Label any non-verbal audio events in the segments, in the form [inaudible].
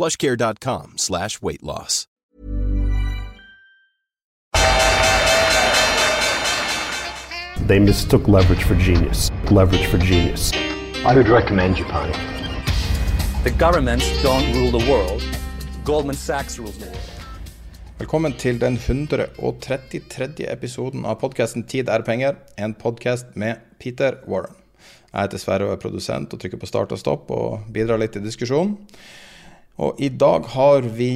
plushcare.com slash weight loss. They mistook leverage for genius. Leverage for genius. I would recommend Japan. The governments don't rule the world. Goldman Sachs rules the world. Velkommen til den 133. episoden av podkasten 'Tid er penger', en podkast med Peter Warren. Jeg heter Sverre og er produsent og trykker på start og stopp og bidrar litt i diskusjonen. Og i dag har vi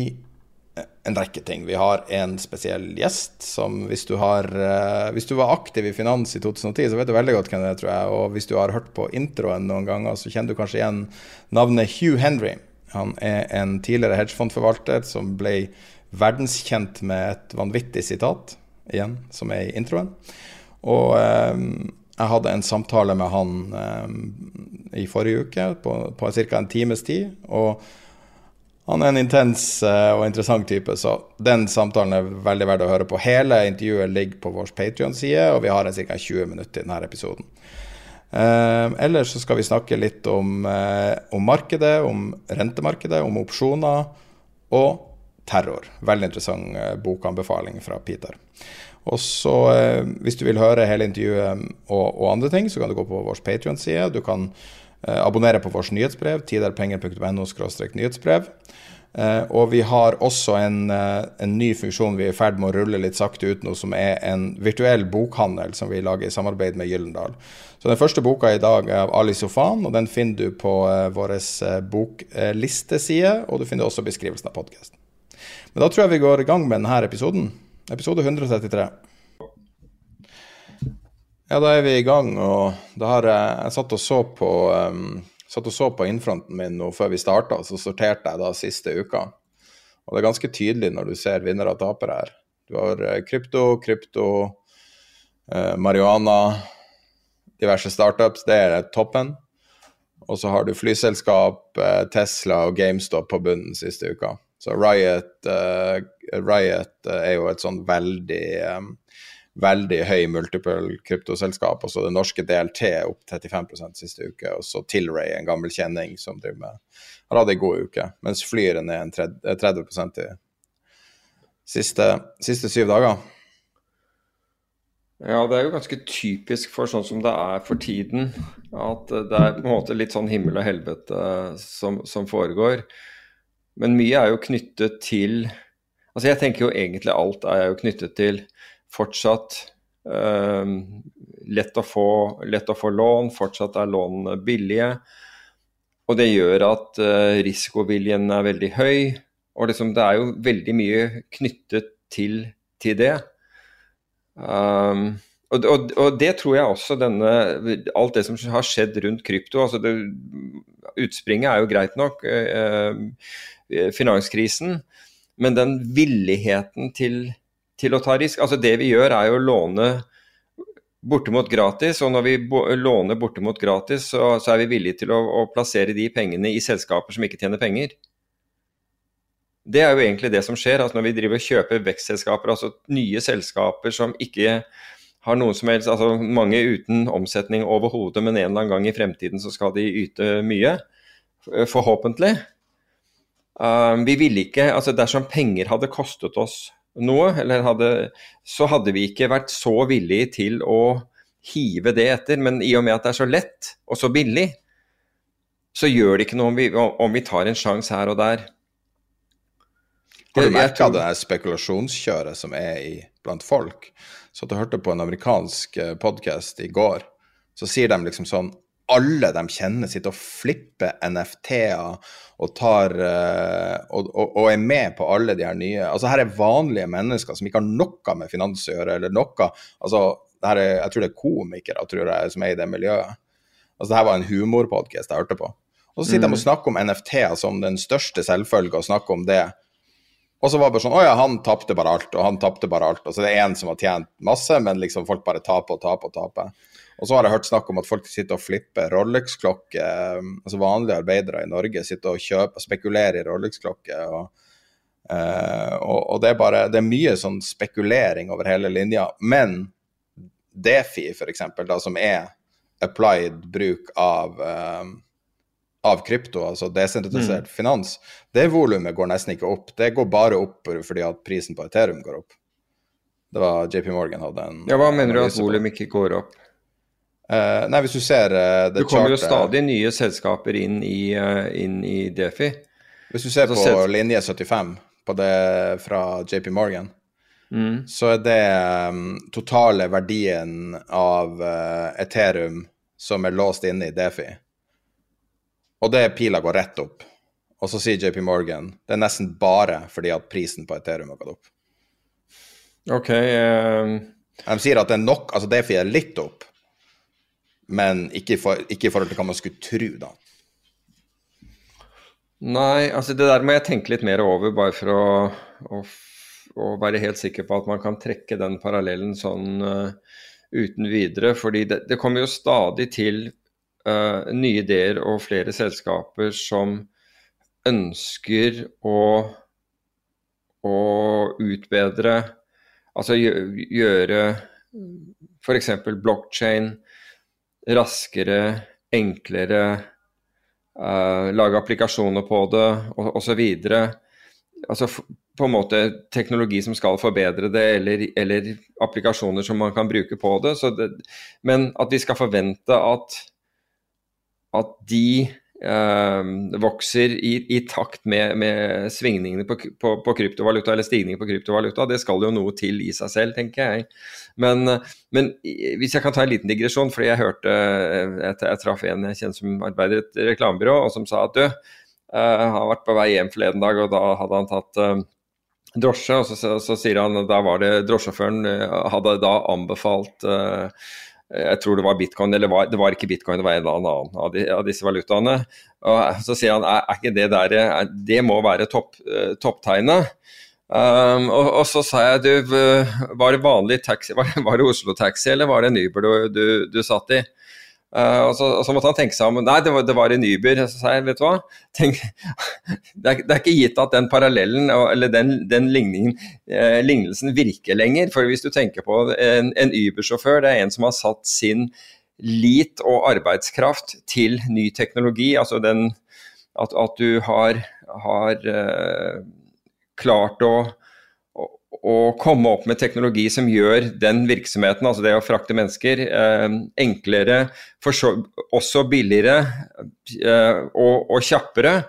en rekke ting. Vi har en spesiell gjest som hvis du, har, eh, hvis du var aktiv i finans i 2010, så vet du veldig godt hvem det er, tror jeg. Og hvis du har hørt på introen noen ganger, så kjenner du kanskje igjen navnet Hugh Henry. Han er en tidligere hedgefondforvalter som ble verdenskjent med et vanvittig sitat, igjen, som er i introen. Og eh, jeg hadde en samtale med han eh, i forrige uke på, på ca. en times tid. og han er en intens uh, og interessant type, så den samtalen er veldig verdt å høre på. Hele intervjuet ligger på vår Patrion-side, og vi har en ca. 20 minutter i denne episoden. Eh, ellers så skal vi snakke litt om, eh, om, markedet, om rentemarkedet, om opsjoner og terror. Veldig interessant bokanbefaling fra Peter. Og så, hvis du vil høre hele intervjuet og, og andre ting, så kan du gå på vår Patrion-side. Du kan abonnere på vårt nyhetsbrev, tiderpenger.no nyhetsbrev. Uh, og vi har også en, uh, en, ny funksjon vi er i ferd med å rulle litt sakte ut nå, som er en virtuell bokhandel som vi lager i samarbeid med Gyllendal. Så Den første boka i dag er av Ali Sofan, og den finner du på vår boklisteside. Og du finner også beskrivelsen av podkasten. Men da tror jeg vi går i gang med denne episoden. Episode 133. Ja, da er vi i gang, og da har jeg, jeg satt og så på um, satt og så på innfronten min nå før vi starta, så sorterte jeg da siste uka. Og det er ganske tydelig når du ser vinnere og tapere her. Du har eh, krypto, krypto, eh, marihuana, diverse startups. Det er toppen. Og så har du flyselskap, eh, Tesla og GameStop på bunnen siste uka. Så Riot, eh, Riot er jo et sånn veldig veldig høy multiple kryptoselskap. Og så det norske DLT opp 35% siste uke. Og så Tilray, en gammel kjenning som driver med har hatt ei god uke. Mens Flyr er ned 30, 30 i siste, siste syv dager. Ja, det er jo ganske typisk for sånn som det er for tiden. At det er på en måte litt sånn himmel og helvete som, som foregår. Men mye er jo knyttet til Altså jeg tenker jo egentlig alt er jo knyttet til fortsatt eh, lett, å få, lett, å få, lån, fortsatt er lånene billige. Og det gjør at eh, risikoviljen er veldig høy. Og liksom, det er jo veldig mye knyttet til, til det. Um, og, og, og, det tror jeg også denne Alt det som har skjedd rundt krypto altså det, Utspringet er jo greit nok, eh, finanskrisen. Men den villigheten til til å ta risk. Altså Det vi gjør, er jo å låne bortimot gratis, og når vi låner bortimot gratis, så, så er vi villige til å, å, plassere de pengene i selskaper som ikke tjener penger. Det er jo egentlig det som skjer altså når vi driver og kjøper vekstselskaper, altså nye selskaper som ikke har noen som helst, altså mange uten omsetning overhodet, men en eller annen gang i fremtiden så skal de yte mye. Forhåpentlig. Um, vi ville ikke, altså Dersom penger hadde kostet oss noe, hadde, så hadde vi ikke vært så villige til å hive det etter. Men i og med at det er så lett og så billig, så gjør det ikke noe om vi, om vi tar en sjanse her og der. Har du merka det der spekulasjonskjøret som er i, blant folk? Så jeg hørte på en amerikansk podkast i går, så sier de liksom sånn Alle de kjenner, sitter og flipper NFT-er og tar eh, og, og, og er med på alle de her nye Altså her er vanlige mennesker som ikke har noe med finans å gjøre, eller noe Altså, er, jeg tror det er komikere tror jeg, som er i det miljøet. Altså, det her var en humorpodkast jeg hørte på. Og så sitter de og snakker om NFT-er som den største selvfølge, og snakker om det. Og så var det bare sånn Å ja, han tapte bare alt, og han tapte bare alt. Og så det er en som har tjent masse, men liksom folk bare taper og taper og taper. Og så har jeg hørt snakk om at folk sitter og flipper Rolex-klokker. Altså vanlige arbeidere i Norge sitter og kjøper, og spekulerer i Rolex-klokker. Og, eh, og, og det er bare Det er mye sånn spekulering over hele linja. Men Defi, da, som er applied bruk av eh, av krypto, altså desentralisert finans, det volumet går nesten ikke opp. Det går bare opp fordi at prisen på Ethereum går opp. Det var JP Morgan hadde en Ja, hva mener du at volum ikke går opp? Eh, nei, hvis du ser uh, Det kommer jo stadig nye selskaper inn i, uh, inn i Defi. Hvis du ser altså, på linje 75 på det fra JP Morgan, Mm. så er det um, totale verdien av eh, Ethereum som er låst inne i Defi. Og det pila går rett opp. Og så sier JP Morgan det er nesten bare fordi at prisen på Ethereum har gått opp. Ok. eh, De sier at det er nok, altså Defi er litt opp, men ikke for, i forhold til hva man skulle tro, da. Nei, altså det der må jeg tenke litt mer over, bare for å, å, å være helt sikker på at man kan trekke den parallellen sånn uh, uten videre. Fordi det, det kommer jo stadig til uh, nye ideer og flere selskaper som ønsker å, å utbedre Altså gjø- gjøre f.eks. blockchain raskere, enklere uh, lage applikasjoner på det osv. Altså på en måte teknologi som skal forbedre det, eller, eller applikasjoner som man kan bruke på det. Det. Men at vi skal forvente at, at de vokser i, i takt med, med svingningene på, på, på kryptovaluta, eller stigningen på kryptovaluta, det skal jo noe til i seg selv, tenker jeg. Men, men hvis jeg kan ta en liten digresjon, fordi jeg hørte eh, Jeg, jeg traff en jeg kjenner som arbeider i et reklamebyrå, og som sa at du, eh, han har vært på vei hjem forleden dag, og da hadde han tatt eh, drosje, og så, så, så sier han da var det drosjesjåføren eh, hadde da anbefalt eh, jeg tror det var bitcoin, eller var, det var ikke bitcoin, det var en eller annen av, de, av disse valutaene. Og så sier han er, er ikke det der er, Det må være topp, eh, topptegnet. Um, og, og så sa jeg du, var det vanlig taxi, [laughs] var, var det Oslo Taxi eller var det en du, du, du satt i? Uh, og, så, og så måtte han tenke seg om. Nei, det var, det var en Uber. Så sa jeg, vet du hva. Tenk, [laughs] det, er, det er ikke gitt at den parallellen eller den, den eh, lignelsen virker lenger. For hvis du tenker på en, en Uber-sjåfør, det er en som har satt sin lit og arbeidskraft til ny teknologi. Altså den at, at du har, har eh, klart å, å, komme opp med teknologi som gjør den virksomheten, altså det å frakte mennesker, eh, enklere, også billigere eh, og, og kjappere.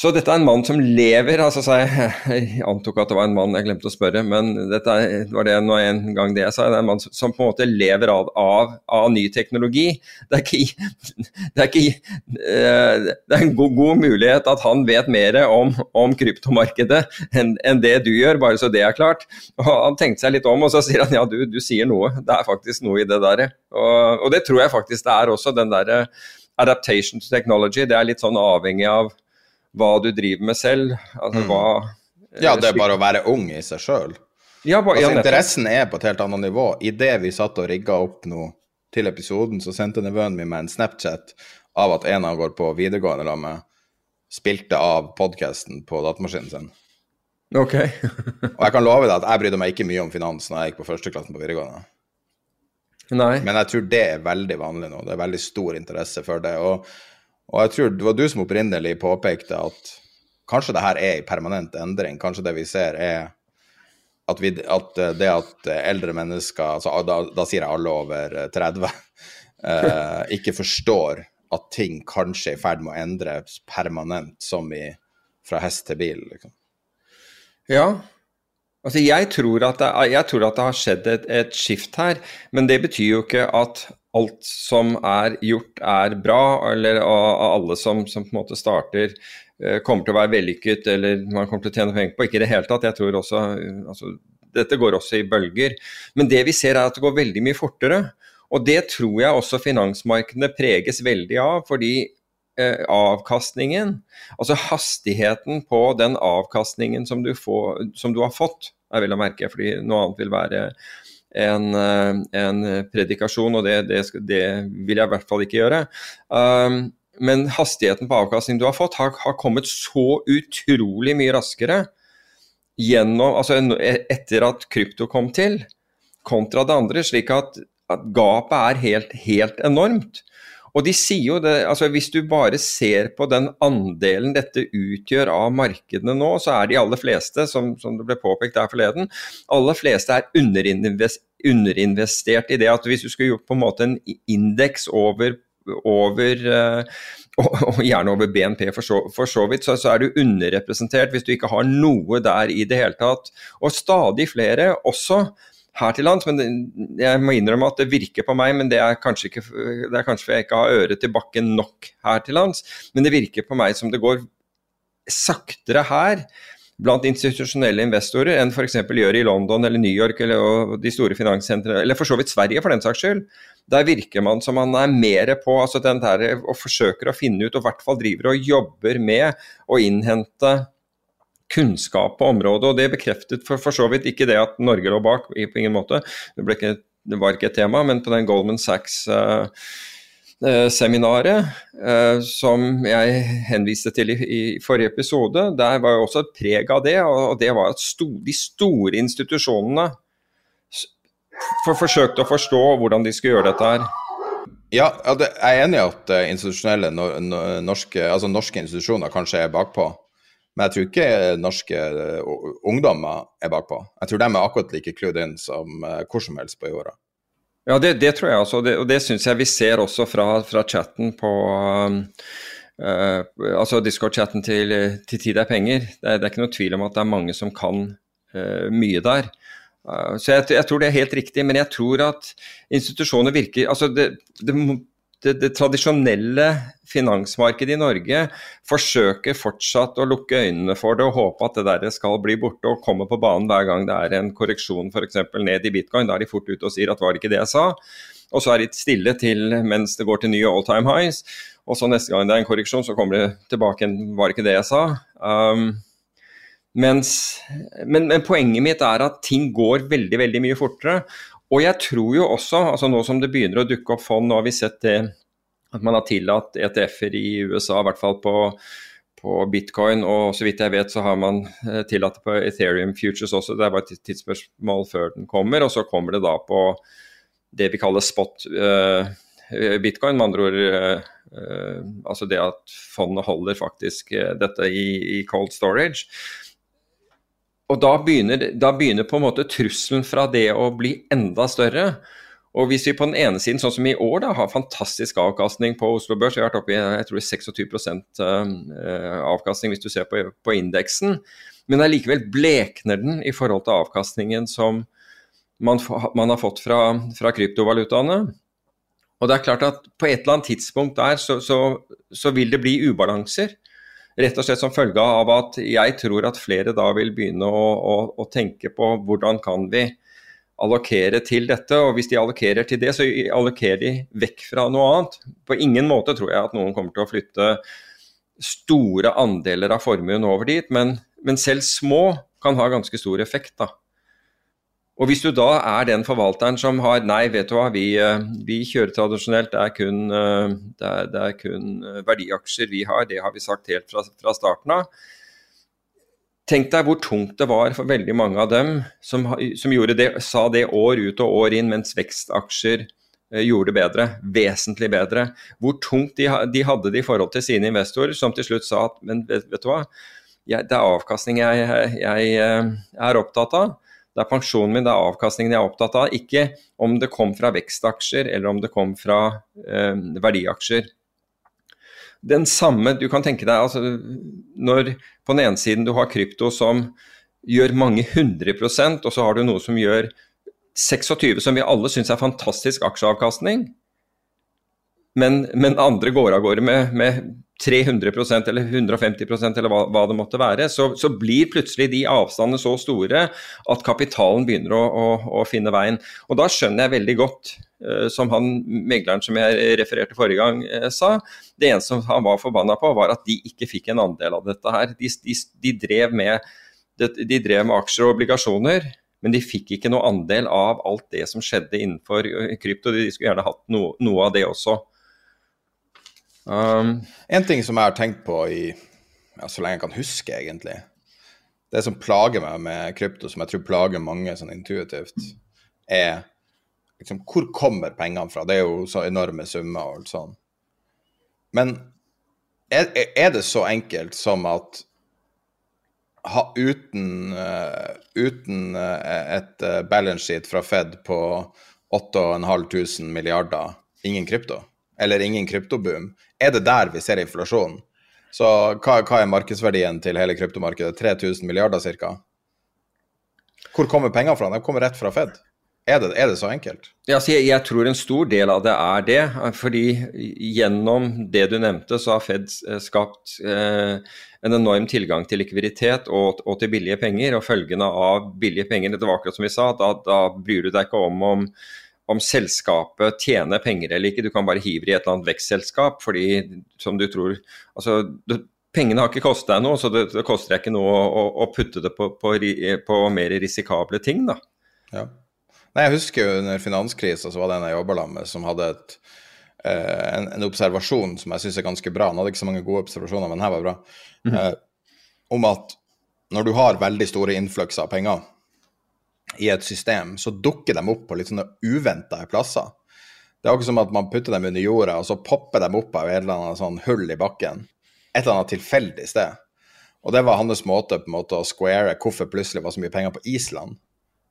Så dette er en mann som lever altså jeg, jeg antok at det var en mann, jeg glemte å spørre, men dette var det nå en gang det jeg sa. Det er en mann som, på en måte lever av, av, av ny teknologi. Det er ikke, det er ikke eh, Det er en god, god mulighet at han vet mer om, om kryptomarkedet enn enn det du gjør, bare så det er klart. Og Han tenkte seg litt om, og så sier han ja, du, du sier noe. Det er faktisk noe i det der. Og, og det tror jeg faktisk det er også, den derre adaptation to technology. Det er litt sånn avhengig av hva du driver med selv. Altså hva Ja, det er bare å være ung i seg sjøl. ja, Altså, interessen er på et helt annet nivå. Idet vi satt og rigga opp nå til episoden, så sendte nevøen min meg en Snapchat av at en av går på videregående sammen med, spilte av podkasten på datamaskinen sin. Ok. [laughs] Og jeg kan love deg at jeg brydde meg ikke mye om finans når jeg gikk på førsteklassen på videregående. Nei. Men jeg tror det er veldig vanlig nå. Det er veldig stor interesse for det. Og, og jeg tror det var du som opprinnelig påpekte at kanskje det her er en permanent endring. Kanskje det vi ser er at, vi, at det at eldre mennesker, altså da, da sier jeg alle over 30, [laughs] eh, ikke forstår at ting kanskje er i ferd med å endres permanent, som i fra hest til bil. liksom. Ja. Altså jeg, tror det, jeg, tror at det, har skjedd et, et skift her, men det betyr jo ikke at alt som er gjort er bra, eller av alle som, som på en måte starter eh, kommer til å være vellykket eller man kommer til å tjene penger på. Ikke i det hele tatt. Jeg tror også altså, Dette går også i bølger. Men det vi ser er at det går veldig mye fortere. Og det tror jeg også finansmarkedene preges veldig av. fordi eh, avkastningen, altså hastigheten på den avkastningen som du, får, som du har fått, er vel å merke, fordi noe annet vil være en, eh, en predikasjon, og det, det, det, vil jeg i hvert fall ikke gjøre. Um, men hastigheten på avkastning du har fått, har, har, kommet så utrolig mye raskere gjennom, altså etter at krypto kom til, kontra det andre, slik at, at gapet er helt, helt enormt. Og de sier jo det, altså Hvis du bare ser på den andelen dette utgjør av markedene nå, så er de aller fleste, som, som det ble påpekt der forleden, aller fleste er underinvest, underinvestert i det at hvis du skulle gjort på en måte en indeks over, over [laughs] og, og, gjerne over BNP for så, for så vidt, så, så, er du underrepresentert hvis du ikke har noe der i det hele tatt. Og stadig flere også her til lands. Men jeg må innrømme at det virker på meg, men det er kanskje ikke det er kanskje jeg ikke har øret til bakken nok her til lands. Men det virker på meg som det går saktere her blant institusjonelle investorer enn f.eks. gjør i London eller New York eller de store finanssentrene, eller for så vidt Sverige for den saks skyld. Der virker man som man er mer på altså den der, og forsøker å finne ut, og i hvert fall driver og jobber med å innhente kunnskap på området. og Det bekreftet for, for så vidt ikke det at Norge lå bak, på ingen måte. Det, ikke, det, var ikke et tema, men på den Goldman Sachs-seminaret uh, uh, som jeg henviste til i, forrige episode, der var jo også et preg av det. Og, det var at de store institusjonene for, forsøkte å forstå hvordan de skulle gjøre dette her. Ja, jeg er enig i at institusjonelle norske, altså norske institusjoner kanskje er bakpå. Men jeg tror ikke norske eh, ungdommer er bakpå. Jeg tror de er akkurat like clued inn som uh, hvor som helst på jorda. Ja, det, det, tror jeg også, det, og det syns jeg vi ser også fra, fra chatten på uh, Altså Discord-chatten til, til Tid er penger. Det er, det er, ikke noe tvil om at det er mange som kan uh, mye der. Uh, så jeg, jeg, tror det er helt riktig, men jeg tror at institusjoner virker altså det, det det, det, tradisjonelle finansmarkedet i Norge forsøker fortsatt å lukke øynene for det og håpe at det der skal bli borte og komme på banen hver gang det er en korreksjon f.eks. ned i bitcoin. Da er de fort ute og sier at var det ikke det jeg sa? Og så er de stille til mens det går til nye all time highs. Og så neste gang det er en korreksjon, så kommer det tilbake en var det ikke det jeg sa? Um, mens, men, men, poenget mitt er at ting går veldig veldig mye fortere. Og jeg tror jo også, altså nå som det begynner å dukke opp fond, nå har vi sett det at man har tillatt ETF-er i USA, i hvert fall på, på, bitcoin. Og så vidt jeg vet så har man eh, tillatt det på Ethereum Futures også. Det er bare et tidsspørsmål før den kommer. Og så kommer det da på det vi kaller spot uh, bitcoin, med andre ord uh, altså det at fondet holder faktisk dette i, i cold storage. Og da begynner, da begynner, på en måte trusselen fra det å bli enda større. Og hvis vi på den ene siden, sånn som i år, da, har fantastisk avkastning på Oslo Børs, vi har vært oppe i jeg tror 26 eh, avkastning hvis du ser på, på indeksen, men allikevel blekner den i forhold til avkastningen som man, man har fått fra, fra, kryptovalutaene. Og det er klart at på et eller annet tidspunkt der så, så, så vil det bli ubalanser. Rett og slett som følge av at jeg tror at flere da vil begynne å, å, å tenke på hvordan kan vi allokere til dette. Og hvis de allokerer til det, så allokerer de vekk fra noe annet. På ingen måte tror jeg at noen kommer til å flytte store andeler av formuen over dit, men, men selv små kan ha ganske stor effekt. da. Og Hvis du da er den forvalteren som har Nei, vet du hva, vi, eh, vi kjører tradisjonelt, det er, kun, eh, det, er, det er, kun, eh, verdiaksjer vi har, det har vi sagt helt fra, fra, starten av. Tenk deg hvor tungt det var for veldig mange av dem som, som det, sa det år ut og år inn, mens vekstaksjer gjorde det bedre, vesentlig bedre. Hvor tungt de, de, hadde det i forhold til sine investorer, som til slutt sa at men vet, vet du hva, jeg, det er avkastning jeg, jeg, jeg er opptatt av. Det er pensjonen min, det er avkastningen jeg er opptatt av. Ikke om det kom fra vekstaksjer eller om det kom fra eh, verdiaksjer. Den samme, du kan tenke deg altså, Når på den ene siden du har krypto som gjør mange hundre prosent, og så har du noe som gjør 26, som vi alle syns er fantastisk aksjeavkastning. Men, men, andre går av gårde med, med 300% eller 150% eller hva, hva, det måtte være, så, så, blir plutselig de avstandene så store at kapitalen begynner å, å, å finne veien. Og Da skjønner jeg veldig godt, uh, som han megleren som jeg refererte forrige gang uh, sa, det eneste han var forbanna på, var at de ikke fikk en andel av dette her. De, de, de, drev, med, de, de drev med aksjer og obligasjoner, men de fikk ikke noe andel av alt det som skjedde innenfor eh, krypto. De skulle gjerne hatt no, noe av det også. Um, en ting som jeg har tenkt på i ja, så lenge jeg kan huske, egentlig Det som plager meg med krypto, som jeg tror plager mange sånn intuitivt, er liksom Hvor kommer pengene fra? Det er jo så enorme summer og alt sånn. Men er, er, det så enkelt som at ha, uten, uh, uten uh, et uh, balance sheet fra Fed på 8500 milliarder, ingen krypto? Eller ingen kryptoboom? Er det der vi ser inflasjonen? Så hva, hva, er markedsverdien til hele kryptomarkedet? 3000 milliarder ca.? Hvor kommer pengene fra? De kommer rett fra Fed. Er det, er det så enkelt? Ja, jeg, jeg, tror en stor del av det er det. Fordi gjennom det du nevnte, så har Fed eh, skapt eh, en enorm tilgang til likviditet og, og, til billige penger. Og følgende av billige penger, det var akkurat som vi sa, da, da bryr du deg ikke om om om selskapet tjener penger eller ikke. Du kan bare hive i et eller annet vekstselskap fordi som du tror altså, du, Pengene har ikke kostet deg noe, så det, det koster deg ikke noe å, å putte det på, på, på, mer risikable ting. da. Ja. Nei, Jeg husker jo under finanskrisa så var det en jeg jobba med som hadde et, eh, en, en, observasjon som jeg syns er ganske bra. Han hadde ikke så mange gode observasjoner, men den her var bra. Mm -hmm. eh, om at når du har veldig store innfløkser av penger, i et system, så dukker de opp på litt sånne uventa plasser. Det er akkurat som at man putter dem under jorda, og så popper de opp av et eller annet sånn hull i bakken. Et eller annet tilfeldig sted. Og det var hans måte på en måte å square hvorfor plutselig var så mye penger på Island.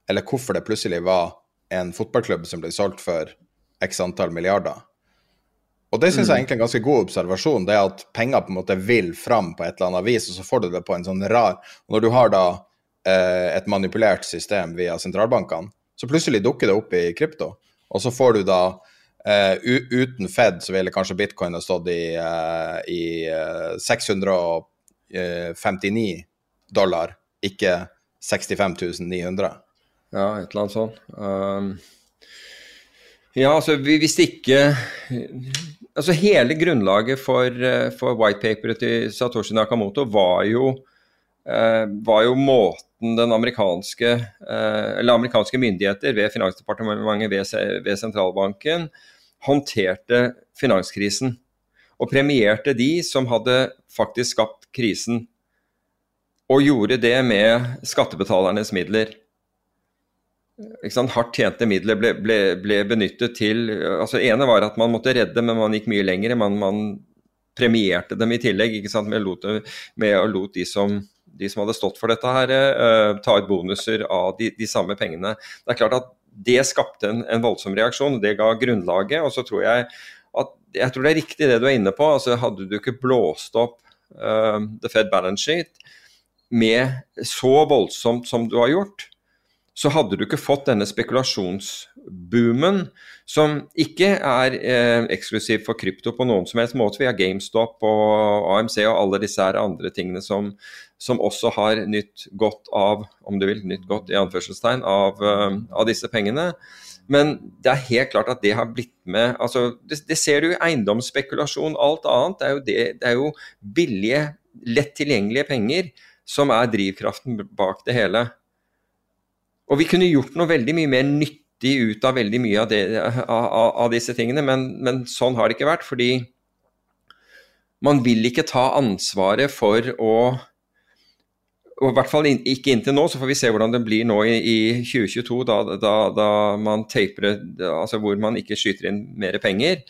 Eller hvorfor det plutselig var en fotballklubb som ble solgt for x antall milliarder. Og det syns jeg mm. egentlig er en ganske god observasjon, det er at penger på en måte vil fram på et eller annet vis, og så får du det på en sånn rar Og når du har da et manipulert system via sentralbankene, så plutselig dukker det opp i krypto. Og så får du da uh, Uten Fed så ville kanskje bitcoin ha stått i, uh, i uh, 659 dollar, ikke 65 900. Ja, et eller annet sånt. Um, ja, altså hvis ikke Altså hele grunnlaget for, for whitepaperet til Satoshi Nakamoto var jo, var jo måten den amerikanske, eh, eller amerikanske myndigheter ved Finansdepartementet, ved, ved sentralbanken, håndterte finanskrisen. Og premierte de som hadde faktisk skapt krisen. Og gjorde det med skattebetalernes midler. Hardt tjente midler ble, ble, ble, benyttet til altså ene var at man måtte redde, men man gikk mye lenger. Man, man premierte dem i tillegg med, lot, med å lot de som de som hadde stått for dette, her, uh, ta ut bonuser av de, de, samme pengene. Det er klart at det skapte en, en voldsom reaksjon, det ga grunnlaget. og så tror jeg at jeg tror det er riktig det du er inne på. altså Hadde du ikke blåst opp uh, the Fed balance sheet med så voldsomt som du har gjort, så hadde du ikke fått denne spekulasjonsboomen, som ikke er eh, eksklusiv for krypto på noen som helst måte. Vi har GameStop og AMC og alle disse andre tingene som, som også har nytt godt av, om du vil, nytt godt i anførselstegn, av, uh, av, disse pengene. Men det er helt klart at det har blitt med altså Det, det ser du i eiendomsspekulasjon, alt annet. Det er, jo det, det er jo billige, lett tilgjengelige penger som er drivkraften bak det hele. Og vi kunne gjort noe veldig mye mer nyttig ut av veldig mye av, det, av, av disse tingene, men, men sånn har det ikke vært. Fordi man vil ikke ta ansvaret for å og i hvert fall ikke inntil nå, så får vi se hvordan det blir nå i, i 2022, da, da, da man taper altså hvor man ikke skyter inn mer penger.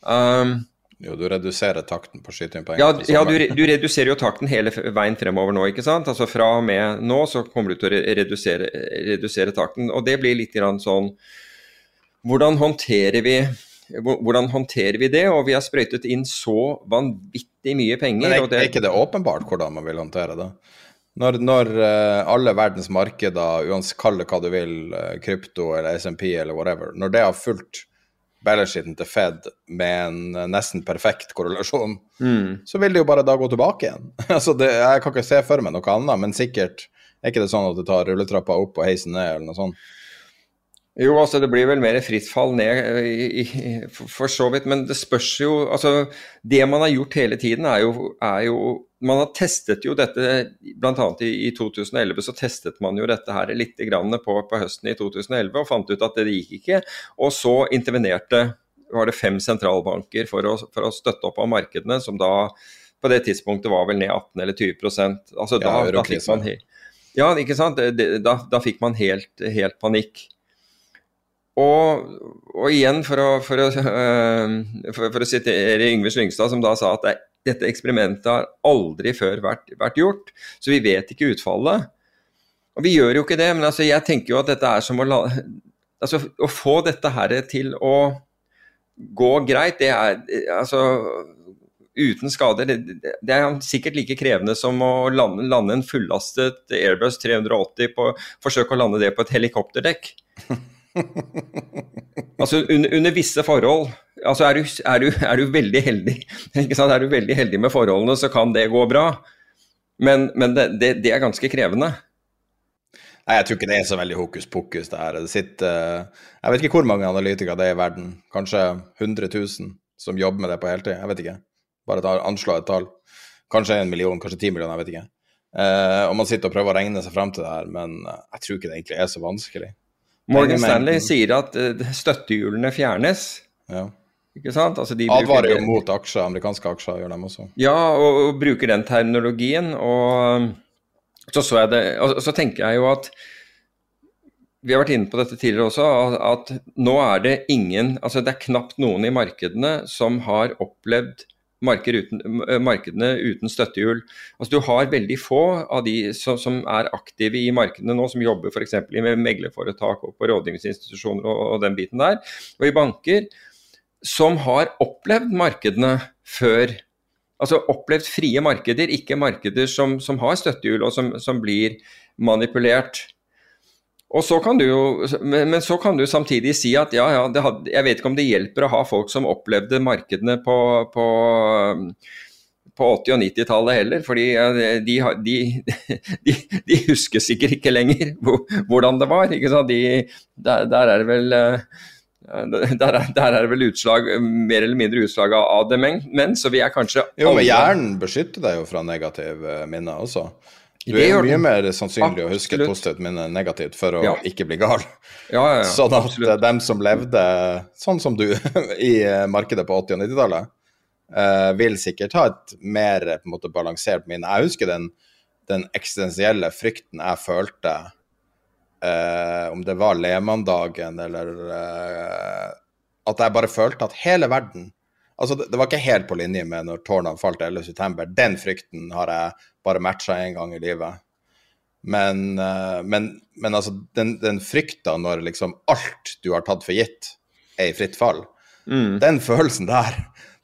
Um, jo, du reduserer takten på å skyte inn. Ja, ja du, du, reduserer jo takten hele veien fremover nå, ikke sant. Altså Fra og med nå så kommer du til å redusere, redusere takten. Og det blir litt grann sånn Hvordan håndterer vi hvordan håndterer vi det? Og vi har sprøytet inn så vanvittig mye penger. Men er, det, er ikke det åpenbart hvordan man vil håndtere det? Når, når uh, alle verdens markeder, uansett kall det hva du vil, uh, krypto eller SMP eller whatever, når det har fulgt balance-sheeten til Fed med en uh, nesten perfekt korrelasjon, Mm. så vil det jo bare da gå tilbake igjen. [laughs] altså det, jeg kan ikke se for meg noe annet, men sikkert er ikke det sånn at det tar rulletrappa opp og heisen ned, eller noe sånt. Jo, altså det blir vel mer fritt fall ned eh, i, i, for så vidt, men det spørs jo Altså, det man har gjort hele tiden, er jo, er jo Man har testet jo dette Bl.a. I, i 2011 så testet man jo dette her litt grann på, på høsten i 2011 og fant ut at det gikk ikke. Og så intervenerte var det fem sentralbanker for å, for å støtte opp av markedene, som da på det tidspunktet var vel ned 18 eller 20 altså da, Ja, da fikk man Ja, ikke sant. Da, da fikk man helt, helt panikk. Og, og igjen, for å, for, å, [laughs] for, for å sitere Yngve Slyngstad, som da sa at det, dette eksperimentet har aldri før vært, vært gjort, så vi vet ikke utfallet. Og vi gjør jo ikke det, men altså, jeg tenker jo at dette er som å la Altså, å få dette her til å gå greit, det er altså uten skader. Det, er sikkert like krevende som å lande, lande en fullastet Airbus 380 på Forsøke å lande det på et helikopterdekk. [laughs] Altså under, under visse forhold altså er, du, er, du, er du veldig heldig? Er du veldig heldig med forholdene, så kan det gå bra. Men, men det, det, det er ganske krevende. Nei, jeg tror ikke det er så veldig hokus pokus, det her. Det sitter eh, Jeg vet ikke hvor mange analytikere det er i verden. Kanskje 100 000 som jobber med det på heltid. Jeg vet ikke. Bare anslå et tall. Kanskje en million, kanskje ti millioner, jeg vet ikke. Eh, og man sitter og prøver å regne seg frem til det her, men eh, jeg tror ikke det egentlig er så vanskelig. Morgan Stanley sier at eh, støttehjulene fjernes. Ja. Ikke sant? Altså de Advarer jo mot aksjer, amerikanske aksjer gjør dem også. Ja, og, og bruker den terminologien. Og så så jeg det Og så tenker jeg jo at Vi har vært inne på dette tidligere også, at, nå er det ingen Altså det er knapt noen i markedene som har opplevd uten, markedene uten støttehjul. Altså Du har veldig få av de som, som er aktive i markedene nå, som jobber f.eks. i meglerforetak og på rådgivningsinstitusjoner og, og den biten der, og i banker, som har opplevd markedene før altså opplevd frie markeder, ikke markeder som, som har støttehjul og som, som blir manipulert. Og så kan du jo, men, men så kan du samtidig si at ja, ja, det had, jeg vet ikke om det hjelper å ha folk som opplevde markedene på, på, på 80- og 90-tallet heller, fordi de, de, [laughs] de, de husker sikkert ikke lenger hvordan det var. der, der er det vel eh, der er, der er det vel utslag, mer eller mindre utslag av demens, men så vi er kanskje Jo, men hjernen beskytter deg jo fra negative minner også. Du er mye mer sannsynlig å huske et positivt minne negativt for å Ja. ikke bli gal. Ja, ja, ja, [laughs] sånn at absolutt. eh, dem som levde sånn som du [laughs] i eh, markedet på 80- og 90-tallet, uh, vil sikkert ha et mer eh, på en måte, balansert minne. Jeg husker den, den eksistensielle frykten jeg følte, uh, om det var Lehmann-dagen eller uh, At jeg bare følte at hele verden Altså, det, det var ikke helt på linje med når tårnene falt 11.9. Den frykten har jeg bare matcha én gang i livet. Men, eh, men, men altså, den, den frykta når liksom alt du har tatt for gitt, er i fritt fall, Mm. den følelsen der,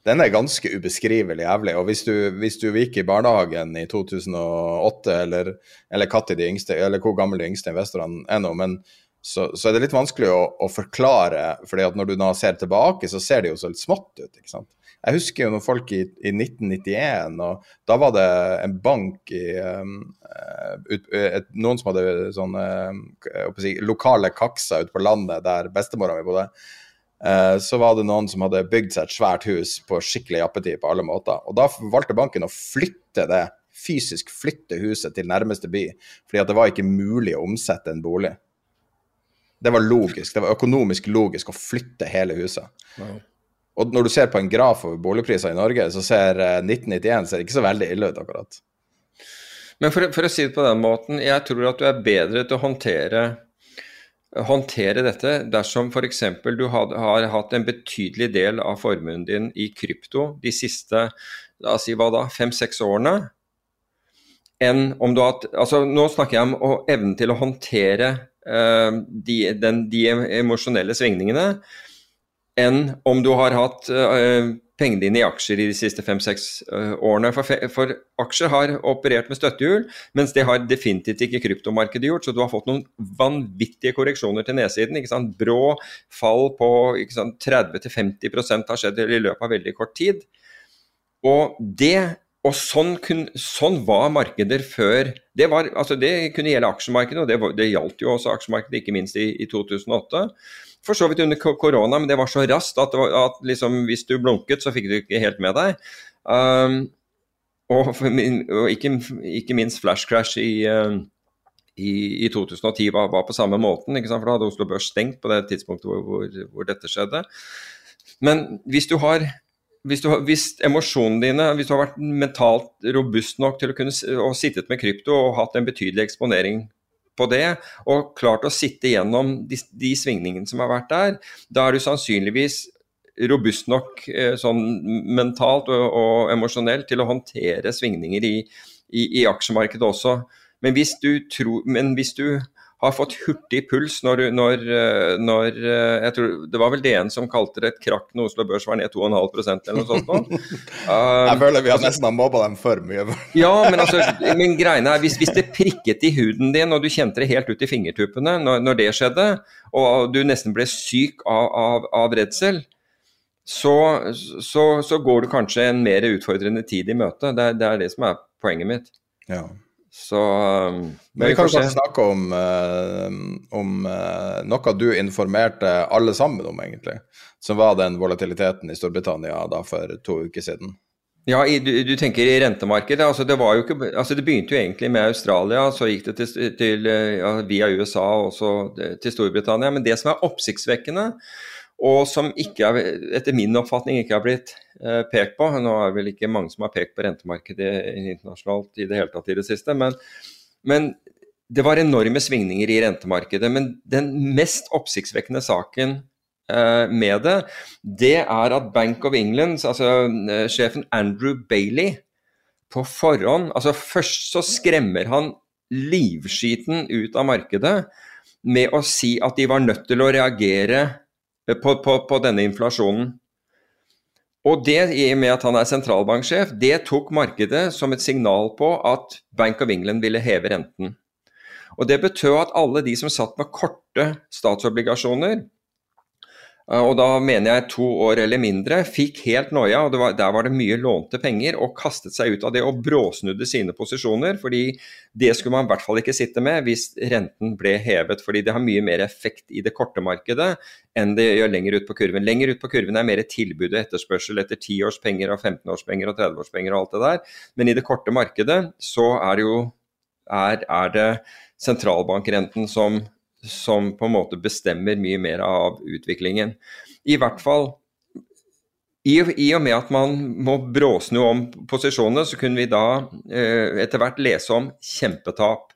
den er ganske ubeskrivelig jævlig. Og hvis du, hvis du gikk i barnehagen i 2008, eller, eller de yngste, eller hvor gammel de yngste investorene er nå, men så, så er det litt vanskelig å, å forklare, fordi at når du da ser tilbake, så ser det jo så litt smått ut. ikke sant? Jeg husker jo noen folk i, i 1991, og da var det en bank i um, eh, ut, et, Noen som hadde sånne jeg si, lokale kakser ute på landet der bestemora mi bodde. Uh, så var det noen som hadde bygd seg et svært hus på skikkelig jappetid på alle måter. Og da valgte banken å flytte det, fysisk flytte huset til nærmeste by, fordi at det var ikke mulig å omsette en bolig. Det var logisk, det var økonomisk logisk å flytte hele huset. Og når du ser på en graf over boligpriser i Norge, så ser eh, 1991 ser ikke så veldig ille ut, akkurat. Men for, for å si det på den måten, jeg tror at du er bedre til å håndtere håndtere dette dersom f.eks. du had, har hatt en betydelig del av formuen din i krypto de siste la oss si hva da, fem-seks årene, enn om du har hatt altså Nå snakker jeg om evnen til å håndtere eh, de, den, de emosjonelle svingningene. enn om du har hatt uh, pengene dine i aksjer i de siste fem-seks uh, årene. For, for, aksjer har operert med støttehjul, mens det har definitivt ikke kryptomarkedet gjort. Så du har fått noen vanvittige korreksjoner til nedsiden. ikke sant? Brå fall på 30-50% har skjedd i løpet av veldig kort tid. Og det og sånn, kun, sånn, var markeder før. Det, var, altså det kunne gjelde aksjemarkedet, og det, var, det gjaldt jo også aksjemarkedet, ikke minst i, i, 2008. For så vidt under korona, men det var så raskt at, at liksom, hvis du blunket, så fikk du ikke helt med deg. Um, og, og ikke, ikke, minst flash crash i, uh, i, i 2010 var, var, på samme måten. For da hadde Oslo Børs stengt på det tidspunktet hvor, hvor, hvor dette skjedde. Men hvis du har hvis, du, hvis emosjonene dine Hvis du har vært mentalt robust nok til å kunne og sittet med krypto og hatt en betydelig eksponering på det, og klart å sitte gjennom de, de svingningene som har vært der, da er du sannsynligvis robust nok eh, sånn mentalt og, og emosjonelt til å håndtere svingninger i, i, i aksjemarkedet også. Men hvis du, tro, men hvis du har fått hurtig puls når, når, eh, når, eh, jeg tror Det var vel DN som kalte det et krakk når Oslo Børs var ned 2,5 eller noe sånt. Nå. Uh, [laughs] jeg føler vi har nesten har mobba dem for mye. [laughs] ja, men, altså, min greiene er, hvis, hvis, det prikket i huden din og du kjente det helt ut i fingertuppene når, når det skjedde, og du nesten ble syk av, av, av redsel, så, så, så, går du kanskje en mer utfordrende tid i møte. Det, det er det som er poenget mitt. Ja. Så um, Men vi kan kanskje snakke om, uh, om uh, noe du informerte alle sammen om, egentlig. Som var den volatiliteten i Storbritannia da for to uker siden. Ja, i, du, du, tenker i rentemarkedet. Altså det, ikke, altså det, begynte jo egentlig med Australia, så gikk det til, til, ja, via USA og også til Storbritannia. Men det som er oppsiktsvekkende, og som ikke er, etter min oppfatning ikke har blitt eh, pekt på. Nå er det vel ikke mange som har pekt på rentemarkedet internasjonalt i det hele tatt i det siste, men, men det var enorme svingninger i rentemarkedet. Men den mest oppsiktsvekkende saken eh, med det, det er at Bank of England, altså eh, sjefen Andrew Bailey, på forhånd altså Først så skremmer han livskiten ut av markedet med å si at de var nødt til å reagere på, på, på denne inflasjonen. Og det, i og med at han er sentralbanksjef, det tok markedet som et signal på at Bank of England ville heve renten. Og Det betød at alle de som satt med korte statsobligasjoner, Eh, og da mener jeg to år eller mindre, fikk helt noia. og var, Der var det mye lånte penger, og kastet seg ut av det og bråsnudde sine posisjoner. fordi det skulle man i hvert fall ikke sitte med hvis renten ble hevet. fordi det har mye mer effekt i det korte markedet enn det gjør lenger ut på kurven. Lenger ut på kurven er mer tilbud og etterspørsel etter 10-årspenger og 15-årspenger og 30-årspenger og alt det der. Men i det korte markedet så er det jo er, er det sentralbankrenten som som på en måte bestemmer mye mer av utviklingen. I hvert fall i, og med at man må bråsnu om posisjonene, så kunne vi da eh, etter hvert lese om kjempetap.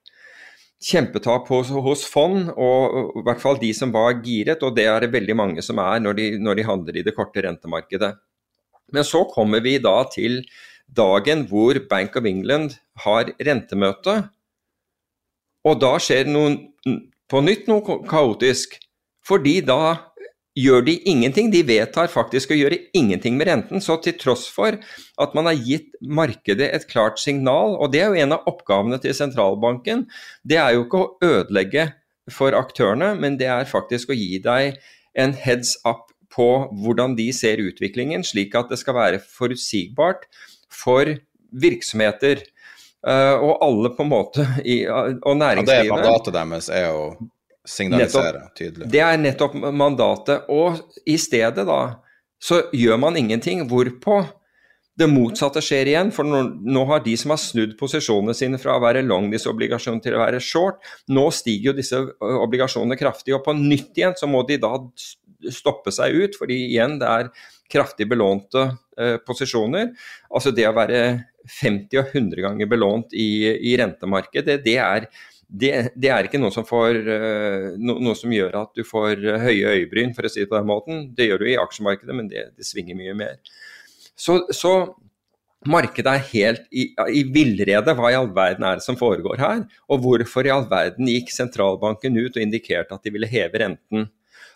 Kjempetap hos, hos, fond, og i hvert fall de som var giret, og det er det veldig mange som er når de, når de handler i det korte rentemarkedet. Men så kommer vi da til dagen hvor Bank of England har rentemøte. Og da skjer noen på nytt noe kaotisk. Fordi da gjør de ingenting. De vedtar faktisk å gjøre ingenting med renten. Så til tross for at man har gitt markedet et klart signal, og det er jo en av oppgavene til sentralbanken, det er jo ikke å ødelegge for aktørene, men det er faktisk å gi deg en heads up på hvordan de ser utviklingen, slik at det skal være forutsigbart for virksomheter og alle på en måte i, Og næringslivet ja, det er Mandatet deres er å signalisere nettopp, tydelig. Det er nettopp mandatet. Og i stedet, da, så gjør man ingenting. Hvorpå det motsatte skjer igjen. For nå, nå har de som har snudd posisjonene sine fra å være long disse obligasjonene til å være short, nå stiger jo disse obligasjonene kraftig. Og på nytt igjen så må de da stoppe seg ut, fordi igjen det er kraftig belånte eh, posisjoner. Altså det å være 50 og 100 ganger belånt i, i rentemarkedet, det er, det, det, er ikke noe som, får, uh, no, noe som, gjør at du får høye øyebryn, for å si det på den måten. Det gjør du i aksjemarkedet, men det, det svinger mye mer. Så, så, markedet er helt i, i villrede. Hva i all verden er det som foregår her? Og hvorfor i all verden gikk sentralbanken ut og indikerte at de ville heve renten?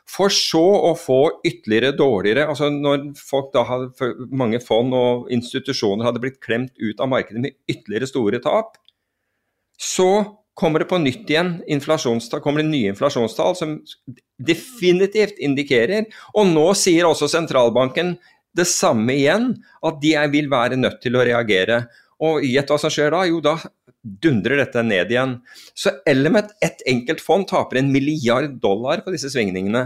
For så å få ytterligere dårligere altså Når folk da hadde, mange fond og institusjoner hadde blitt klemt ut av markedet med ytterligere store tap, så kommer det på nytt igjen inflasjonstall, kommer det nye inflasjonstall som definitivt indikerer Og nå sier også sentralbanken det samme igjen, at de vil være nødt til å reagere. Og gjett hva som skjer da? Jo, da dundrer dette ned igjen. Så Element, ett enkelt fond, taper en milliard dollar på disse svingningene.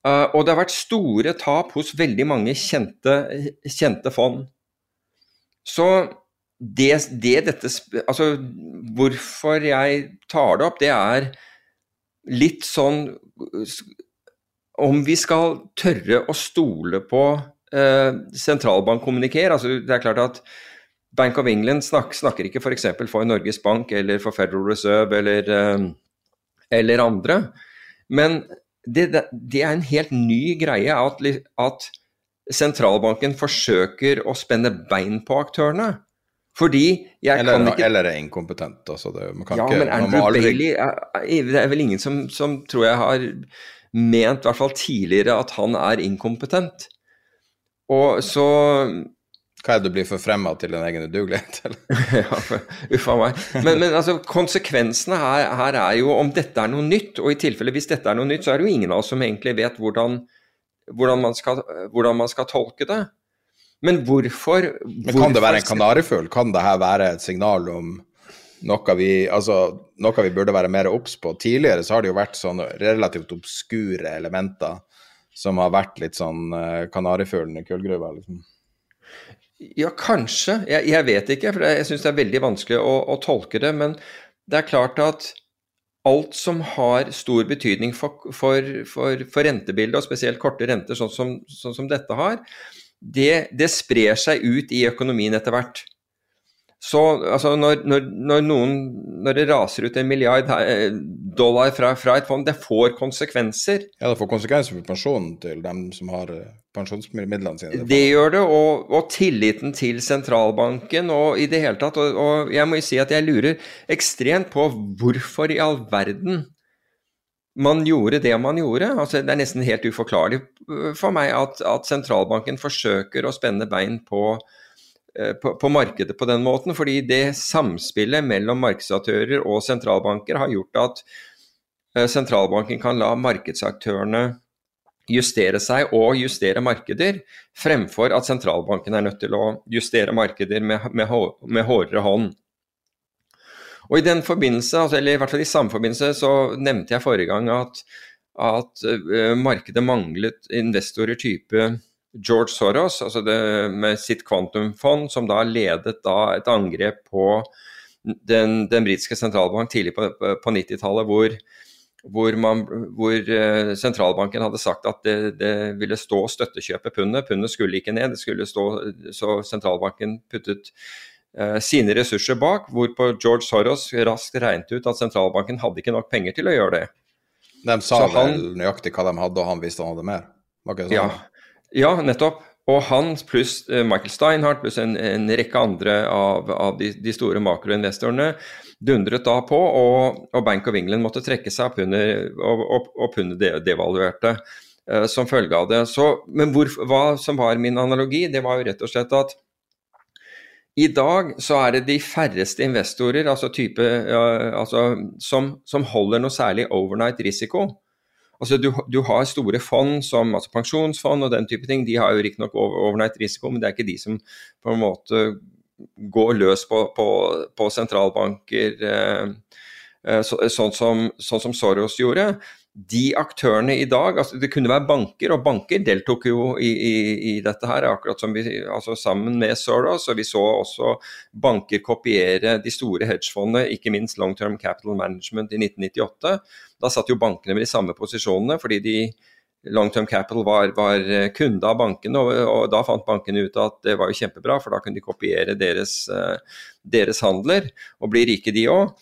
Uh, og det har vært store tap hos veldig mange kjente, kjente fond. Så det, det, dette Altså, hvorfor jeg tar det opp, det er litt sånn Om vi skal tørre å stole på uh, sentralbankkommuniker. Altså, det er klart at Bank of England snak, snakker ikke f.eks. For, for Norges Bank eller for Federal Reserve eller, uh, eller andre. Men det, det, er en helt ny greie at, at, sentralbanken forsøker å spenne bein på aktørene. Fordi jeg eller, kan ikke Eller er inkompetent. Altså det, ja, ikke, men Andrew aldri... Bailey Det er vel ingen som, som tror jeg har ment, i hvert fall tidligere, at han er inkompetent. Og så hva er det du blir forfremma til en egen udugelighet? [laughs] ja, uffa meg. Men, men altså, konsekvensene her, her, er jo om dette er noe nytt, og i tilfelle hvis dette er noe nytt, så er det jo ingen av oss som egentlig vet hvordan, hvordan, man, skal, hvordan man, skal, tolke det. Men hvorfor, Men Kan det være en kanarifugl? Kan det her være et signal om noe vi, altså, noe vi burde være mer obs på? Tidligere så har det jo vært sånne relativt obskure elementer som har vært litt sånn uh, kanarifuglen i kullgruva. Liksom. Ja, kanskje. Jeg, jeg vet ikke, for jeg syns det er veldig vanskelig å, å, tolke det. Men det er klart at alt som har stor betydning for, for, for, for rentebildet, og spesielt korte renter, sånn som, sånn som dette har, det, det, sprer seg ut i økonomien etter hvert. Så altså, når, når, når, noen, når, det raser ut en milliard eh, dollar fra, fra, et fond, det får konsekvenser. Ja, det får konsekvenser for pensjonen til dem som har eh, pensjonsmidlene sine. Det, gjør det, og, og, tilliten til sentralbanken og i det hele tatt. Og, og jeg må jo si at jeg lurer ekstremt på hvorfor i all verden man gjorde det man gjorde. Altså, det er nesten helt uforklarlig eh, for meg at, at sentralbanken forsøker å spenne bein på på, på, markedet på den måten. Fordi det samspillet mellom markedsaktører og sentralbanker har gjort at eh, sentralbanken kan la markedsaktørene justere seg og justere markeder, fremfor at sentralbanken er nødt til å justere markeder med, med, med hårdere hånd. Og I den forbindelse, altså, eller i hvert fall i samme forbindelse, så nevnte jeg forrige gang at, at uh, markedet manglet investorer type George Soros, altså det, med sitt kvantumfond, som da ledet da et angrep på den, den britiske sentralbank tidlig på, på 90-tallet, hvor, hvor, hvor uh, sentralbanken hadde sagt at det, det ville stå støttekjøpet støttekjøpe pundet. Pundet skulle ikke ned, det skulle stå, så sentralbanken puttet uh, sine ressurser bak. Hvorpå George Soros raskt regnet ut at sentralbanken hadde ikke nok penger til å gjøre det. De sa han, vel nøyaktig hva de hadde, og han visste han hadde mer? Var ikke det sånn? Ja. Ja, nettopp. Og han pluss eh, Michael Steinhardt pluss en, en rekke andre av, av de, de, store makroinvestorene dundret da på, og, og, Bank of England måtte trekke seg opp under, og, og, og pundet devaluerte uh, som følge av det. Så, men hvor, hva som var min analogi, det var jo rett og slett at i dag så er det de færreste investorer altså type, uh, altså, som, som holder noe særlig overnight risiko. Altså du, du, har store fond som altså pensjonsfond og den type ting. De har jo riktignok overnight risiko, men det er ikke de som på en måte går løs på, på, på sentralbanker eh, eh så, sånn, som, sånn, som, Soros gjorde de aktørene i dag altså Det kunne være banker, og banker deltok jo i, i, i dette her, akkurat som vi, altså sammen med Soros. Og vi så også banker kopiere de store hedgefondene, ikke minst Long Term Capital Management i 1998. Da satt jo bankene med de samme posisjonene, fordi de Long Term Capital var, var kunde av bankene, og, og, da fant bankene ut at det var jo kjempebra, for da kunne de kopiere deres, uh, deres handler og bli rike, de òg.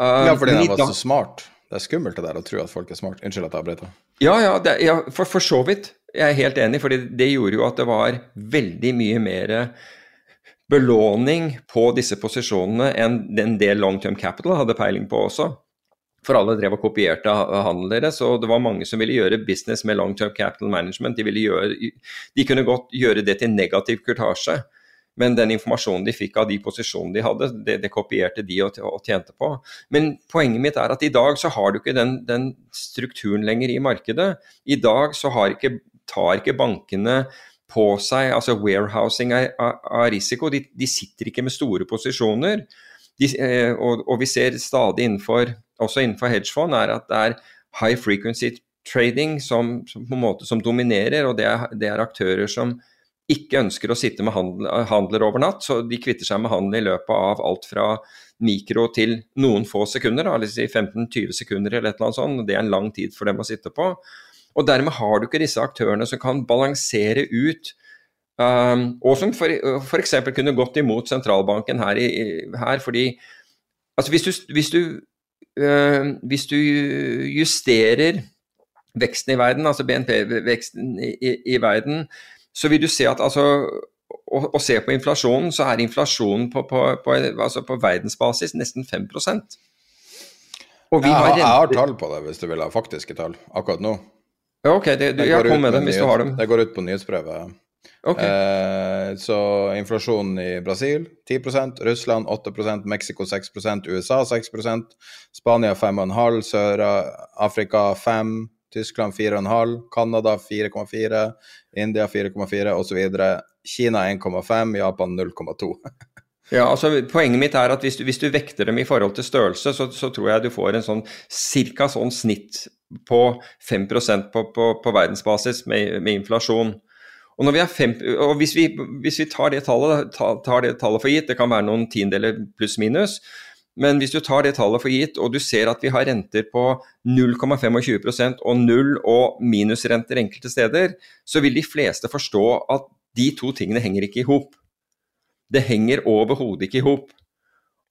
Uh, ja, fordi de var så smart. Det er skummelt det der å tro at folk er smart. Unnskyld at jeg avbrøt. Ja, ja, det, ja for, for, så vidt. Jeg er helt enig, for det gjorde jo at det var veldig mye mer belåning på disse posisjonene enn den del long term capital hadde peiling på også. For alle drev og kopierte deres, og det var mange som ville gjøre business med long term capital management. De, gjøre, de kunne godt gjøre det til negativ kurtasje. Men den informasjonen de fikk av de posisjonene de hadde, det, det kopierte de og, og, tjente på. Men poenget mitt er at i dag så har du ikke den, den strukturen lenger i markedet. I dag så ikke, tar ikke bankene på seg altså warehousing av risiko. De, de, sitter ikke med store posisjoner. De, eh, og, og, vi ser stadig innenfor, også innenfor hedgefond, er at det er high frequency trading som, som på en måte som dominerer, og det er, det er aktører som ikke ønsker å sitte med handel, handler over natt, så de kvitter seg med handel i løpet av alt fra mikro til noen få sekunder, si 15-20 sekunder eller et eller annet sånt. Det er en lang tid for dem å sitte på. Og dermed har du ikke disse aktørene som kan balansere ut og som f.eks. kunne gått imot sentralbanken her, i, her fordi altså hvis du, hvis du, uh, hvis du justerer veksten i verden, altså BNP-veksten i, i, i verden, så vil du se at altså å, å, se på inflasjonen, så er inflasjonen på, på, på, altså på verdensbasis nesten 5 Og vi jeg, har, jeg har tall på det, hvis du vil ha faktiske tall akkurat nå. Ja, ok, det, du, jeg kom med dem hvis du har dem. Det går ut på nyhetsbrevet. Okay. Eh, så inflasjonen i Brasil 10% Russland 8% Mexico 6% USA 6% Spania 5,5 Sør-Afrika 5 Tyskland 4,5, Canada 4,4, India 4,4 osv. Kina 1,5, Japan 0,2. [laughs] ja, altså Poenget mitt er at hvis du, hvis du, vekter dem i forhold til størrelse, så, så tror jeg du får en sånn cirka sånn snitt på 5 på, på, på verdensbasis med, med, inflasjon. Og, fem, og hvis, vi, hvis, vi, tar det, tallet, tar det tallet for gitt, det kan være noen tiendeler pluss-minus, men hvis du tar det tallet for gitt, og du ser at vi har renter på 0,25% og null og minusrenter enkelte steder, så vil de fleste forstå at de to tingene henger ikke i hop. Det henger overhodet ikke i hop.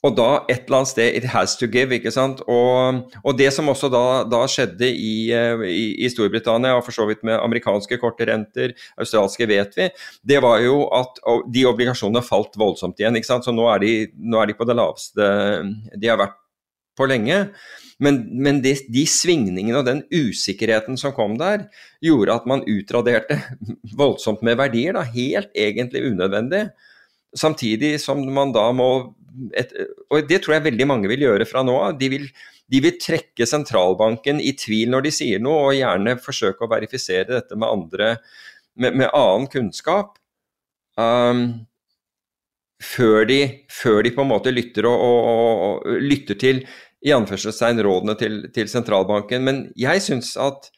Og da et eller annet sted It has to give, ikke sant. Og, og det som også da, da skjedde i, eh, i, i, Storbritannia, og for så vidt med amerikanske korte renter, australske vet vi, det var jo at de obligasjonene falt voldsomt igjen. ikke sant. Så nå er de, nå er de på det laveste de har vært på lenge. Men, men de, de, svingningene og den usikkerheten som kom der, gjorde at man utraderte [laughs] voldsomt med verdier. da, Helt egentlig unødvendig. Samtidig som man da må et, og det tror jeg veldig mange vil gjøre fra nå av. De, de, vil trekke sentralbanken i tvil når de sier noe, og gjerne forsøke å verifisere dette med andre med, med annen kunnskap. Um, før, de, før, de, på en måte lytter, og, og, og, lytter til i anførselstegn rådene til, til, sentralbanken. Men jeg syns at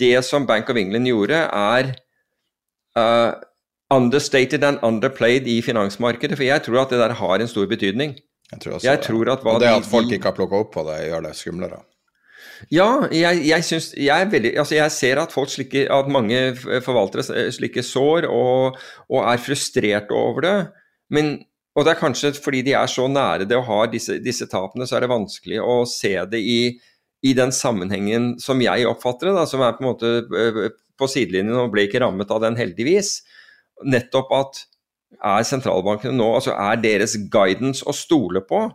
det som Bank of England gjorde, er uh, understated and underplayed i finansmarkedet. For jeg tror at det der har en stor betydning. Jeg tror også jeg det. Tror at og det at folk ikke har plukka opp på det, gjør det skumlere. Ja, jeg, jeg, synes, jeg, veldig, altså jeg ser at, folk slikker, at mange forvaltere slikker sår og, og, er frustrert over det. Men, og det er kanskje fordi de er så nære det og har disse, disse tapene, så er det vanskelig å se det i, i den sammenhengen som jeg oppfatter det, da, som er på en måte på sidelinjen og ble ikke rammet av den heldigvis nettopp at er sentralbankene nå altså Er deres guidance å stole på,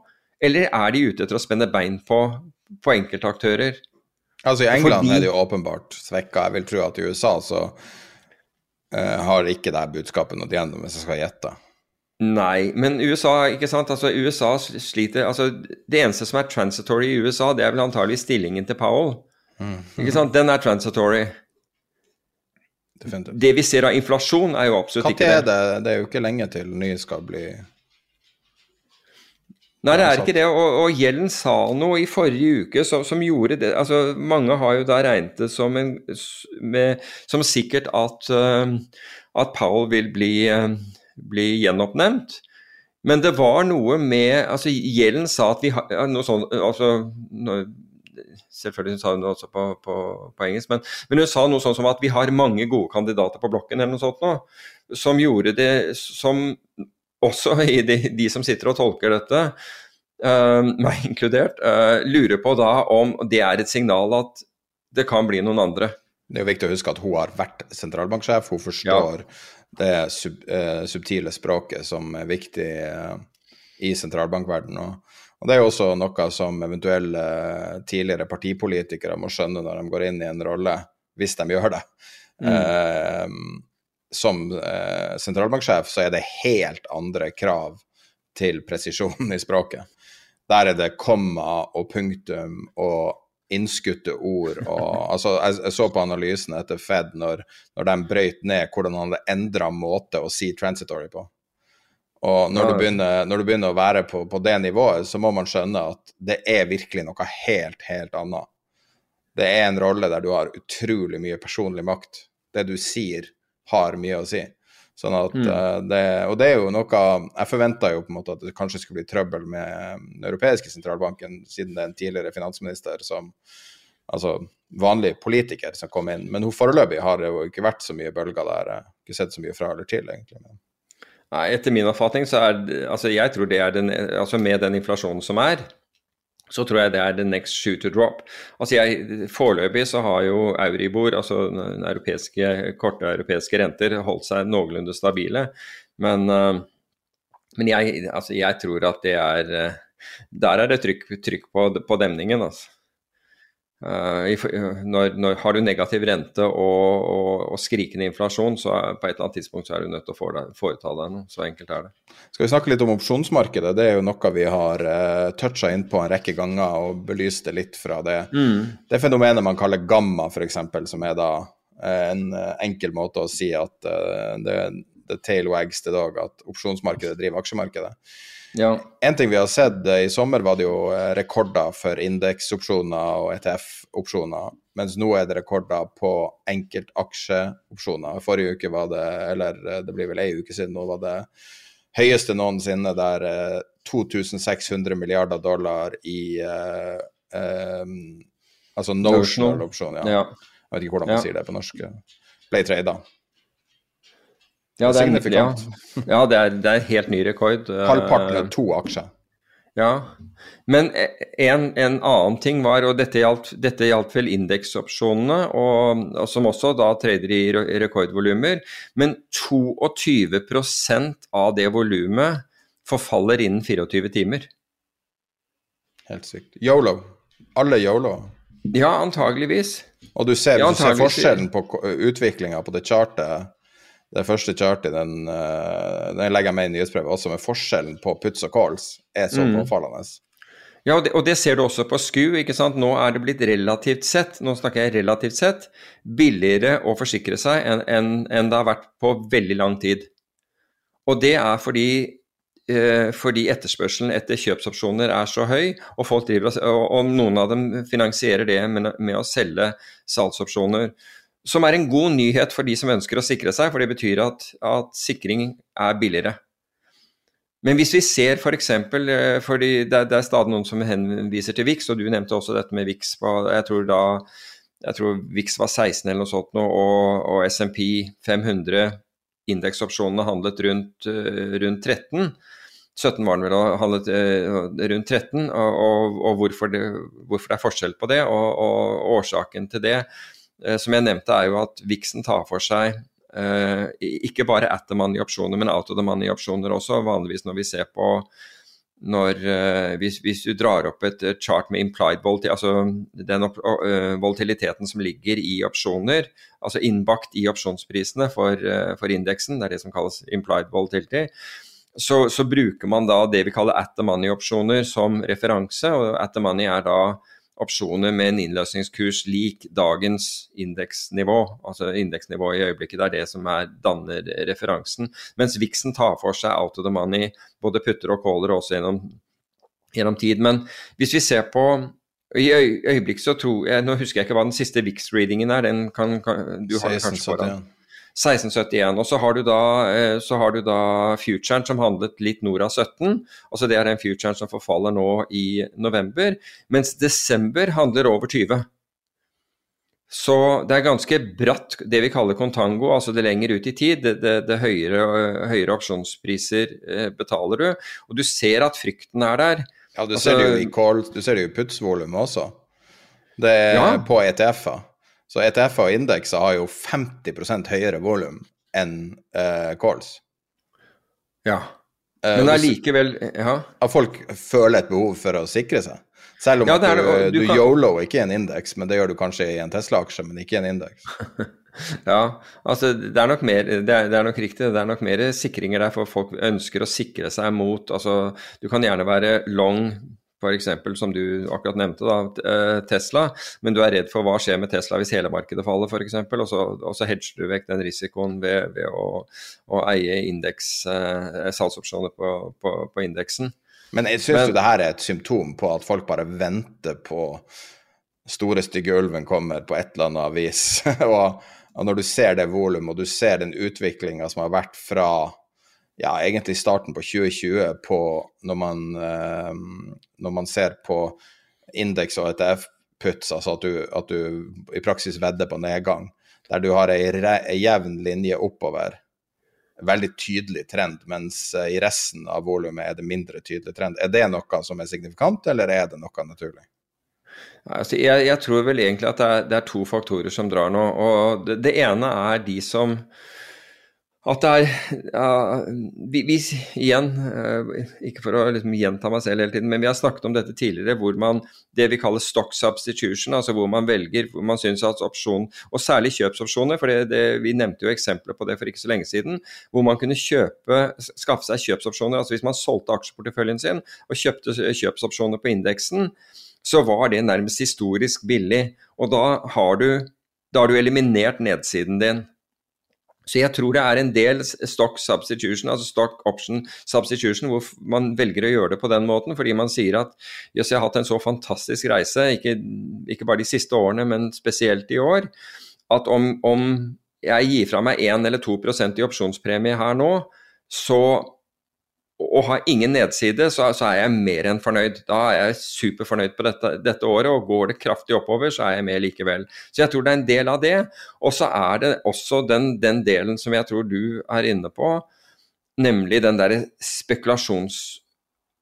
eller er de ute etter å spenne bein på, på enkeltaktører? Altså I England Fordi... er det jo åpenbart svekka. Jeg vil tro at i USA så uh, har ikke det budskapet nådd gjennom, hvis jeg skal gjette. Nei, men USA ikke sant? Altså, USA sliter altså, Det eneste som er transitory i USA, det er vel antagelig stillingen til Powell. Mm. Ikke sant? Den er transitory. Definitivt. Det vi ser av inflasjon, er jo absolutt ikke det. det. Det er jo ikke lenge til ny skal bli Nei, det er ikke det. Og, og Gjellen sa noe i forrige uke som, som, gjorde det altså Mange har jo da regnet det som, en, med, som sikkert at, uh, at Powell vil bli, uh, bli, gjenoppnevnt. Men det var noe med altså Gjellen sa at vi har noe sånt altså, Selvfølgelig sa hun det også på, på, på engelsk, men, men, hun sa noe sånn som at vi har mange gode kandidater på blokken, eller noe sånt nå, som gjorde det Som også i de, de som sitter og tolker dette, uh, meg inkludert, uh, lurer på da om det er et signal at det kan bli noen andre. Det er jo viktig å huske at hun har vært sentralbanksjef. Hun forstår ja. det sub, uh, subtile språket som er viktig i sentralbankverdenen. Og, Og Det er jo også noe som eventuelle tidligere partipolitikere må skjønne når de går inn i en rolle, hvis de gjør det. Mm. Eh, som eh, sentralbanksjef så er det helt andre krav til presisjon i språket. Der er det komma og punktum og innskutte ord og [laughs] altså, jeg, jeg, så på analysen etter Fed når, når de brøyt ned hvordan han hadde endra måte å si transitory på. Og når du begynner, når du begynner å være på, på, det nivået, så må man skjønne at det er virkelig noe helt, helt annet. Det er en rolle der du har utrolig mye personlig makt. Det du sier, har mye å si. Sånn at mm. uh, det, Og det er jo noe Jeg forventa jo på en måte at det kanskje skulle bli trøbbel med den europeiske sentralbanken, siden det er en tidligere finansminister som Altså vanlig politiker som kom inn. Men hun foreløpig har det jo ikke vært så mye bølger der. Ikke sett så mye fra eller til, egentlig. Men Nei, Etter min oppfatning så er altså jeg tror det er den, altså med den inflasjonen som er, så tror jeg det er the next shoe to drop. Altså jeg, Foreløpig så har jo Euribor, altså europeiske, korte europeiske renter, holdt seg noenlunde stabile. Men, uh, men jeg, altså jeg, tror at det er uh, Der er det trykk, trykk på, på demningen, altså. Eh, når, når, har du negativ rente og, og, og, skrikende inflasjon, så er, på et eller annet tidspunkt så er du nødt til å foreta deg noe. Så enkelt er det. Skal vi snakke litt om opsjonsmarkedet? Det er jo noe vi har uh, eh, toucha inn på en rekke ganger og belyst det litt fra det, mm. det fenomenet man kaller gamma, f.eks., som er da en enkel måte å si at uh, det, det tail wags til dag at opsjonsmarkedet driver aksjemarkedet. Ja. En ting vi har sett eh, i sommer, var det jo eh, rekorder for indeksopsjoner og ETF-opsjoner. Mens nå er det rekorder på enkeltaksjeopsjoner. Forrige uke var det, eller eh, det blir vel ei uke siden nå, var det høyeste noensinne der 2600 milliarder dollar i uh, um, Altså notional opsjon, ja. ja. Jeg vet ikke hvordan man ja. sier det på norsk. Ble trada. Ja, det er, ja. ja det, er, det er helt ny rekord. [laughs] Halvparten av to aksjer. Ja, men en, en, annen ting var, og dette gjaldt, dette gjaldt vel indeksopsjonene, og, og, som også da trader i rekordvolumer, men 22% av det volumet forfaller innen 24 timer. Helt sykt. Yolo. Alle yolo. Ja, antageligvis. Og du ser, ja, du ser forskjellen på utviklinga på det chartet det første chartet, den, uh, den legger jeg med i nyhetsbrevet, også med forskjellen på puts og calls, er så mm. påfallende. Ja, og det, og det, ser du også på SKU. ikke sant? Nå er det blitt relativt sett, nå snakker jeg relativt sett, billigere å forsikre seg enn en, en det har vært på veldig lang tid. Og det er fordi, eh, fordi etterspørselen etter kjøpsopsjoner er så høy, og, folk driver, og, og noen av dem finansierer det med, med å selge salgsopsjoner. Som er en god nyhet for de som ønsker å sikre seg, for det betyr at, at sikring er billigere. Men hvis vi ser f.eks. For eksempel, fordi det, det, er stadig noen som henviser til VIX, og du nevnte også dette med VIX på Jeg tror da jeg tror VIX var 16 eller noe sånt nå, og, og SMP 500 indeksopsjonene handlet rundt, eh, rundt 13. 17 var den vel og handlet eh, rundt 13, og, og, og hvorfor, det, hvorfor, det, er forskjell på det, og, årsaken til det Eh, som jeg nevnte, er jo at Vixen tar for seg eh, ikke bare at the money-opsjoner, men out of the money-opsjoner også. Vanligvis når vi ser på når, eh, hvis, hvis, du drar opp et chart med implied volatility, altså den uh, volatiliteten som ligger i opsjoner, altså innbakt i opsjonsprisene for, uh, for, indeksen, det er det som kalles implied volatility, så, så, bruker man da det vi kaller at the money-opsjoner som referanse. og At the money er da opsjoner med en innløsningskurs lik dagens indeksnivå, altså indeksnivået i øyeblikket. Det er det som er, danner referansen. Mens Vixen tar for seg out of the money, både putter og caller også gjennom, gjennom tid. Men hvis vi ser på i øyeblikk så tror jeg Nå husker jeg ikke hva den siste VIX-readingen er. Den kan, kan, du har 16, kanskje foran. 1671. Og så har du da, eh, så har du da futuren som handlet litt nord av 17. altså Det er den futuren som forfaller nå i november. Mens desember handler over 20. Så det er ganske bratt, det vi kaller contango, altså det lenger ut i tid. Det, det, det høyere, høyere, opsjonspriser eh, betaler du. Og du ser at frykten er der. Ja, du ser det jo i call, du ser det jo i putsvolumet også. Det er ja. på ETF-er. Så ETF-er og indekser har jo 50 høyere volum enn uh, calls. Ja. Eh, Men allikevel Ja. At folk føler et behov for å sikre seg. Selv om Ja, er du, du, du kan- yolo ikke i en indeks, men det gjør du kanskje i en Tesla-aksje, men ikke i en indeks. [laughs] Ja, altså det er nok mer det er, det er nok riktig. Det er nok mer sikringer der, for folk ønsker å sikre seg mot Altså, du kan gjerne være long, f.eks. som du akkurat nevnte, da, eh, Tesla, men du er redd for hva skjer med Tesla hvis hele markedet faller, f.eks. Og, så- og så hedger du vekk den risikoen ved, ved å, å eie indeks, eh, salgsopsjoner på, på, på indeksen. Men jeg syns jo det her er et symptom på at folk bare venter på store, stygge ulven kommer på et eller annet vis. [laughs] og, og når du ser det volumet, og du ser den utviklinga som har vært fra ja, egentlig starten på 2020 på når man, eh, når man ser på indeks og ETF-puts, altså at du, at du i praksis vedder på nedgang, der du har ei ei jevn linje oppover, veldig tydelig trend, mens eh, i resten av volumet er det mindre tydelig trend. Er det noe som er signifikant, eller er det noe naturlig? Altså, jeg, jeg tror vel egentlig at det er, det er to faktorer som drar nå. og Det, det ene er de som At det er ja, vi, vi, Igjen, eh, ikke for å liksom gjenta meg selv hele tiden, men vi har snakket om dette tidligere, hvor man det vi kaller stock substitution, altså hvor man velger hvor man syns at opsjon, og særlig kjøpsopsjoner, for det, det, vi nevnte jo eksempler på det for ikke så lenge siden, hvor man kunne kjøpe, skaffe seg kjøpsopsjoner. altså Hvis man solgte aksjeporteføljen sin og kjøpte kjøpsopsjoner på indeksen, så var det nærmest historisk billig. Og da har du, da har du eliminert nedsiden din. Så jeg tror det er en del stock substitution, altså stock option substitution, hvor man velger å gjøre det på den måten, fordi man sier at jøss, jeg har hatt en så fantastisk reise, ikke, ikke bare de siste årene, men spesielt i år, at om, om jeg gir fra meg 1 eller 2% i opsjonspremie her nå, så og har ingen nedside, så, så, er jeg mer enn fornøyd. Da er jeg superfornøyd på dette, dette, året, og går det kraftig oppover, så er jeg med likevel. Så jeg tror det er en del av det. Og så er det også den, den delen som jeg tror du er inne på, nemlig den derre spekulasjonsdriven.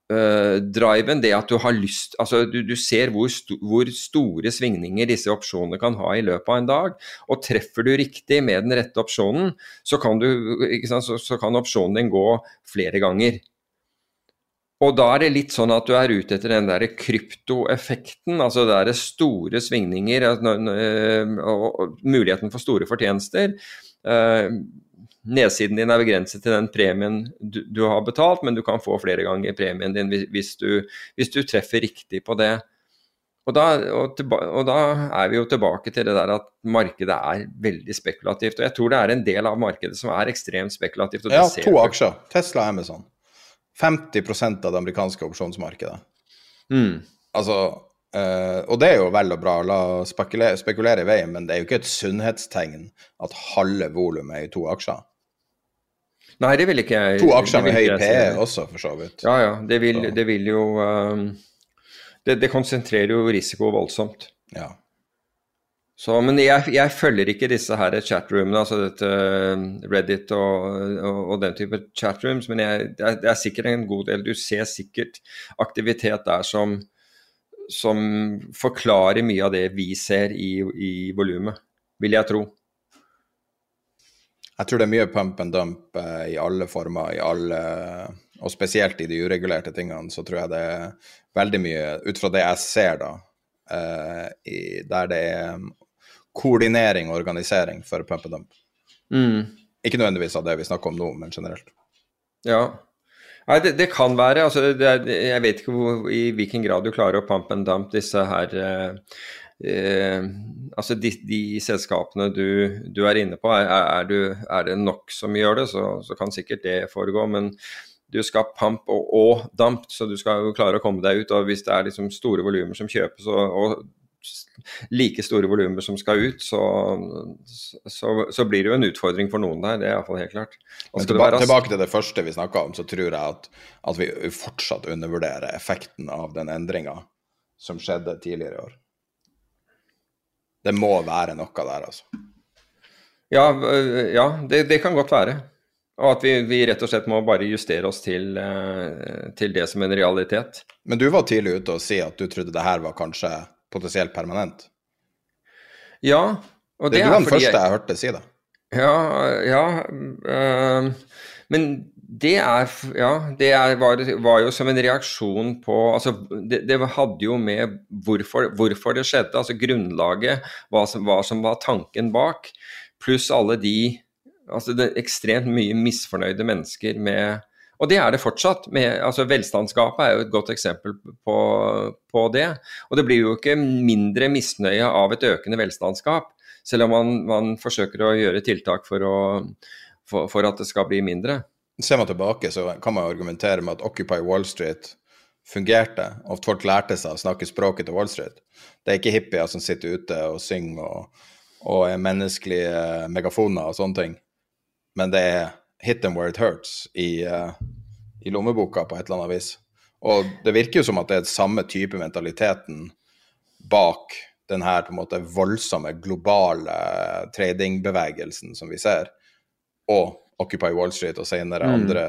Uh, det at du har lyst Altså, du, du ser hvor, sto, hvor, store svingninger disse opsjonene kan ha i løpet av en dag. Og treffer du riktig med den rette opsjonen, så kan, du, sant, så, så kan opsjonen din gå flere ganger. Og da er det litt sånn at du er ute etter den der kryptoeffekten, altså det er store svingninger og muligheten for store fortjenester. Nedsiden din er begrenset til den premien du, du har betalt, men du kan få flere ganger premien din hvis du, hvis du treffer riktig på det. Og da, og, tilba, og da, er vi jo tilbake til det der at markedet er veldig spekulativt. Og jeg tror det er en del av markedet som er ekstremt spekulativt. ja, to aksjer. Tesla og Amazon. 50% av det amerikanske opsjonsmarkedet. Mm. Altså, øh, og det er jo vel og bra, la spekulere, spekulere i veien, men det er jo ikke et sunnhetstegn at halve volumet er i to aksjer. Nei, det vil ikke jeg To aksjer med høy PE også, for så vidt. Ja, ja. Det vil, det vil jo um, det, det, konsentrerer jo risiko voldsomt. Ja. Så, men jeg, jeg, følger ikke disse her chatroomene, altså dette Reddit og, og, og den type chatrooms, men jeg, det, er, det, er, sikkert en god del. Du ser sikkert aktivitet der som, som forklarer mye av det vi ser i, i volumet, vil jeg tro. Jeg tror det er mye pump and dump eh, i alle former, i alle Og spesielt i de uregulerte tingene, så tror jeg det er veldig mye, ut fra det jeg ser, da, eh, i, der det er koordinering og organisering for pump and dump. Mm. Ikke nødvendigvis av det vi snakker om nå, men generelt. Ja. Nei, det, det kan være. Altså, det jeg vet ikke hvor, i hvilken grad du klarer å pump and dump disse her eh, eh, Altså de, de selskapene du, du, er inne på. Er, er, du, er, det nok som gjør det, så, så, kan sikkert det foregå. Men du skal pump og, og damp, så du skal jo klare å komme deg ut. Og hvis det er liksom store volumer som kjøpes, og, og like store volumer som skal ut, så, så, så, blir det jo en utfordring for noen der. Det er iallfall helt klart. Men tilbake, tilbake, til det første vi snakka om, så tror jeg at, at, vi fortsatt undervurderer effekten av den endringa som skjedde tidligere i år. Det må være noe der, altså. Ja, ja det, det, kan godt være. Og at vi, vi, rett og slett må bare justere oss til, til det som en realitet. Men du var tidlig ute og si at du trodde det her var kanskje potensielt permanent. Ja, og det, det er du den første jeg... jeg hørte si det. Ja, ja øh, Men Det er Ja, det er, var, var, jo som en reaksjon på Altså, det, det hadde jo med hvorfor, hvorfor, det skjedde, altså grunnlaget, hva som, hva som var tanken bak, pluss alle de Altså det er ekstremt mye misfornøyde mennesker med og det er det fortsatt. Med, altså Velstandsgapet er jo et godt eksempel på, på, det. Og det blir jo ikke mindre misnøye av et økende velstandsgap, selv om man, man forsøker å gjøre tiltak for, å, for, for at det skal bli mindre. Ser man tilbake, så kan man argumentere med at Occupy Wall Street fungerte, og at folk lærte seg å snakke språket til Wall Street. Det er ikke hippier som sitter ute og synger og, og er menneskelige megafoner og sånne ting, men det er hit them where it hurts i, uh, i lommeboka på et eller annet vis. Og det virker jo som at det er samme type mentaliteten bak den her på en måte voldsomme globale tradingbevegelsen som vi ser, og Occupy Wall Street og senere mm. andre,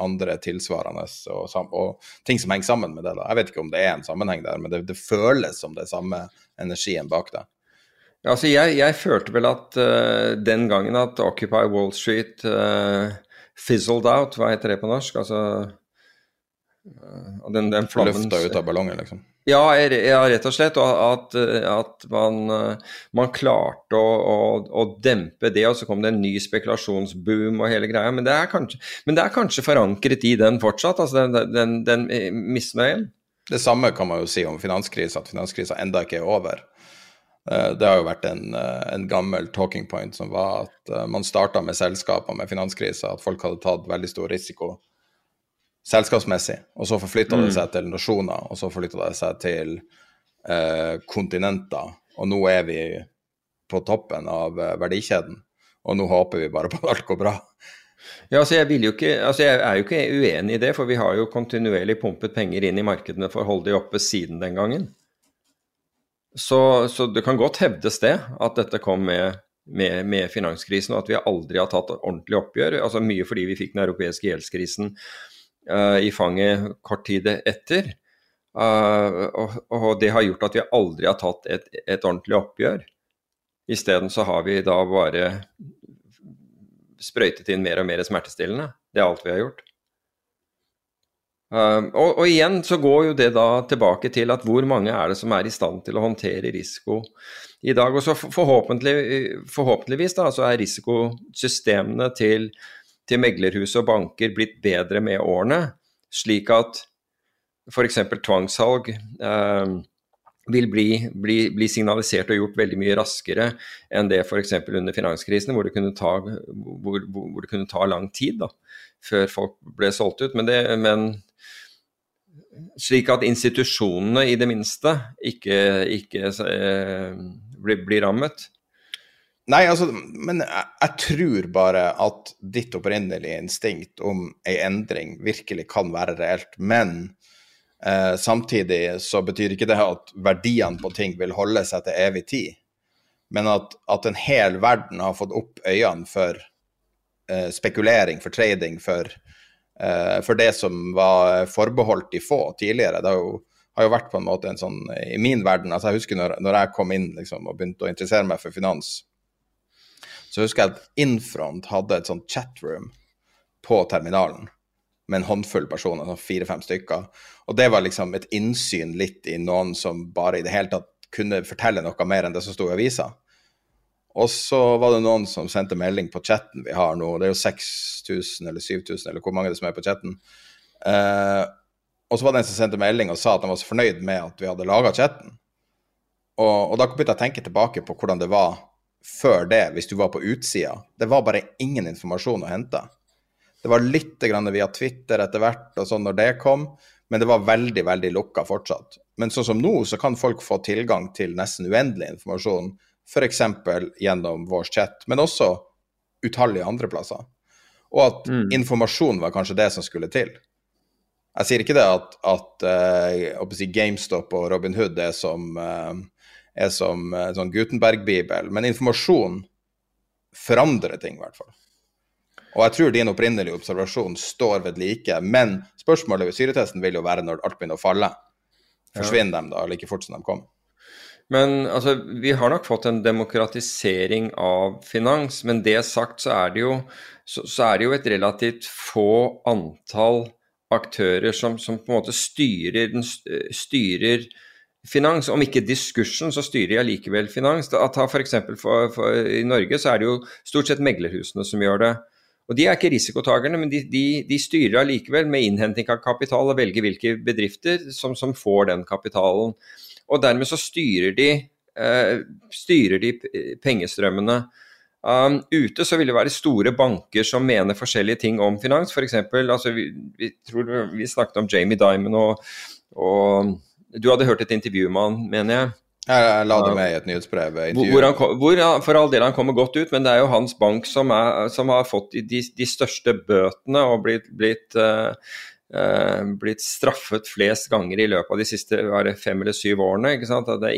andre, tilsvarende og, og, ting som henger sammen med det. da. Jeg vet ikke om det er en sammenheng der, men det, det føles som det er samme energien bak det. Altså jeg, jeg følte vel at uh, den gangen at Occupy Wall Street uh, fizzled out, hva heter det på norsk? Altså uh, den, den flammen Løfta ut av ballongen, liksom? Ja, ja, rett og slett. Og at, at man, man, klarte å, å, å, dempe det, og så kom det en ny spekulasjonsboom og hele greia. Men det er kanskje, det er kanskje forankret i den fortsatt, altså den, den, den, misnøyen? Det samme kan man jo si om finanskrisa, at finanskrisa enda ikke er over. Eh, det har jo vært en, eh, en, gammel talking point som var at eh, man starta med selskaper med finanskrisa, at folk hadde tatt veldig stor risiko selskapsmessig. Og så forflytta det mm. seg til nasjoner, og så forflytta det seg til eh, kontinenter. Og nå er vi på toppen av verdikjeden, og nå håper vi bare på at alt går bra. Ja, altså jeg, ikke, altså jeg, er jo ikke uenig i det, for vi har jo kontinuerlig pumpet penger inn i markedene for å holde de oppe siden den gangen. Så, så, det kan godt hevdes det, at dette kom med, med, med, finanskrisen, og at vi aldri har tatt ordentlig oppgjør. altså Mye fordi vi fikk den europeiske gjeldskrisen i fanget kort tid etter. Uh, og, og, det har gjort at vi aldri har tatt et, et ordentlig oppgjør. Isteden så har vi da bare sprøytet inn mer og mer smertestillende. Det er alt vi har gjort. Uh, og, og, igjen så går jo det da tilbake til at hvor mange er det som er i stand til å håndtere risiko i dag. Og så forhåpentlig, forhåpentligvis da, så er risikosystemene til, til meglerhus og banker blitt bedre med årene, slik at f.eks. tvangssalg eh, vil bli, bli, bli, signalisert og gjort veldig mye raskere enn det f.eks. under finanskrisen, hvor det, ta, hvor, hvor det, kunne ta, lang tid da, før folk ble solgt ut. Men, det, men slik at institusjonene i det minste ikke, ikke eh, blir, blir, rammet? Nei, altså, men jeg, jeg, tror bare at ditt opprinnelige instinkt om ei endring virkelig kan være reelt. Men eh, samtidig så betyr ikke det at verdiene på ting vil holde seg til evig tid. Men at, at en hel verden har fått opp øynene for eh, spekulering, for trading, for eh, for det som var forbeholdt de få tidligere. Det har jo, har jo, vært på en måte en sånn I min verden altså Jeg husker når, når jeg kom inn liksom, og begynte å interessere meg for finans, så husker jeg at Infront hadde et sånt chatroom på terminalen med en håndfull personer, sånn fire-fem stykker. Og det var liksom et innsyn litt i noen som bare i det hele tatt kunne fortelle noe mer enn det som sto i avisa. Og så var det noen som sendte melding på chatten vi har nå. Det er jo 6000 eller 7000 eller hvor mange det som er på chatten. Eh, og så var det en som sendte melding og sa at han var så fornøyd med at vi hadde laga chatten. Og, og, da begynte jeg å tenke tilbake på hvordan det var før det, hvis du var på utsida. Det var bare ingen informasjon å hente. Det var litt via Twitter etter hvert og sånn når det kom, men det var veldig, veldig lukka fortsatt. Men sånn som nå, så kan folk få tilgang til nesten uendelig informasjon f.eks. gjennom vår chat, men også utallige andre plasser. Og at mm. informasjon var kanskje det som skulle til. Jeg sier ikke det at, at uh, si GameStop og Robin Hood er som, uh, er som en sånn Gutenberg-bibel, men informasjon forandrer ting, i hvert fall. Og jeg tror din opprinnelige observasjon står ved like, men spørsmålet ved syretesten vil jo være når alt begynner å falle. Forsvinner ja. de da like fort som de kom? Men altså, vi har nok fått en demokratisering av finans. Men det sagt så er det jo, så, så er det jo et relativt få antall aktører som, som, på en måte styrer, styrer finans. Om ikke diskursen, så styrer jeg likevel finans. Ta eksempel For, for, i Norge så er det jo stort sett meglerhusene som gjør det. Og De er ikke risikotakerne, men de, de, de styrer allikevel med innhenting av kapital og velger hvilke bedrifter som, som får den kapitalen. Og dermed så styrer de, eh, styrer de pengestrømmene. Um, ute så vil det være store banker som mener forskjellige ting om finans. For eksempel, altså vi, vi, tror vi snakket om Jamie Dimon, og, og, du hadde hørt et intervju med han, mener jeg. Jeg la det med i et nyhetsbrev. Hvor, han, hvor For all del han kommer godt ut, men det er jo hans bank som, er, som har fått de, de, største bøtene og blitt, blitt uh, Uh, blitt straffet flest ganger i løpet av de siste det, fem eller syv årene.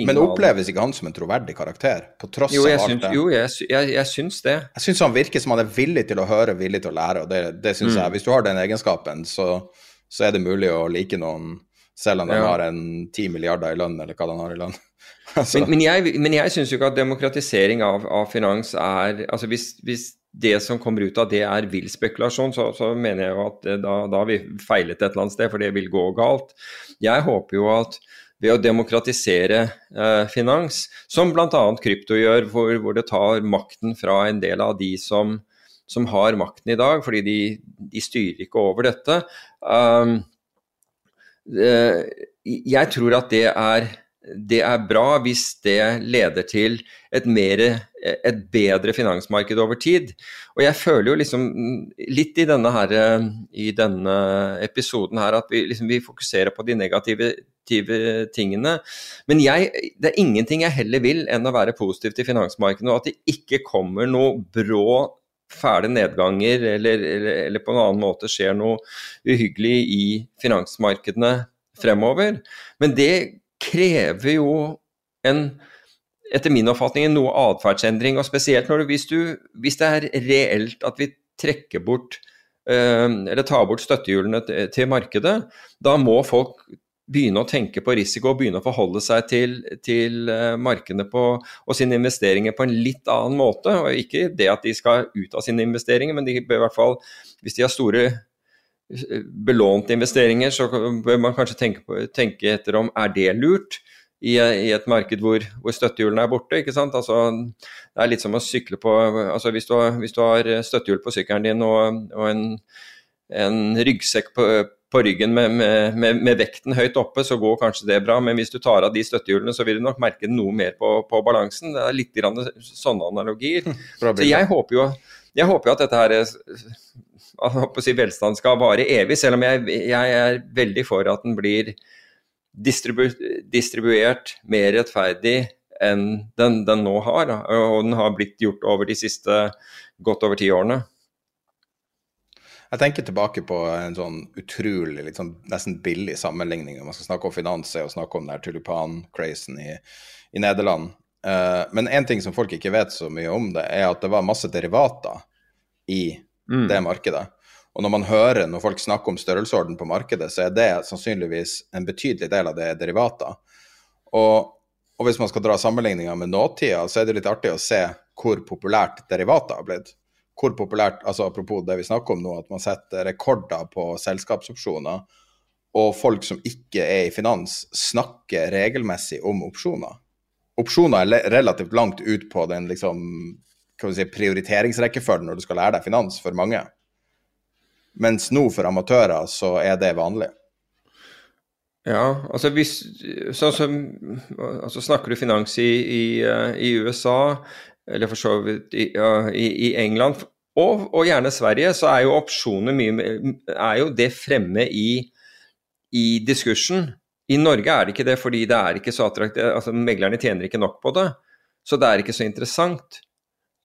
Men oppleves ikke han som en troverdig karakter? På tross jo, av alt syns, det? Jo, jeg, jeg, jeg, syns det. Jeg syns han virker som han er villig til å høre, villig til å lære. og det, det synes mm. jeg, Hvis du har den egenskapen, så, så, er det mulig å like noen selv om de ja. har en ti milliarder i lønn, eller hva de har i lønn. [laughs] altså. Men, men, jeg, men jeg syns jo ikke at demokratisering av, av finans er altså hvis, hvis det som kommer ut av det er vill spekulasjon, så, så, mener jeg jo at da, da har vi feilet et eller annet sted, for det vil gå galt. Jeg håper jo at ved å demokratisere eh, finans, som bl.a. krypto gjør, hvor, hvor, det tar makten fra en del av de som, som har makten i dag, fordi de, de styrer ikke over dette. Um, eh, jeg tror at det er det er bra hvis det leder til et, mer, et bedre finansmarked over tid. Og jeg føler jo liksom litt i denne, her, i denne episoden her at vi, liksom, vi fokuserer på de negative tingene. Men jeg, det er ingenting jeg heller vil enn å være positiv til finansmarkedet, og at det ikke kommer noe brå fæle nedganger eller, eller, eller på en annen måte skjer noe uhyggelig i finansmarkedene fremover. Men det krever jo en etter min oppfatning noe atferdsendring. Og spesielt når du, hvis, du, hvis, det er reelt at vi trekker bort uh, eller tar bort støttehjulene til markedet, da må folk begynne å tenke på risiko og begynne å forholde seg til, til uh, markedene og sine investeringer på en litt annen måte. og Ikke det at de skal ut av sine investeringer, men de bør i hvert fall, hvis de har store belånte investeringer, så bør man kanskje tenke, på, tenke etter om er det lurt i, i et marked hvor, hvor, støttehjulene er borte. ikke sant? Altså, det er litt som å sykle på altså Hvis du har, hvis du har støttehjul på sykkelen din og, og en, en, ryggsekk på, på ryggen med, med, med, med, vekten høyt oppe, så går kanskje det bra. Men hvis du tar av de støttehjulene, så vil du nok merke noe mer på, på balansen. Det er litt grann sånne analogier. [laughs] Så jeg håper jo jeg håper jo at dette her si, velstand skal vare evig, selv om jeg, jeg, er veldig for at den blir distribu distribuert mer rettferdig enn den, den, nå har. Og den har blitt gjort over de siste godt over ti årene. Jeg tenker tilbake på en sånn utrolig, litt sånn nesten billig sammenligning. Når man skal snakke om finans, å snakke om den tulipan-crazen i, i, Nederland. Uh, men én ting som folk ikke vet så mye om det, er at det var masse derivater i mm. det markedet. Og når man hører når folk snakker om størrelsesorden på markedet, så er det sannsynligvis en betydelig del av det er derivater. Og, og hvis man skal dra sammenligninger med nåtida, så er det litt artig å se hvor populært derivater har blitt. Hvor populært, altså Apropos det vi snakker om nå, at man setter rekorder på selskapsopsjoner, og folk som ikke er i finans, snakker regelmessig om opsjoner. Opsjoner er relativt langt ut på den liksom kan si, prioriteringsrekkefølgen når du skal lære deg finans for mange. Mens nå for amatører så er det vanlig. Ja, altså hvis sånn som altså Snakker du finans i, i, eh, i USA, eller for så vidt i, i, England, og, og, gjerne Sverige, så er jo opsjoner mye Er jo det fremme i, i diskursen. I Norge er det ikke det, fordi det er ikke så attraktivt. Altså, meglerne tjener ikke nok på det. Så det er ikke så interessant.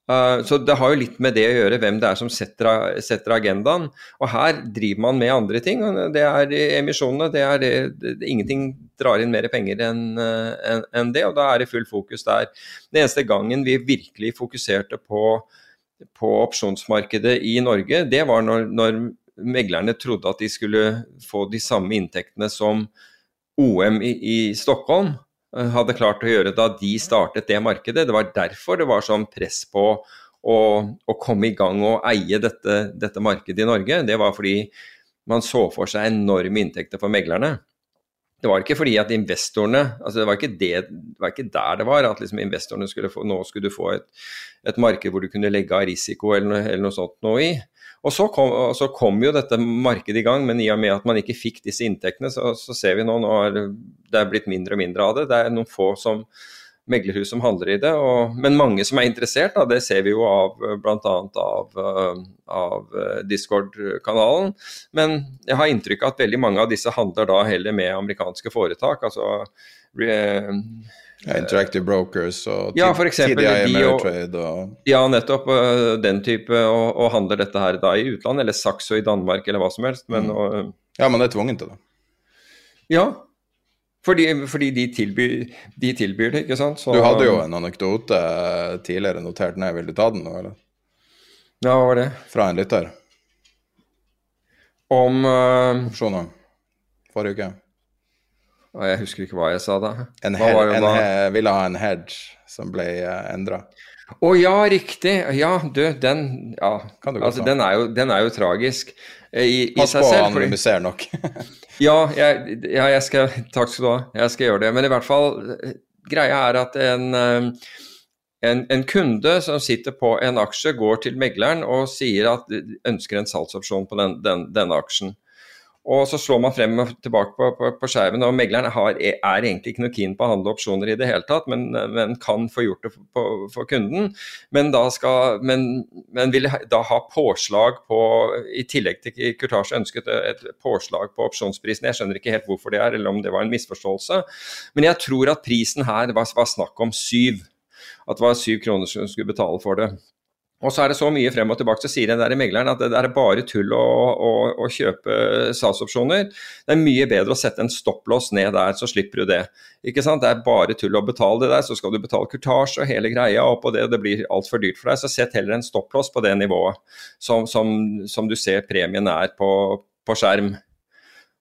Uh, så det har jo litt med det å gjøre, hvem det er som setter, setter, agendaen. Og her driver man med andre ting. Det er emisjonene. Det er det, det, ingenting drar inn mer penger enn en, en det, og da er det full fokus der. Den eneste gangen vi virkelig fokuserte på, på opsjonsmarkedet i Norge, det var når, når meglerne trodde at de skulle få de samme inntektene som OM i, i Stockholm. Eh, hadde klart å gjøre da de startet det markedet. Det var derfor det var sånn press på å, å komme i gang og eie dette, dette, markedet i Norge. Det var fordi man så for seg enorme inntekter for meglerne. Det var ikke fordi at investorene altså Det var ikke, det, det var ikke der det var, at liksom investorene skulle få Nå skulle du få et, et marked hvor du kunne legge av risiko eller eller noe sånt noe i. Og så kom, så kom, jo dette markedet i gang, men i og med at man ikke fikk disse inntektene, så, så ser vi nå er det er blitt mindre og mindre av det. Det er noen få som meglerhus som handler i det, og, men mange som er interessert. Da, det ser vi jo av bl.a. av, av Discord-kanalen. Men jeg har inntrykk av at veldig mange av disse handler da heller med amerikanske foretak. altså ja, Interactive Brokers og ja, for eksempel, TDI Ameritrade og Ja, nettopp uh, den type, og, og, handler dette her da i utlandet, eller Saxo i Danmark, eller hva som helst. Men, mm. og, ja, man er tvungen til det. Ja, fordi, fordi de, tilbyr, de, tilbyr, det, ikke sant. Så, du hadde jo en anekdote tidligere notert ned, vil du ta den nå, eller? Ja, hva var det? Fra en lytter. Om uh, Opsjoner. Forrige uke. Og jeg husker ikke hva jeg sa da. En, her, en he, ville ha en hedge som ble uh, eh, endra. Å ja, riktig. Ja, du, den Ja. Altså, den, er jo, den, er jo, tragisk eh, i, i Pass seg selv. Pass på å anonymisere nok. [laughs] ja, jeg, ja, jeg skal Takk skal du ha. Jeg skal gjøre det. Men i hvert fall, eh, greia er at en en, en, kunde som sitter på en aksje, går til megleren og sier at ønsker en salgsopsjon på den, den, denne aksjen. Og så slår man frem og tilbake på, på, på skjermen, og megleren har, er egentlig ikke noe keen på å handle opsjoner i det hele tatt, men, men kan få gjort det for, for kunden. Men, skal, men, men, vil da ha påslag på I tillegg til kurtasje ønsket et påslag på opsjonsprisen. Jeg skjønner ikke helt hvorfor det er, eller om det var en misforståelse. Men jeg tror at prisen her var, var snakk om syv. At det var syv kroner som skulle betale for det. Og så er det så mye frem og tilbake, så sier den der megleren at det er bare tull å, å, å kjøpe salgsopsjoner. Det er mye bedre å sette en stopplås ned der, så slipper du det. Ikke sant? Det er bare tull å betale det der, så skal du betale kurtasje og hele greia opp og det, det blir altfor dyrt for deg. Så sett heller en stopplås på det nivået som, som, som du ser premien er på, på skjerm.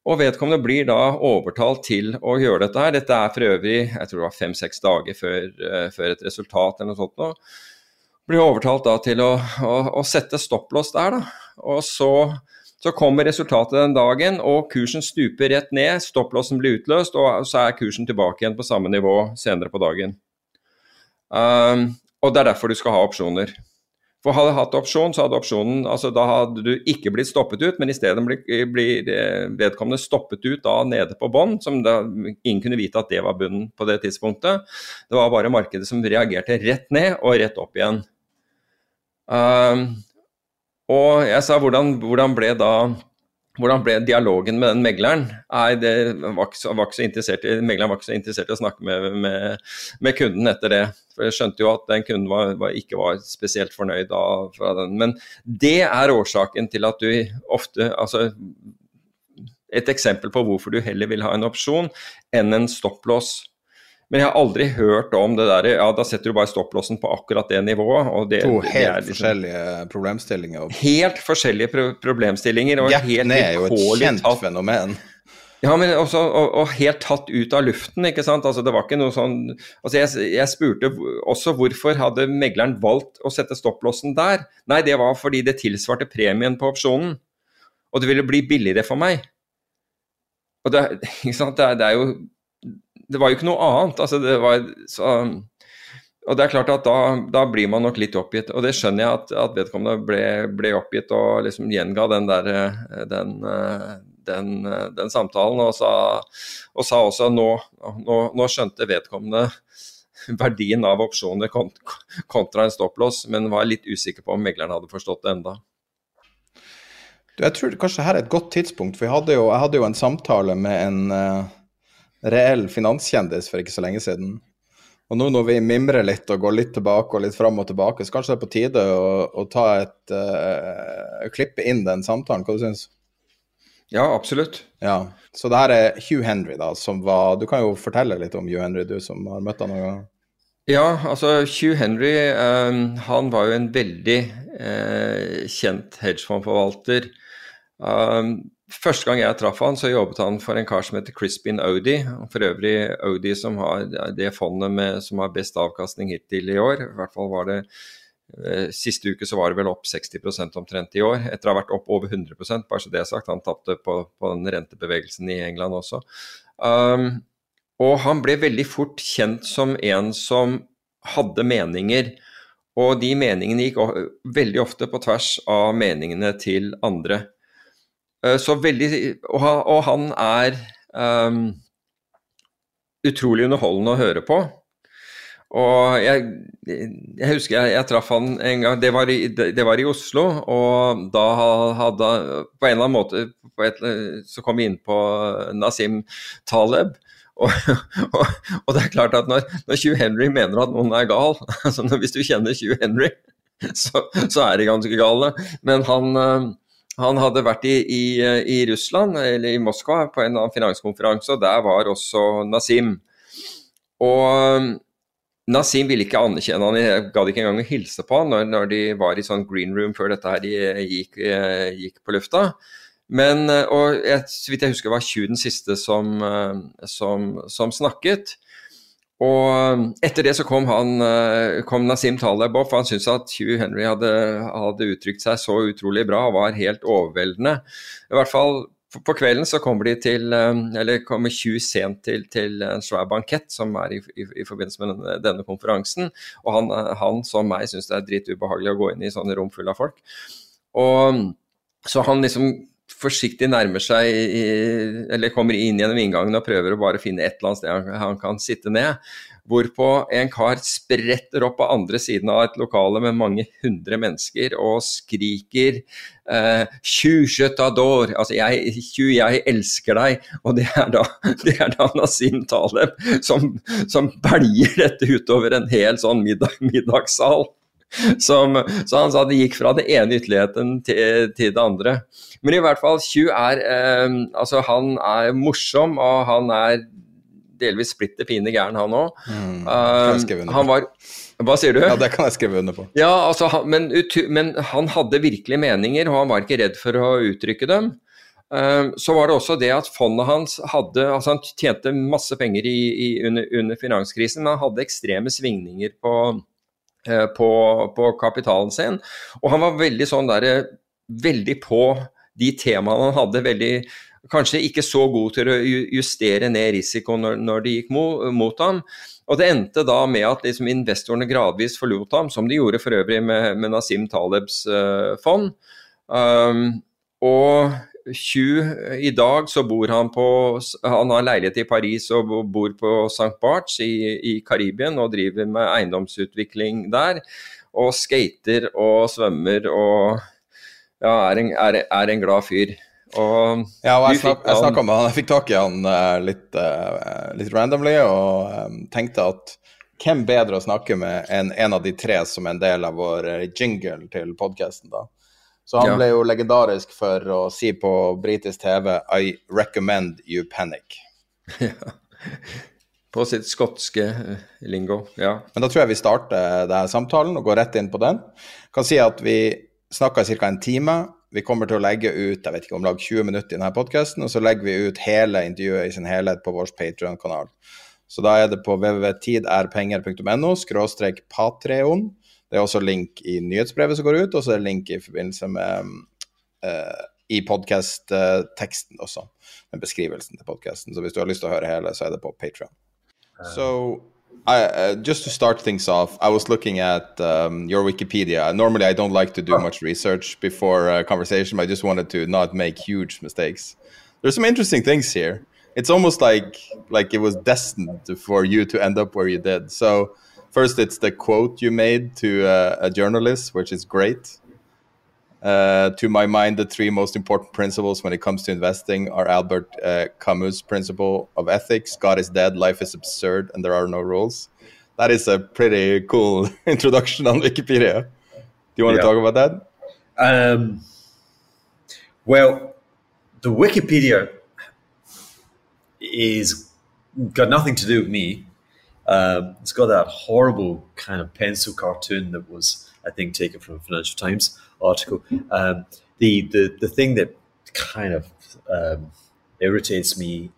Og vedkommende blir da overtalt til å gjøre dette her. Dette er for øvrig jeg tror det var fem-seks dager før, uh, før, et resultat eller noe sånt. Nå blir overtalt da til å, å, å sette stopplås der, da. Og så, så, kommer resultatet den dagen, og kursen stuper rett ned. Stopplåsen blir utløst, og så er kursen tilbake igjen på samme nivå senere på dagen. Um, og det er derfor du skal ha opsjoner. For hadde du hatt opsjon, så hadde opsjonen altså Da hadde du ikke blitt stoppet ut, men i stedet blir, eh, vedkommende stoppet ut da nede på bånn, som da ingen kunne vite at det var bunnen på det tidspunktet. Det var bare markedet som reagerte rett ned og rett opp igjen. Uh, og jeg sa hvordan, hvordan, ble da hvordan ble dialogen med den megleren? Nei, det var ikke, så, var ikke så interessert i, Megleren var ikke så interessert i å snakke med, med, med, kunden etter det. For Jeg skjønte jo at den kunden var, var, ikke var spesielt fornøyd da, fra den. Men det er årsaken til at du ofte altså, Et eksempel på hvorfor du heller vil ha en opsjon enn en stopplås. Men jeg har aldri hørt om det der Ja, da setter du bare stopplåsen på akkurat det nivået. Og det, to helt det liksom, forskjellige problemstillinger. Helt forskjellige pro problemstillinger. Og Jetten ned er jo et kjent tatt. fenomen. Ja, men også, og, og, helt tatt ut av luften, ikke sant. Altså, det var ikke noe sånn Altså, jeg, jeg spurte også hvorfor hadde megleren valgt å sette stopplåsen der. Nei, det var fordi det tilsvarte premien på opsjonen. Og det ville bli billigere for meg. Og det, det, er, det er jo det var jo ikke noe annet. Altså, det var, så, og det er klart at da, da, blir man nok litt oppgitt. Og det skjønner jeg at, at vedkommende ble, ble, oppgitt og liksom gjenga den der den, den, den samtalen. Og sa, og sa også nå, nå, nå, skjønte vedkommende [laughs] verdien av opsjoner kontra en stopplås, men var litt usikker på om megleren hadde forstått det enda. Jeg tror kanskje her er et godt tidspunkt, for jeg hadde jo, jeg hadde jo en samtale med en reell finanskjendis for ikke så lenge siden. Og nå når vi mimrer litt og går litt tilbake og litt fram og tilbake, så kanskje det er på tide å, å ta et uh, klippe inn den samtalen. Hva du syns Ja, absolutt. Ja, Så det her er Hugh Henry, da, som var Du kan jo fortelle litt om Hugh Henry, du som har møtt han noen gang. Ja, altså Hugh Henry um, han var jo en veldig uh, kjent hedgefondforvalter. Um, Første gang jeg traff han, så jobbet han for en kar som heter Crispin Audi. For øvrig Audi som har det fondet med, som har best avkastning hittil i år. I hvert fall var det eh, Siste uke så var det vel opp 60% omtrent i år, etter å ha vært opp over 100% bare så det er sagt. Han tapte på, på den rentebevegelsen i England også. Um, og han ble veldig fort kjent som en som hadde meninger. Og de meningene gikk veldig ofte på tvers av meningene til andre. Eh, så veldig Og han er um, utrolig underholdende å høre på. Og jeg, jeg husker jeg, jeg, traff han en gang, det var, i, det var, i, Oslo, og da hadde På en eller annen måte et, så kom vi inn på Nasim Taleb. Og, og, og, det er klart at når, når Hugh Henry mener at noen er gal [laughs] altså Hvis du kjenner Hugh Henry, så, så er de ganske gale. Men han, eh, han hadde vært i, i, i, Russland, eller i Moskva, på en annen finanskonferanse, og der var også Nasim. Og eh, Nasim ville ikke anerkjenne han, jeg gadd ikke engang å hilse på han når, når, de var i sånn green room før dette her gikk, eh, gikk på lufta. Men, eh, og jeg, så vidt jeg husker var Hugh den siste som, eh, som, som, snakket. Og eh, etter det så kom, han, kom Nasim Taleb opp, for han syntes at Hugh Henry hadde, hadde, uttrykt seg så utrolig bra og var helt overveldende. I hvert fall på kvelden så kommer de til, eller kommer Hugh sent til, til en svær bankett som er i, i, i forbindelse med denne, denne, konferansen. Og han, han som meg syns det er dritubehagelig å gå inn i sånne rom fulle av folk. Og så han liksom forsiktig nærmer seg, eller kommer inn gjennom inngangen og prøver å bare finne et eller annet sted han kan sitte ned. Hvorpå en kar spretter opp på andre siden av et lokale med mange hundre mennesker og skriker eh, 'Tjusjetador', altså jeg, 'jeg elsker deg'. Og det er da, [laughs] det er da Nasim Taleb som, som belger dette utover en hel sånn middag, middagssal. [laughs] Som, så han sa det gikk fra det ene ytterligheten til, til det andre. Men i hvert fall, Hugh er eh, altså han er morsom, og han er delvis splitter fine gæren, han òg. Mm, uh, han var Hva sier du? Ja, Det kan jeg skrive under på. Ja, altså, han, men, men, han hadde virkelig meninger, og han var ikke redd for å uttrykke dem. Uh, så var det også det at fondet hans hadde altså Han tjente masse penger i, i, under, under, finanskrisen, men han hadde ekstreme svingninger på Eh, på, på, kapitalen sin. Og han var veldig sånn der, veldig på de temaene han hadde. veldig Kanskje ikke så god til å justere ned risiko når, når de gikk mot, mot, ham. Og det endte da med at liksom investorene gradvis forlot ham, som de gjorde for øvrig med, med Nasim Talebs uh, fond. Um, og 20, I dag så bor han på Han har leilighet i Paris og bor på St. Barts i, i Karibien og driver med eiendomsutvikling der. Og skater og svømmer og ja, er en, er, er en glad fyr. Og ja, og jeg, snak, jeg snakka med han, jeg fikk tak i han uh, litt, uh, litt randomly og um, tenkte at hvem bedre å snakke med enn en av de tre som er en del av vår jingle til podkasten, da. Så han ja. ble jo legendarisk for å si på britisk TV I recommend you panic. [laughs] på sitt skotske uh, lingo, ja. Men da tror jeg vi starter denne samtalen og går rett inn på den. Kan si at vi snakka i ca. en time. Vi kommer til å legge ut jeg vet ikke, om lag 20 minutter i denne podkasten, og så legger vi ut hele intervjuet i sin helhet på vår Patrion-kanal. Så da er det på www.tiderpenger.no skråstrek patreon. Det er også link i nyhetsbrevet som går ut, og så er det link i forbindelse med uh, i podkast-teksten også, med beskrivelsen til podkasten. Så hvis du har lyst til å høre hele, så er det på Patrion. So I, uh, just to start things off, I was looking at um, your Wikipedia. Normally, I don't like to do much research before a conversation, but I just wanted to not make huge mistakes. There's some interesting things here. It's almost like like it was destined for you to end up where you did. So First, it's the quote you made to uh, a journalist, which is great. Uh, to my mind, the three most important principles when it comes to investing are Albert uh, Camus' principle of ethics God is dead, life is absurd, and there are no rules. That is a pretty cool [laughs] introduction on Wikipedia. Do you want yeah. to talk about that? Um, well, the Wikipedia is got nothing to do with me. Um, it's got that horrible kind of pencil cartoon that was, I think, taken from a Financial Times article. Um, the, the the thing that kind of um, irritates me.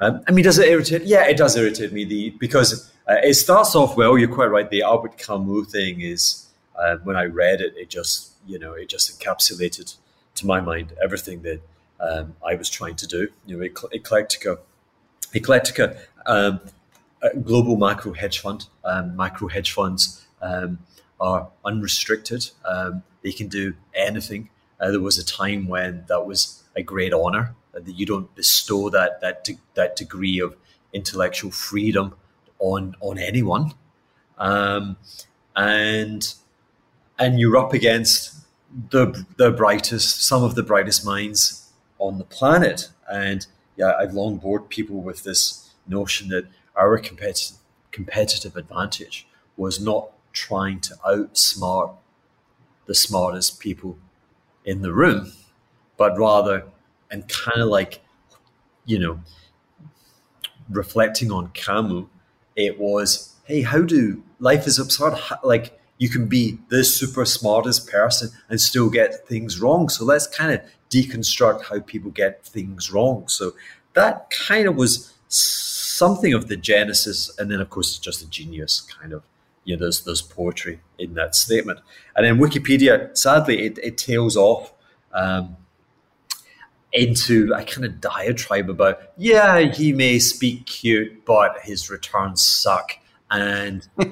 Um, I mean, does it irritate? Yeah, it does irritate me. The because uh, it starts off well. You're quite right. The Albert Camus thing is uh, when I read it, it just you know it just encapsulated to my mind everything that um, I was trying to do. You know, Eclectica, Eclectica, um, global macro hedge fund, um, hedge funds um, are unrestricted. Um, they can do anything. Uh, there was a time when that was a great honor uh, that you don't bestow that that de- that degree of intellectual freedom on on anyone, um, and and you're up against the the brightest, some of the brightest minds on the planet. And yeah, I've long bored people with this notion that our competitive competitive advantage was not trying to outsmart the smartest people in the room, but rather and kind of like, you know, reflecting on Camus, it was, hey, how do life is absurd? Like you can be the super smartest person and still get things wrong. So let's kind of deconstruct how people get things wrong. So that kind of was something of the genesis, and then of course it's just a genius kind of. You know, there's there's poetry in that statement, and then Wikipedia. Sadly, it, it tails off um, into a kind of diatribe about, yeah, he may speak cute, but his returns suck and [laughs] well,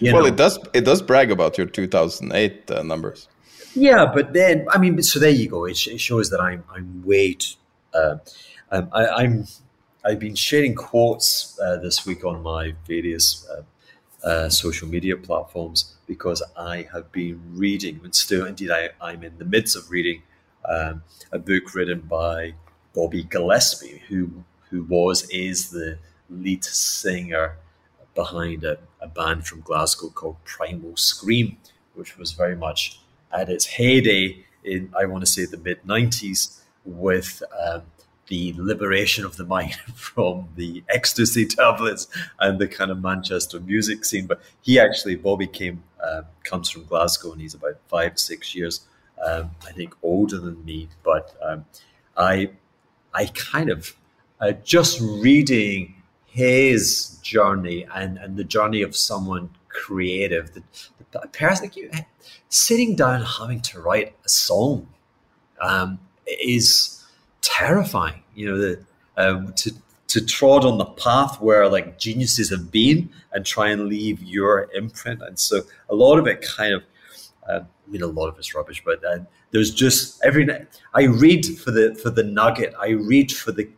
know, it does it does brag about your 2008 uh, numbers. Yeah, but then I mean, so there you go. It, it shows that I'm I'm way too, uh, um, I, am I've been sharing quotes uh, this week on my various uh, uh, social media platforms because I have been reading, and still, indeed, I, I'm in the midst of reading um, a book written by Bobby Gillespie, who who was is the lead singer behind a, a band from Glasgow called Primal Scream, which was very much at its heyday in, I want to say, the mid 90s with um, the liberation of the mind [laughs] from the ecstasy tablets and the kind of Manchester music scene. But he actually, Bobby came, uh, comes from Glasgow and he's about five, six years, um, I think, older than me. But um, I, I kind of, uh, just reading his journey and, and the journey of someone creative, the, the person, like you, sitting down having to write a song um, is terrifying. You know, the, um, to to trod on the path where like geniuses have been and try and leave your imprint. And so a lot of it kind of, uh, I mean, a lot of it's rubbish, but uh, there's just every night I read for the for the nugget. I read for the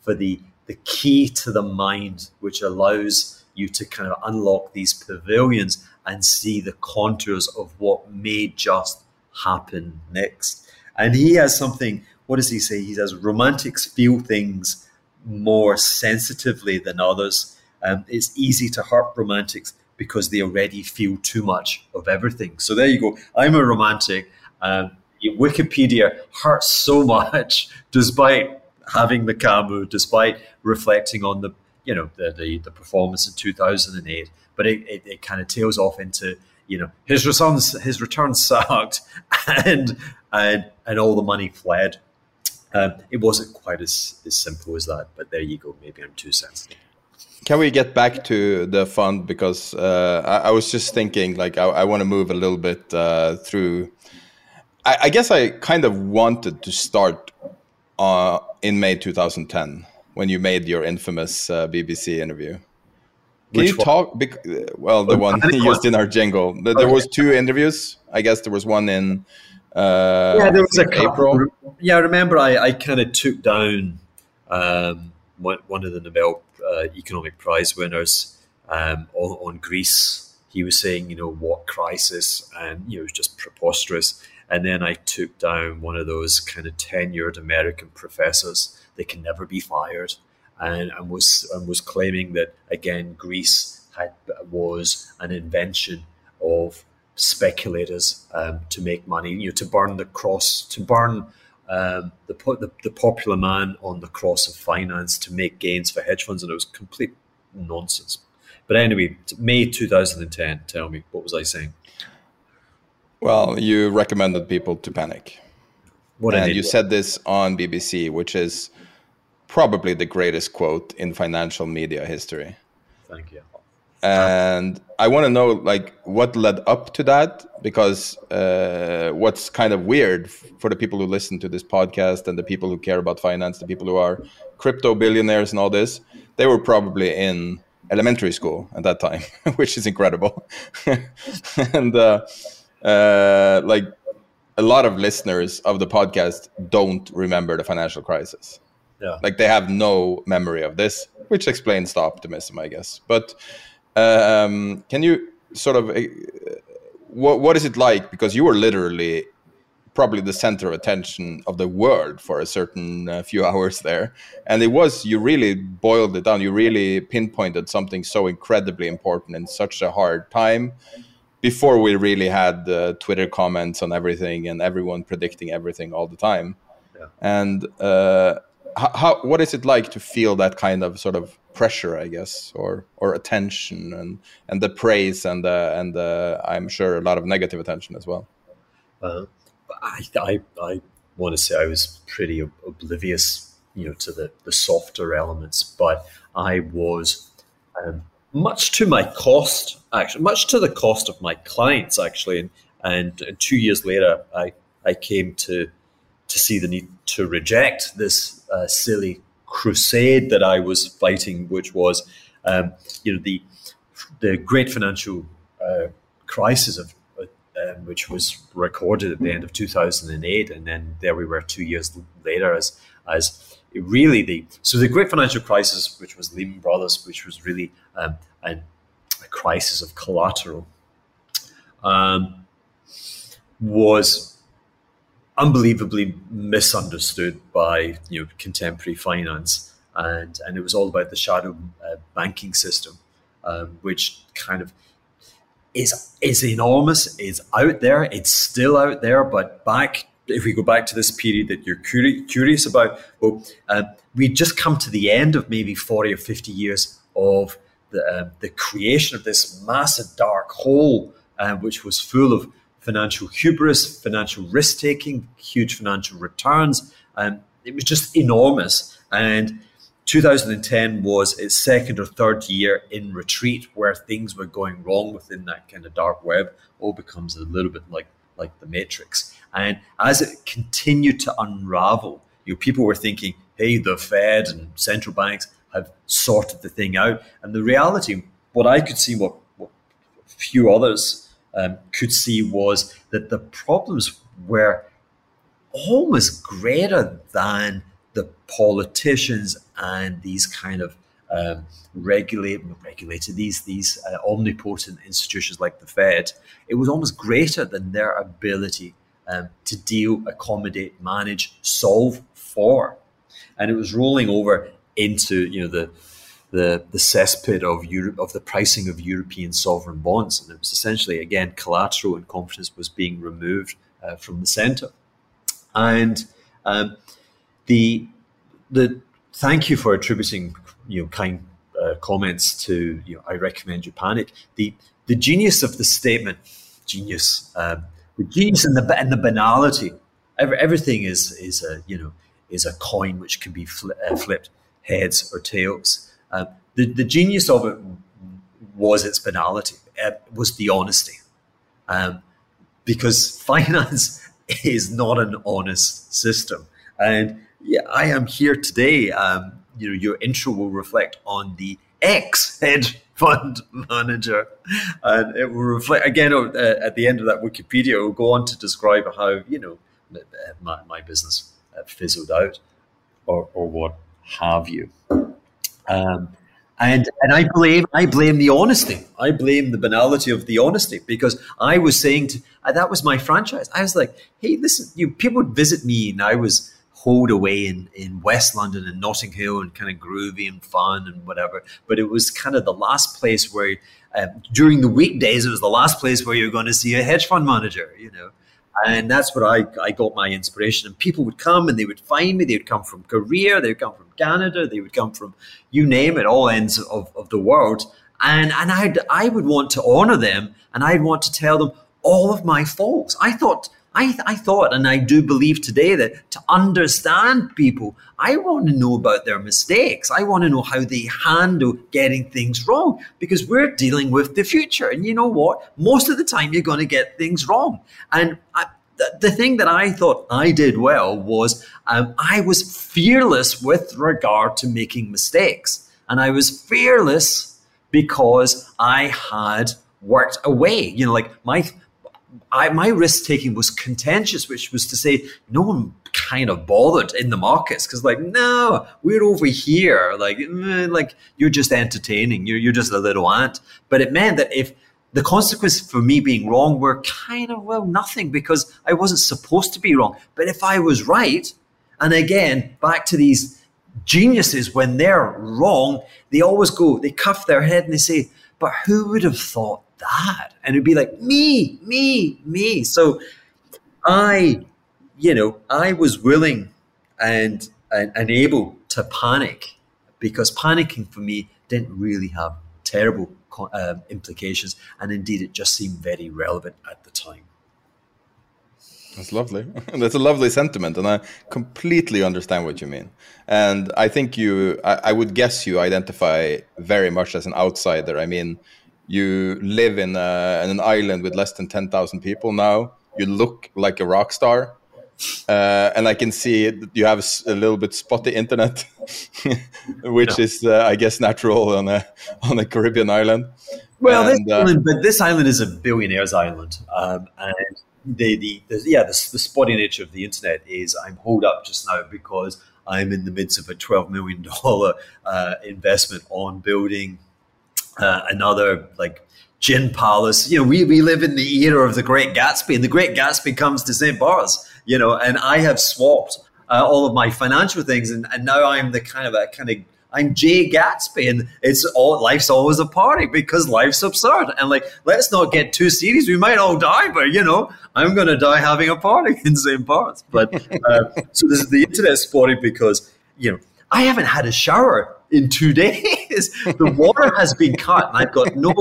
for the the key to the mind, which allows you to kind of unlock these pavilions and see the contours of what may just happen next. And he has something, what does he say? He says romantics feel things more sensitively than others. Um, it's easy to hurt romantics because they already feel too much of everything. So there you go. I'm a romantic. Um, Wikipedia hurts so [laughs] much despite having the Camus, despite reflecting on the you know the the, the performance in 2008. But it, it, it kind of tails off into you know his returns his returns [laughs] sucked and and and all the money fled. Um, it wasn't quite as, as simple as that, but there you go. Maybe I'm too sensitive. Can we get back to the fund because uh, I, I, was just thinking, like, I, I want to move a little bit uh, through. I, I, guess I kind of wanted to start uh, in May 2010 when you made your infamous uh, BBC interview. Can Which you talk? well, the one [laughs] used in our jingle. There okay. was two interviews. I guess there was one in. Uh, yeah, there was a April. Yeah, I remember I, I kind of took down um, one, one of the Nobel uh, Economic Prize winners um, on, on Greece. He was saying, you know, what crisis, and you know, it was just preposterous. And then I took down one of those kind of tenured American professors that can never be fired, and, and was and was claiming that again Greece had was an invention of speculators um, to make money, you know, to burn the cross, to burn um, the, the, the popular man on the cross of finance to make gains for hedge funds, and it was complete nonsense. But anyway, May 2010. Tell me, what was I saying? Well, you recommended people to panic. What and you said this on BBC, which is probably the greatest quote in financial media history. Thank you. And I want to know, like, what led up to that? Because uh, what's kind of weird for the people who listen to this podcast and the people who care about finance, the people who are crypto billionaires and all this, they were probably in elementary school at that time, [laughs] which is incredible. [laughs] and uh, uh, like a lot of listeners of the podcast don't remember the financial crisis. Yeah. Like they have no memory of this, which explains the optimism, I guess. But um, can you sort of uh, what what is it like? Because you were literally probably the center of attention of the world for a certain uh, few [laughs] hours there, and it was you really boiled it down. You really pinpointed something so incredibly important in such a hard time before we really had uh, Twitter comments on everything and everyone predicting everything all the time. Yeah. And uh, how, what is it like to feel that kind of sort of pressure, I guess, or or attention and and the praise and the and the, I'm sure a lot of negative attention as well. Uh, I, I I want to say I was pretty oblivious, you know, to the the softer elements, but I was. Um, much to my cost, actually, much to the cost of my clients, actually. And, and, and two years later, I, I came to to see the need to reject this uh, silly crusade that I was fighting, which was, um, you know, the the great financial uh, crisis of uh, um, which was recorded at the end of 2008, and then there we were two years later as as really the so the great financial crisis, which was Lehman Brothers, which was really um, a, a, crisis of collateral, um, was unbelievably misunderstood by you know contemporary finance, and and it was all about the shadow uh, banking system, um, which kind of is is enormous, is out there, it's still out there, but back if we go back to this period that you're curious about, well, uh, we just come to the end of maybe 40 or 50 years of the, uh, the creation of this massive dark hole, uh, which was full of financial hubris, financial risk taking, huge financial returns. Um, it was just enormous. And 2010 was its second or third year in retreat where things were going wrong within that kind of dark web. All becomes a little bit like like the Matrix. And as it continued to unravel, you know, people were thinking, hey, the Fed and central banks have sorted the thing out. And the reality, what I could see, what, what few others um, could see, was that the problems were almost greater than the politicians and these kind of um, regulate, regulated these these uh, omnipotent institutions like the Fed, it was almost greater than their ability um, to deal, accommodate, manage, solve for, and it was rolling over into you know the the the cesspit of Europe of the pricing of European sovereign bonds, and it was essentially again collateral and confidence was being removed uh, from the centre, and um, the the thank you for attributing you know kind uh, comments to you know I recommend you panic. The the genius of the statement, genius, um, the genius and the and the banality. Every, everything is is a you know is a coin which can be fli- uh, flipped heads or tails. Uh, the the genius of it was its banality. It uh, was the honesty, um, because [laughs] finance is not an honest system. And yeah, I am here today um, you know your intro will reflect on the ex [laughs] hedge fund manager, and it will reflect again uh, at the end of that Wikipedia. It will go on to describe how you know my, my business uh, fizzled out, or or what have you. Um, and and I blame I blame the honesty. I blame the banality of the honesty because I was saying to, uh, that was my franchise. I was like, hey, listen, you people would visit me, and I was hold away in, in West London and Notting Hill and kind of groovy and fun and whatever. But it was kind of the last place where, uh, during the weekdays, it was the last place where you're going to see a hedge fund manager, you know. And that's where I, I got my inspiration. And people would come and they would find me. They would come from Korea, they would come from Canada, they would come from you name it, all ends of, of the world. And, and I'd, I would want to honor them and I'd want to tell them all of my faults. I thought I, I thought, and I do believe today, that to understand people, I want to know about their mistakes. I want to know how they handle getting things wrong because we're dealing with the future. And you know what? Most of the time, you're going to get things wrong. And I, the, the thing that I thought I did well was um, I was fearless with regard to making mistakes. And I was fearless because I had worked away. You know, like my I, my risk taking was contentious, which was to say no one kind of bothered in the markets because like no we're over here. Like mm, like you're just entertaining. You're, you're just a little ant. But it meant that if the consequences for me being wrong were kind of well nothing because i wasn't supposed to be wrong. But if i was right and again back to these geniuses when they're wrong they always go they cuff their head and they say but who would have thought that? And it'd be like, me, me, me. So I, you know, I was willing and, and, and able to panic because panicking for me didn't really have terrible um, implications. And indeed, it just seemed very relevant at the time. That's lovely. [laughs] That's a lovely sentiment, and I completely understand what you mean. And I think you, I, I, would guess you identify very much as an outsider. I mean, you live in, a, in an island with less than 10,000 people now. You look like a rock star. Uh, and I can see you have a, a little bit spotty internet, [laughs] which yeah. is, uh, I guess, natural on a on a Caribbean island. Well, and, this uh, island, but this island is a billionaire's island, um, and the, the, the yeah the, the spotty nature of the internet is I'm holed up just now because I'm in the midst of a twelve million dollar uh, investment on building uh, another like gin palace. You know, we, we live in the era of the Great Gatsby, and the Great Gatsby comes to St. Bart's, you know, and I have swapped uh, all of my financial things, and, and now I'm the kind of a kind of I'm Jay Gatsby, and it's all life's always a party because life's absurd. And like, let's not get too serious. We might all die, but you know, I'm going to die having a party [laughs] in St. Bart's. But uh, so this is the internet party because you know I haven't had a shower in two [laughs] days. the water has been cut, and I've got no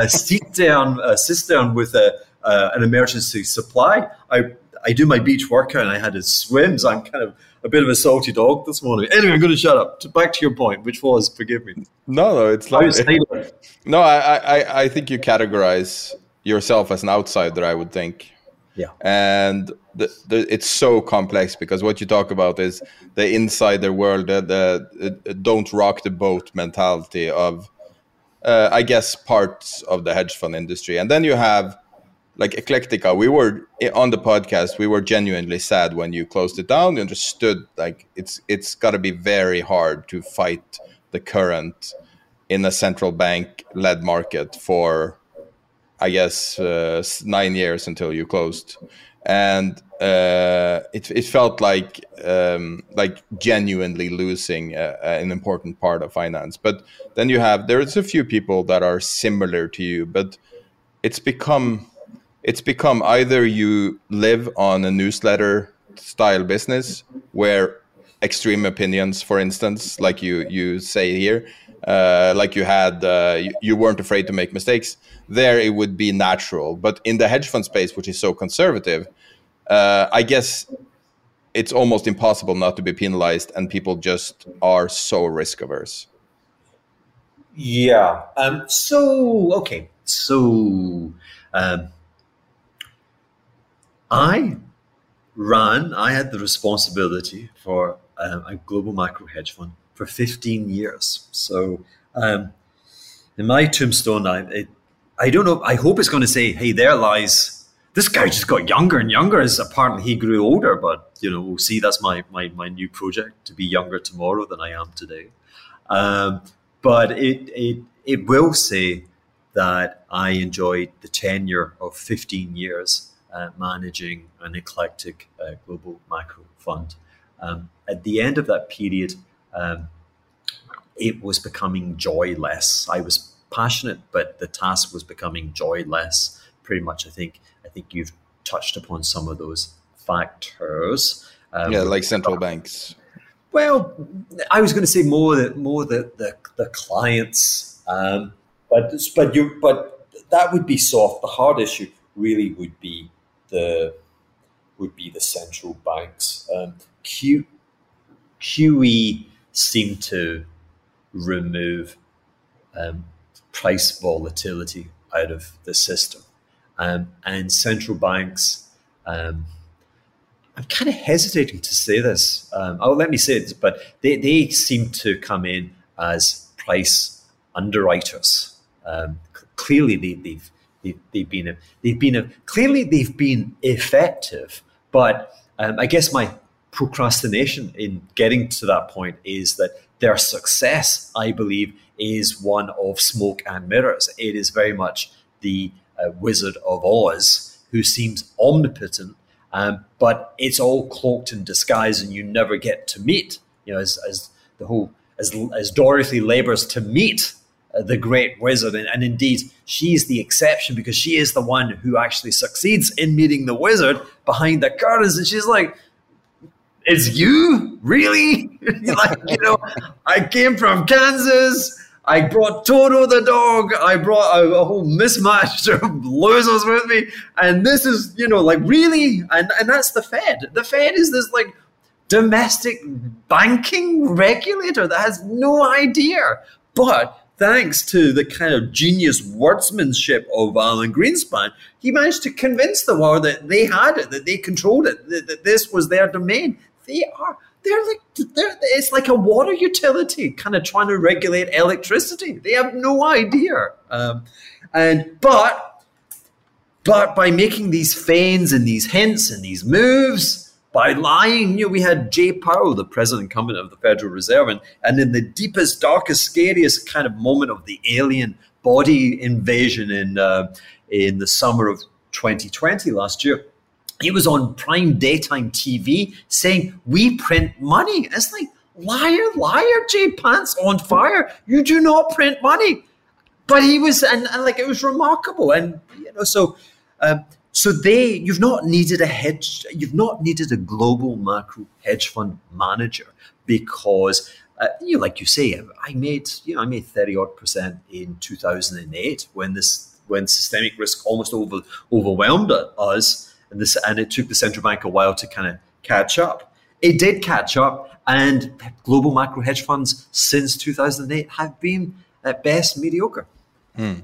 uh, seat down uh, cistern with a, uh, an emergency supply. I I do my beach workout, and I had to swim, so I'm kind of a bit of a salty dog this morning. Anyway, I'm going to shut up. Back to your point, which was, forgive me. No, no, it's like no. I, I I think you categorize yourself as an outsider. I would think. Yeah. And the, the, it's so complex because what you talk about is the insider world, the, the don't rock the boat mentality of, uh, I guess, parts of the hedge fund industry. And then you have like Eclectica. We were on the podcast. We were genuinely sad when you closed it down. We understood like it's it's got to be very hard to fight the current in a central bank led market for I guess uh, nine years until you closed, and uh, it it felt like um, like genuinely losing a, an important part of finance. But then you have there's a few people that are similar to you, but it's become it's become either you live on a newsletter style business where extreme opinions, for instance, like you you say here, uh, like you had, uh, you, you, weren't afraid to make mistakes. There, it would be natural. But in the hedge fund space, which is so conservative, uh, I guess it's almost impossible not to be penalized, and people just are so risk averse. Yeah. Um, so okay. So um, I ran. I had the responsibility for um, a global macro hedge fund for 15 years. So um, in my tombstone, I, it, I don't know. I hope it's going to say, "Hey, there lies." This guy just got younger and younger as apparently he grew older. But you know, we'll see. That's my my my new project to be younger tomorrow than I am today. Um, but it it it will say that I enjoyed the tenure of 15 years uh, managing an eclectic uh, global macro fund. Um, at the end of that period, um, it was becoming joyless. I was passionate, but the task was becoming joyless. Pretty much, I think. I think you've touched upon some of those factors. Um, yeah, like central banks. Well, I was going to say more that more the the, the clients, um, but but you but that would be soft. The hard issue really would be the would be the central banks. Um, Q, QE seemed to remove um, price volatility out of the system. Um, and central banks, um, I'm kind of hesitating to say this. Um, oh, let me say it, but they, they seem to come in as price underwriters. Um, clearly, they, they've, they've, been they've been clearly they've been effective. But um, I guess my procrastination in getting to that point is that their success, I believe, is one of smoke and mirrors. It is very much the uh, Wizard of Oz who seems omnipotent, um, but it's all cloaked in disguise, and you never get to meet. You know, as, as the whole as as Dorothy labors to meet uh, the great wizard, and, and indeed she's the exception because she is the one who actually succeeds in meeting the wizard behind the curtains, and she's like it's you really [laughs] like you know i came from kansas I brought Toto the dog. I brought a, a, whole mismatch of losers with me. And this is, you know, like really, and, and that's the Fed. The Fed is this like domestic banking regulator that has no idea. But thanks to the kind of genius wordsmanship of Alan Greenspan, he managed to convince the world that they had it, that they controlled it, that, that this was their domain. They are they're like they're, it's like a water utility kind of trying to regulate electricity. They have no idea. Um, and but but by making these feigns and these hints and these moves, by lying, you know, we had Jay Powell, the president incumbent of the Federal Reserve, and, and in the deepest, darkest, scariest kind of moment of the alien body invasion in uh, in the summer of 2020 last year he was on prime daytime TV saying, We print money. It's like, liar, liar, Jay Pants on fire. You do not print money. But he was, and, and like, it was remarkable. And, you know, so, um, so they, you've not needed a hedge, you've not needed a global macro hedge fund manager because, uh, you know, like you say, I made, you know, I made 30 odd percent in 2008 when this, when systemic risk almost over, overwhelmed us and this and it took the central bank a while to kind of catch up. It did catch up, and global macro hedge funds since 2008 have been at best mediocre. Hmm.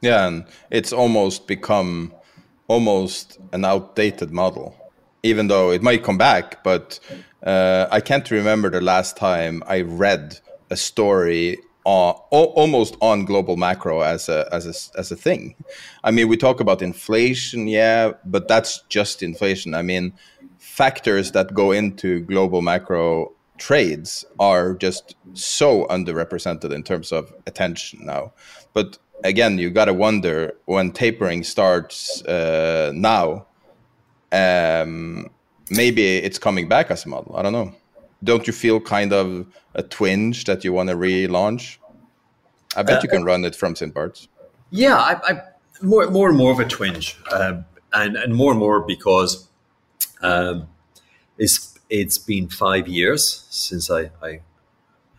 Yeah, and it's almost become almost an outdated model, even though it might come back. But uh, I can't remember the last time I read a story uh, almost on global macro as a as a as a thing. I mean, we talk about inflation, yeah, but that's just inflation. I mean, factors that go into global macro trades are just so underrepresented in terms of attention now. But again, you got to wonder when tapering starts uh, now. Um, maybe it's coming back as a model. I don't know don't you feel kind of a twinge that you want to relaunch? I bet uh, you can run it from St. Bart's. Yeah, I, I, more more and more of a twinge, um, and and more and more because um, it's it's been five years since I, I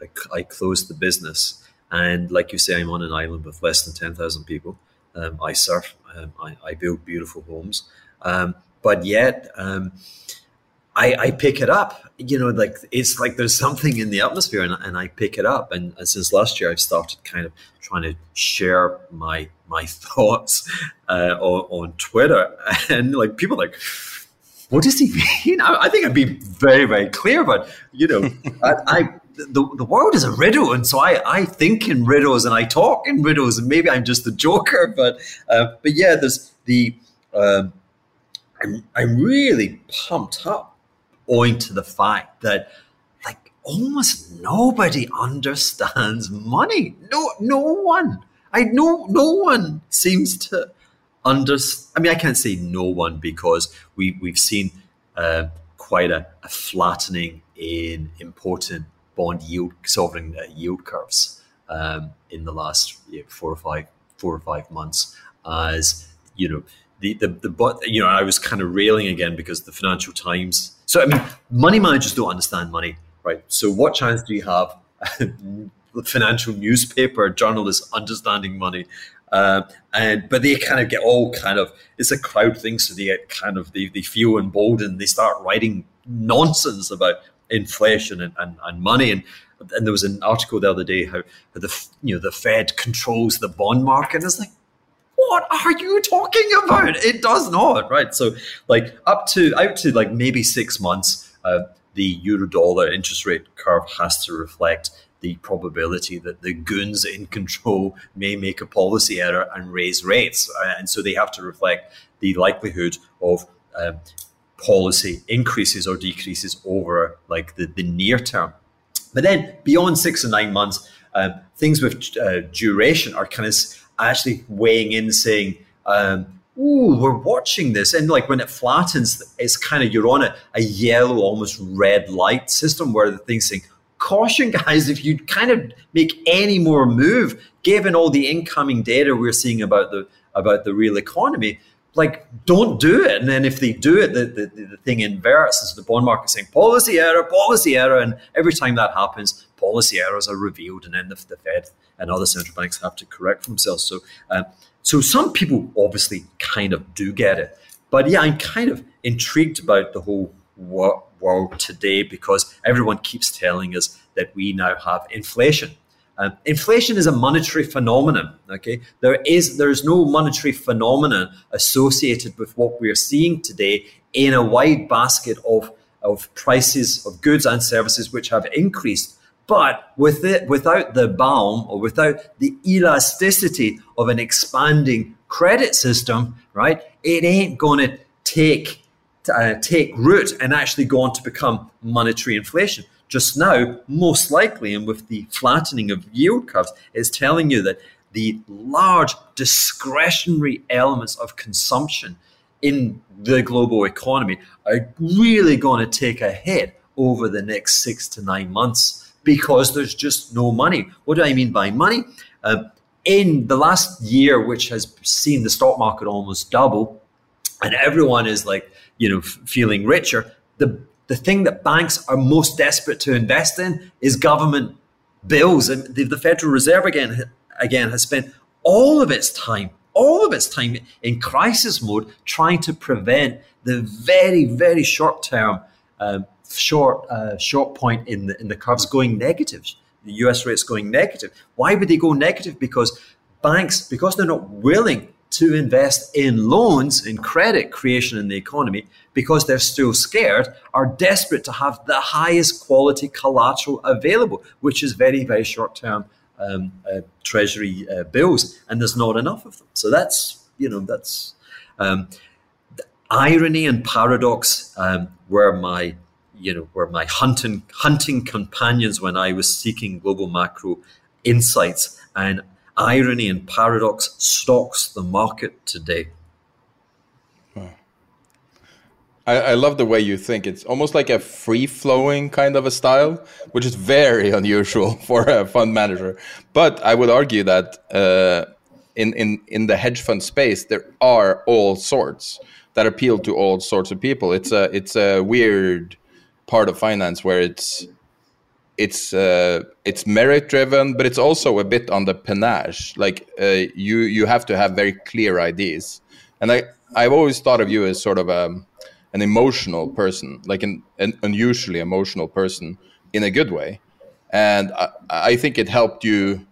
I, I closed the business, and like you say, I'm on an island with less than ten thousand people. Um, I surf, um, I, I, build beautiful homes, um, but yet um, I, I, pick it up. You know, like it's like there's something in the atmosphere, and, and I pick it up. And, and, since last year, I've started kind of trying to share my my [laughs] thoughts uh, on, on, Twitter, [laughs] and like people like, what does he mean? I, I think I'd be very very clear, but you know, [laughs] I, I the, the world is a riddle, and so I, I think in riddles and I talk in riddles, and maybe I'm just a joker, but uh, but yeah, there's the um, I'm I'm really pumped up owing to the fact that like almost nobody understands money. No, no one. I know no one seems to understand. I mean, I can't say no one because we we've seen uh, quite a, a, flattening in important bond yield sovereign uh, yield curves um, in the last you know, four or five four or five months as you know the, the the but you know I was kind of railing again because the Financial Times so, I mean, money managers don't understand money, right? So, what chance do you have [laughs] financial newspaper journalists understanding money. Uh, and but they kind of get all kind of it's a crowd thing, so they get kind of they, they feel emboldened. They start writing nonsense about inflation and, and, and money and and there was an article the other day how, how the you know the Fed controls the bond market. And it's like, what are you talking about? It does not, right? So like up to out to like maybe six months, uh, the euro dollar interest rate curve has to reflect the probability that the goons in control may make a policy error and raise rates, uh, and so they have to reflect the likelihood of um, policy increases or decreases over like the, the near term. But then beyond six and nine months, um, things with uh, duration are kind of actually weighing in, saying, um, "Ooh, we're watching this," and like when it flattens, it's kind of you're on a, a yellow, almost red light system where the thing's saying, "Caution, guys! If you kind of make any more move, given all the incoming data we're seeing about the about the real economy." Like don't do it. And then if they do it the, the, the thing inverts is the bond market saying policy error policy error. And every time that happens policy errors are revealed. And then the, the fed and other central banks have to correct themselves. So um, so some people obviously kind of do get it. But yeah i'm kind of intrigued about the whole world today because everyone keeps telling us that we now have inflation um, inflation is a monetary phenomenon. Okay, there is there is no monetary phenomenon associated with what we are seeing today in a wide basket of of prices of goods and services which have increased. But with it, without the balm or without the elasticity of an expanding credit system, right, it ain't going to take uh, take root and actually go on to become monetary inflation just now, most likely, and with the flattening of yield curves, is telling you that the large discretionary elements of consumption in the global economy are really going to take a hit over the next six to nine months because there's just no money. What do I mean by money? Uh, in the last year, which has seen the stock market almost double, and everyone is like, you know, f- feeling richer, the the thing that banks are most desperate to invest in is government bills. And the, the Federal Reserve again again has spent all of its time, all of its time in crisis mode, trying to prevent the very, very short term, um, short uh, short point in the in the curves going negative. The U.S. rates going negative. Why would they go negative? Because banks, because they're not willing to invest in loans, in credit creation in the economy, because they're still scared, are desperate to have the highest quality collateral available, which is very, very short term um, uh, treasury uh, bills. And there's not enough of them. So that's, you know, that's um, irony and paradox um, were my you know were my hunting hunting companions when I was seeking global macro insights and irony and paradox stalks the market today. I, I, love the way you think. It's almost like a free flowing kind of a style, which is very [laughs] unusual for a fund manager. But I would argue that uh, in, in, in the hedge fund space, there are all sorts that appeal to all sorts of people. It's a, it's a weird part of finance where it's it's uh, it's merit driven, but it's also a bit on the panache. Like uh, you you have to have very clear ideas, and I I've always thought of you as sort of a an emotional person, like an, an unusually emotional person in a good way, and I, I think it helped you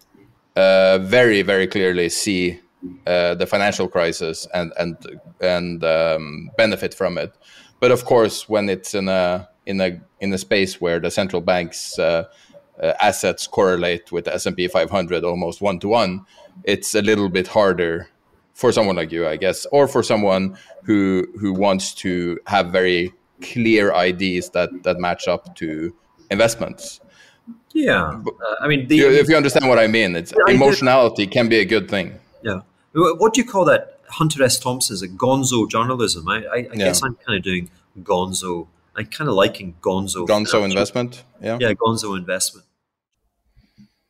uh, very very clearly see uh, the financial crisis and and and um, benefit from it. But of course, when it's in a in a in a space where the central bank's uh, uh, assets correlate with the S&P 500 almost one to one, it's a little bit harder for someone like you, I guess, or for someone who who wants to have very clear ideas that that match up to investments. Yeah, uh, I mean, the, if you understand what I mean, it's emotionality can be a good thing. Yeah, what do you call that? Hunter S. Thompson's a gonzo journalism. I, I, I yeah. guess I'm kind of doing gonzo I'm kind of liking Gonzo. Gonzo Investment? Ja, yeah, Gonzo Investment.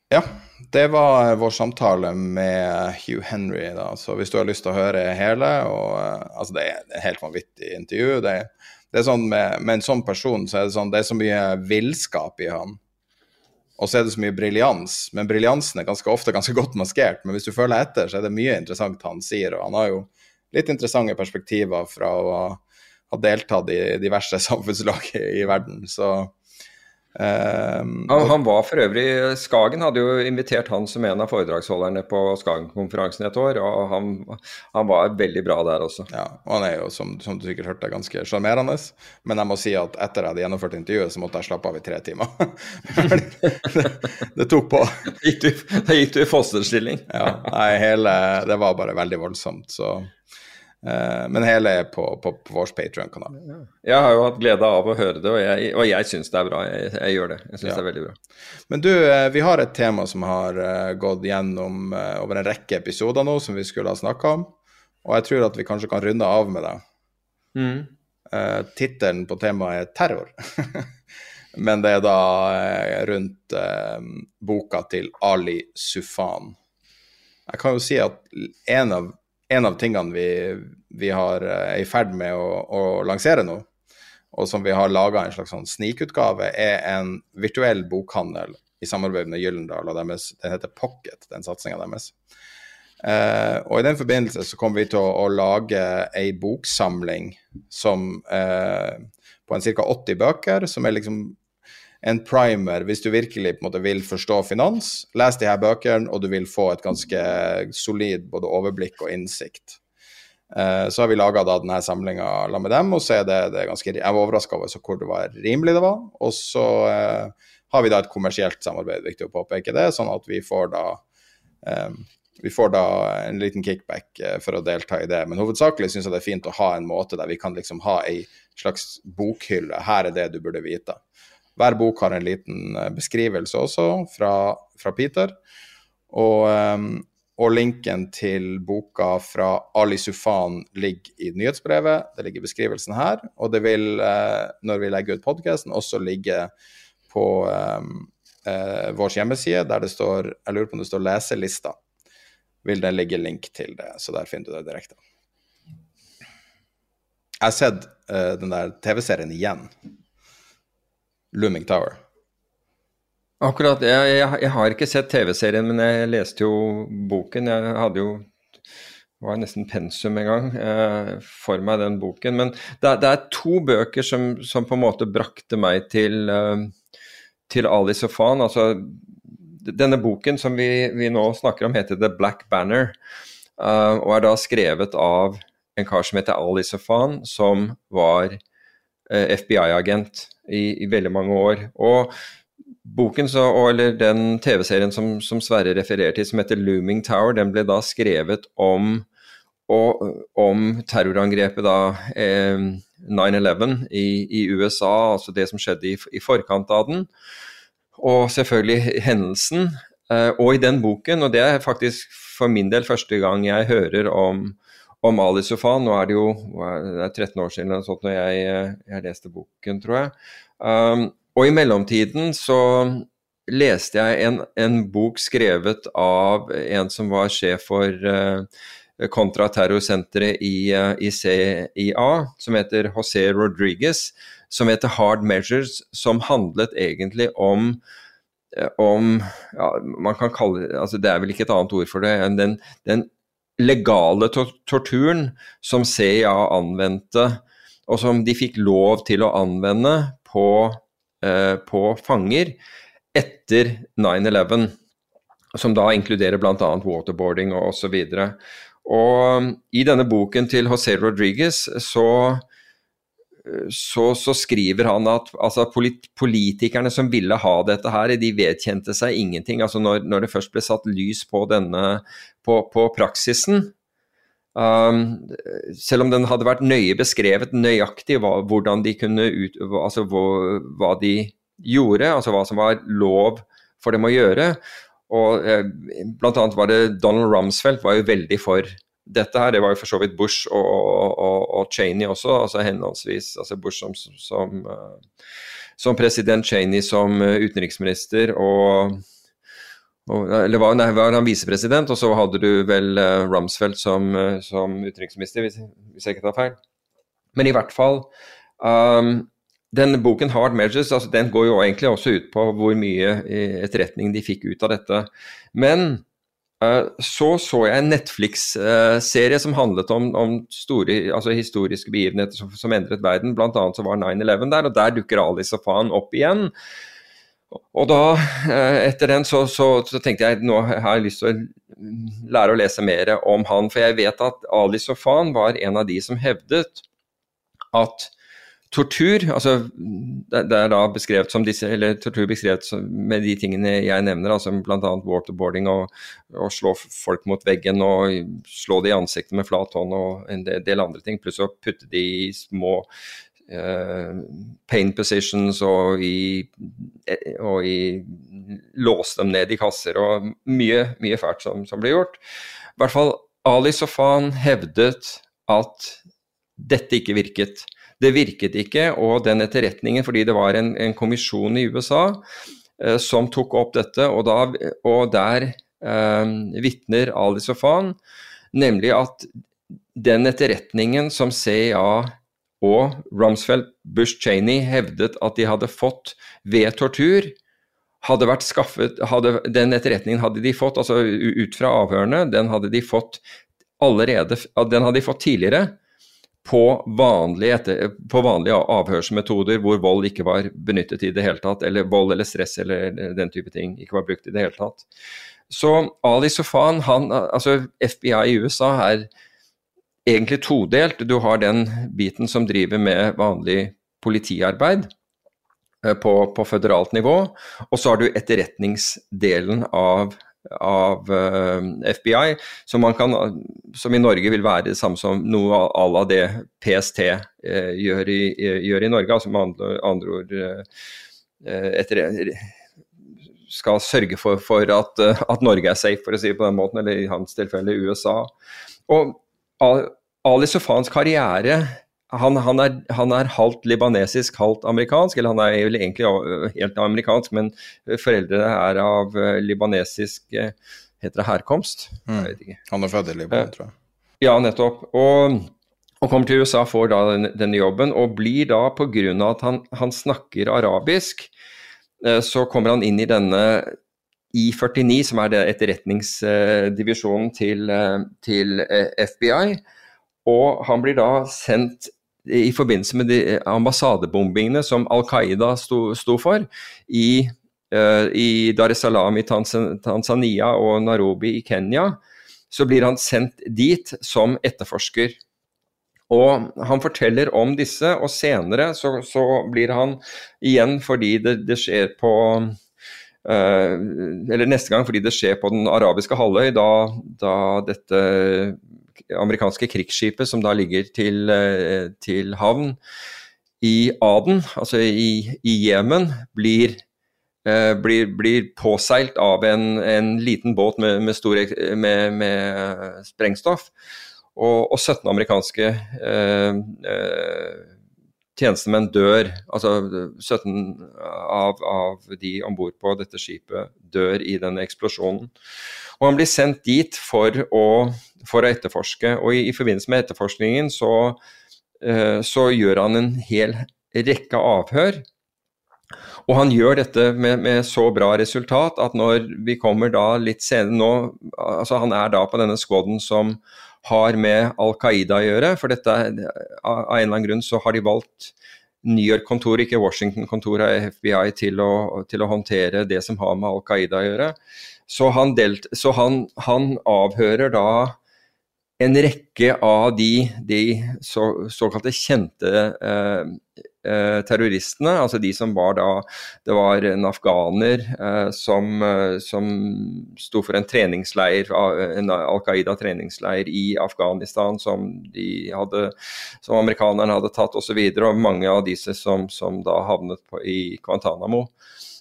Ja, det var vår samtale med Hugh Henry. Da. Så hvis du har lyst til å høre hele og, eh, altså Det er et helt vanvittig intervju. Det, det er sånn med, med, en sånn person så er det sånn, det er så mye villskap i han. og så er det så mye briljans. Men briljansen er ganske ofte ganske godt maskert. Men hvis du følger etter, så er det mye interessant han sier. Og han har jo litt interessante perspektiver fra å ha deltatt i diverse [laughs] samfunnslag i verden. Så Um, han, han, var for øvrig Skagen hadde jo invitert han som en av foredragsholderne på Skagen-konferansen et år, og han, han, var veldig bra der også. Ja, og han er jo, som, som du sikkert hørte, ganske sjarmerende. Men jeg må si at etter jeg hadde gjennomført intervjuet, så måtte jeg slappe av i tre timer. [laughs] det, det, tok på. Da gikk du i fosterstilling? ja, nei, hele Det var bare veldig voldsomt, så men hele er på, på, på vår Patrion-kanal. Jeg har jo hatt glede av å høre det, og jeg, og jeg syns det er bra. Jeg, jeg gjør det. Jeg syns ja. det er veldig bra. Men du, eh, vi har et tema som har eh, gått gjennom over en rekke episoder nå, som vi skulle ha snakka om. Og jeg tror at vi kanskje kan runde av med det. Mm. Uh, Tittelen på temaet er terror. [laughs] Men det er da rundt uh, boka til Ali Sufan. Jeg kan jo si at en av en av tingene vi, vi har, eh, er i ferd med å, å, lansere nå, og som vi har laga en slags sånn snikutgave, er en virtuell bokhandel i samarbeid med Gyllendal og deres. Den heter Pocket, den satsinga deres. Eh, og i den forbindelse så kommer vi til å, å lage ei boksamling som eh, på en ca. 80 bøker, som er liksom en primer hvis du virkelig på en måte vil forstå finans. Les de her bøkene, og du vil få et ganske solid både overblikk og innsikt. Uh, så har vi laga denne samlinga sammen med dem, og så er det, det er ganske, jeg var overraska over hvor det var rimelig det var. Og så uh, har vi da et kommersielt samarbeid, viktig å påpeke det, sånn at vi får da um, vi får da en liten kickback for å delta i det, men hovedsakelig syns jeg det er fint å ha en måte der vi kan liksom ha ei slags bokhylle. Her er det du burde vite. Hver bok har en liten eh, beskrivelse også fra, fra Peter. Og, um, og, linken til boka fra Ali Sufan ligger i nyhetsbrevet. Det ligger i beskrivelsen her. Og det vil, uh, når vi legger ut podkasten, også ligge på um, uh, vår hjemmeside der det står Jeg lurer på om det står 'leselista'. Vil det ligge link til det, så der finner du det direkte. Jeg har sett uh, den der TV-serien igjen. Looming Tower? Akkurat. Jeg, jeg, jeg har ikke sett TV-serien, men jeg leste jo boken. Jeg hadde jo var nesten pensum en gang eh, for meg, den boken. Men det, det er to bøker som, som, på en måte brakte meg til, eh, til Ali Sofan. Altså, denne boken som vi, vi, nå snakker om, heter The Black Banner, eh, og er da skrevet av en kar som heter Ali Sofan, som var FBI-agent i, i veldig mange år. Og boken, så, eller den TV-serien som, som, Sverre refererer til, som heter 'Looming Tower', den ble da skrevet om, og, om terrorangrepet da eh, 9-11 i, i, USA, altså det som skjedde i, i, forkant av den. Og selvfølgelig hendelsen. Eh, og i den boken, og det er faktisk for min del første gang jeg hører om om Mali Sufan. Nå er det jo det er 13 år siden sånn når jeg, eh, jeg leste boken, tror jeg. Um, og i mellomtiden så leste jeg en, en, bok skrevet av en som var sjef for uh, kontraterrorsenteret i, uh, i, CIA, som heter José Rodriguez, som heter Hard Measures, som handlet egentlig om om ja, man kan kalle altså Det er vel ikke et annet ord for det enn den, den legale torturen som CIA anvendte, og som de fikk lov til å anvende på, eh, på fanger etter 9-11, som da inkluderer bl.a. waterboarding og osv. Og, og i denne boken til José Rodriguez så så, så, skriver han at altså, politikerne som ville ha dette her, de vedkjente seg ingenting. Altså når, når det først ble satt lys på denne på, på praksisen, um, selv om den hadde vært nøye beskrevet nøyaktig hva, hvordan de kunne ut, altså hva, hva, de gjorde, altså hva som var lov for dem å gjøre. Og eh, Blant annet var det Donald Rumsfeldt var jo veldig for dette her, det var jo for så vidt Bush og, og, og Cheney også, altså henholdsvis altså Bush som, som, eh, som, president, Cheney som eh, utenriksminister og, Eller var, nei, var han visepresident, og så hadde du vel uh, Rumsfeldt som, som utenriksminister, hvis, hvis, jeg ikke tar feil. Men i hvert fall um, den boken 'Hard Measures' altså den går jo egentlig også ut på hvor mye etterretning de fikk ut av dette. Men så så jeg en Netflix-serie som handlet om, om store, altså historiske begivenheter som, som endret verden. Blant annet så var 9-11 der, og der dukker Ali Safan opp igjen. Og da, uh, etter den, så, så, så, tenkte jeg nå har jeg lyst til å lære å lese mer om han. For jeg vet at Ali Sofan var en av de som hevdet at tortur altså det, er da beskrevet som disse, eller tortur beskrevet med de tingene jeg nevner, altså bl.a. waterboarding og, og, slå folk mot veggen og slå de i ansiktet med flat hånd og en del, andre ting, pluss å putte de i små uh, pain positions og i, og i låse dem ned i kasser og mye, mye fælt som, som ble gjort. I hvert fall Ali Sofan hevdet at dette ikke virket. Det virket ikke, og den etterretningen, fordi det var en, en kommisjon i USA eh, som tok opp dette, og, da, og der eh, vitner Ali Sofan nemlig at den etterretningen som CIA og Rumsfeld Bush Cheney hevdet at de hadde fått ved tortur, hadde vært skaffet hadde, Den etterretningen hadde de fått, altså ut fra avhørene, den hadde de fått allerede Den hadde de fått tidligere på vanlige, etter, på vanlige, avhørsmetoder hvor vold ikke var benyttet i det hele tatt, eller vold eller stress eller den type ting ikke var brukt i det hele tatt. Så Ali Sofan, han, altså FBI i USA er egentlig todelt. Du har den biten som driver med vanlig politiarbeid eh, på, på føderalt nivå, og så har du etterretningsdelen av av eh, FBI, som, kan, som, i Norge vil være det samme som noe à la det PST eh, gjør, i, gjør, i, Norge. altså med andre, andre ord eh, etter, skal sørge for, for at, at, Norge er safe, for å si det på den måten, eller i hans tilfelle USA. Og Ali Sofans karriere han, han, er, han, er, halvt libanesisk, halvt amerikansk. Eller han er vel egentlig helt amerikansk, men foreldrene er av eh, libanesisk eh, heter det herkomst. Mm. Han er født i Libanon, eh, tror jeg. Ja, nettopp. Og, og kommer til USA, får da denne, denne jobben, og blir da pga. at han, han, snakker arabisk, så kommer han inn i denne I49, som er det etterretningsdivisjonen til, til FBI. Og han blir da sendt i forbindelse med de ambassadebombingene som Al Qaida sto, sto for i, uh, i Dar es Salaam i Tanzania og Narobi i Kenya, så blir han sendt dit som etterforsker. Og han forteller om disse, og senere så, så blir han igjen fordi det, det skjer på uh, Eller neste gang fordi det skjer på den arabiske halvøy, da, da dette amerikanske krigsskipet som da ligger til, eh, til havn i Aden, altså i Jemen, blir, eh, blir, blir, påseilt av en, en liten båt med, med, store, med, med sprengstoff. Og, og, 17 amerikanske eh, eh, tjenestemenn dør. Altså 17 av, av de om bord på dette skipet dør i denne eksplosjonen. Og han blir sendt dit for å, for å etterforske. Og i, i, forbindelse med etterforskningen så, uh, så, gjør han en hel rekke avhør. Og han gjør dette med, med, så bra resultat at når vi kommer da litt senere nå altså Han er da på denne squaden som har med Al Qaida å gjøre. For dette, av en eller annen grunn så har de valgt New York-kontoret, ikke Washington-kontoret av FBI, til å, til å, håndtere det som har med Al Qaida å gjøre. Så han, delt, så han, han avhører da en rekke av de, de så, såkalte kjente eh, terroristene, altså de som var da Det var en afghaner eh, som, eh, som sto for en treningsleir, en Al Qaida-treningsleir i Afghanistan som, de hadde, som amerikanerne hadde tatt osv., og, så videre, og mange av disse som, som da havnet på, i Guantánamo.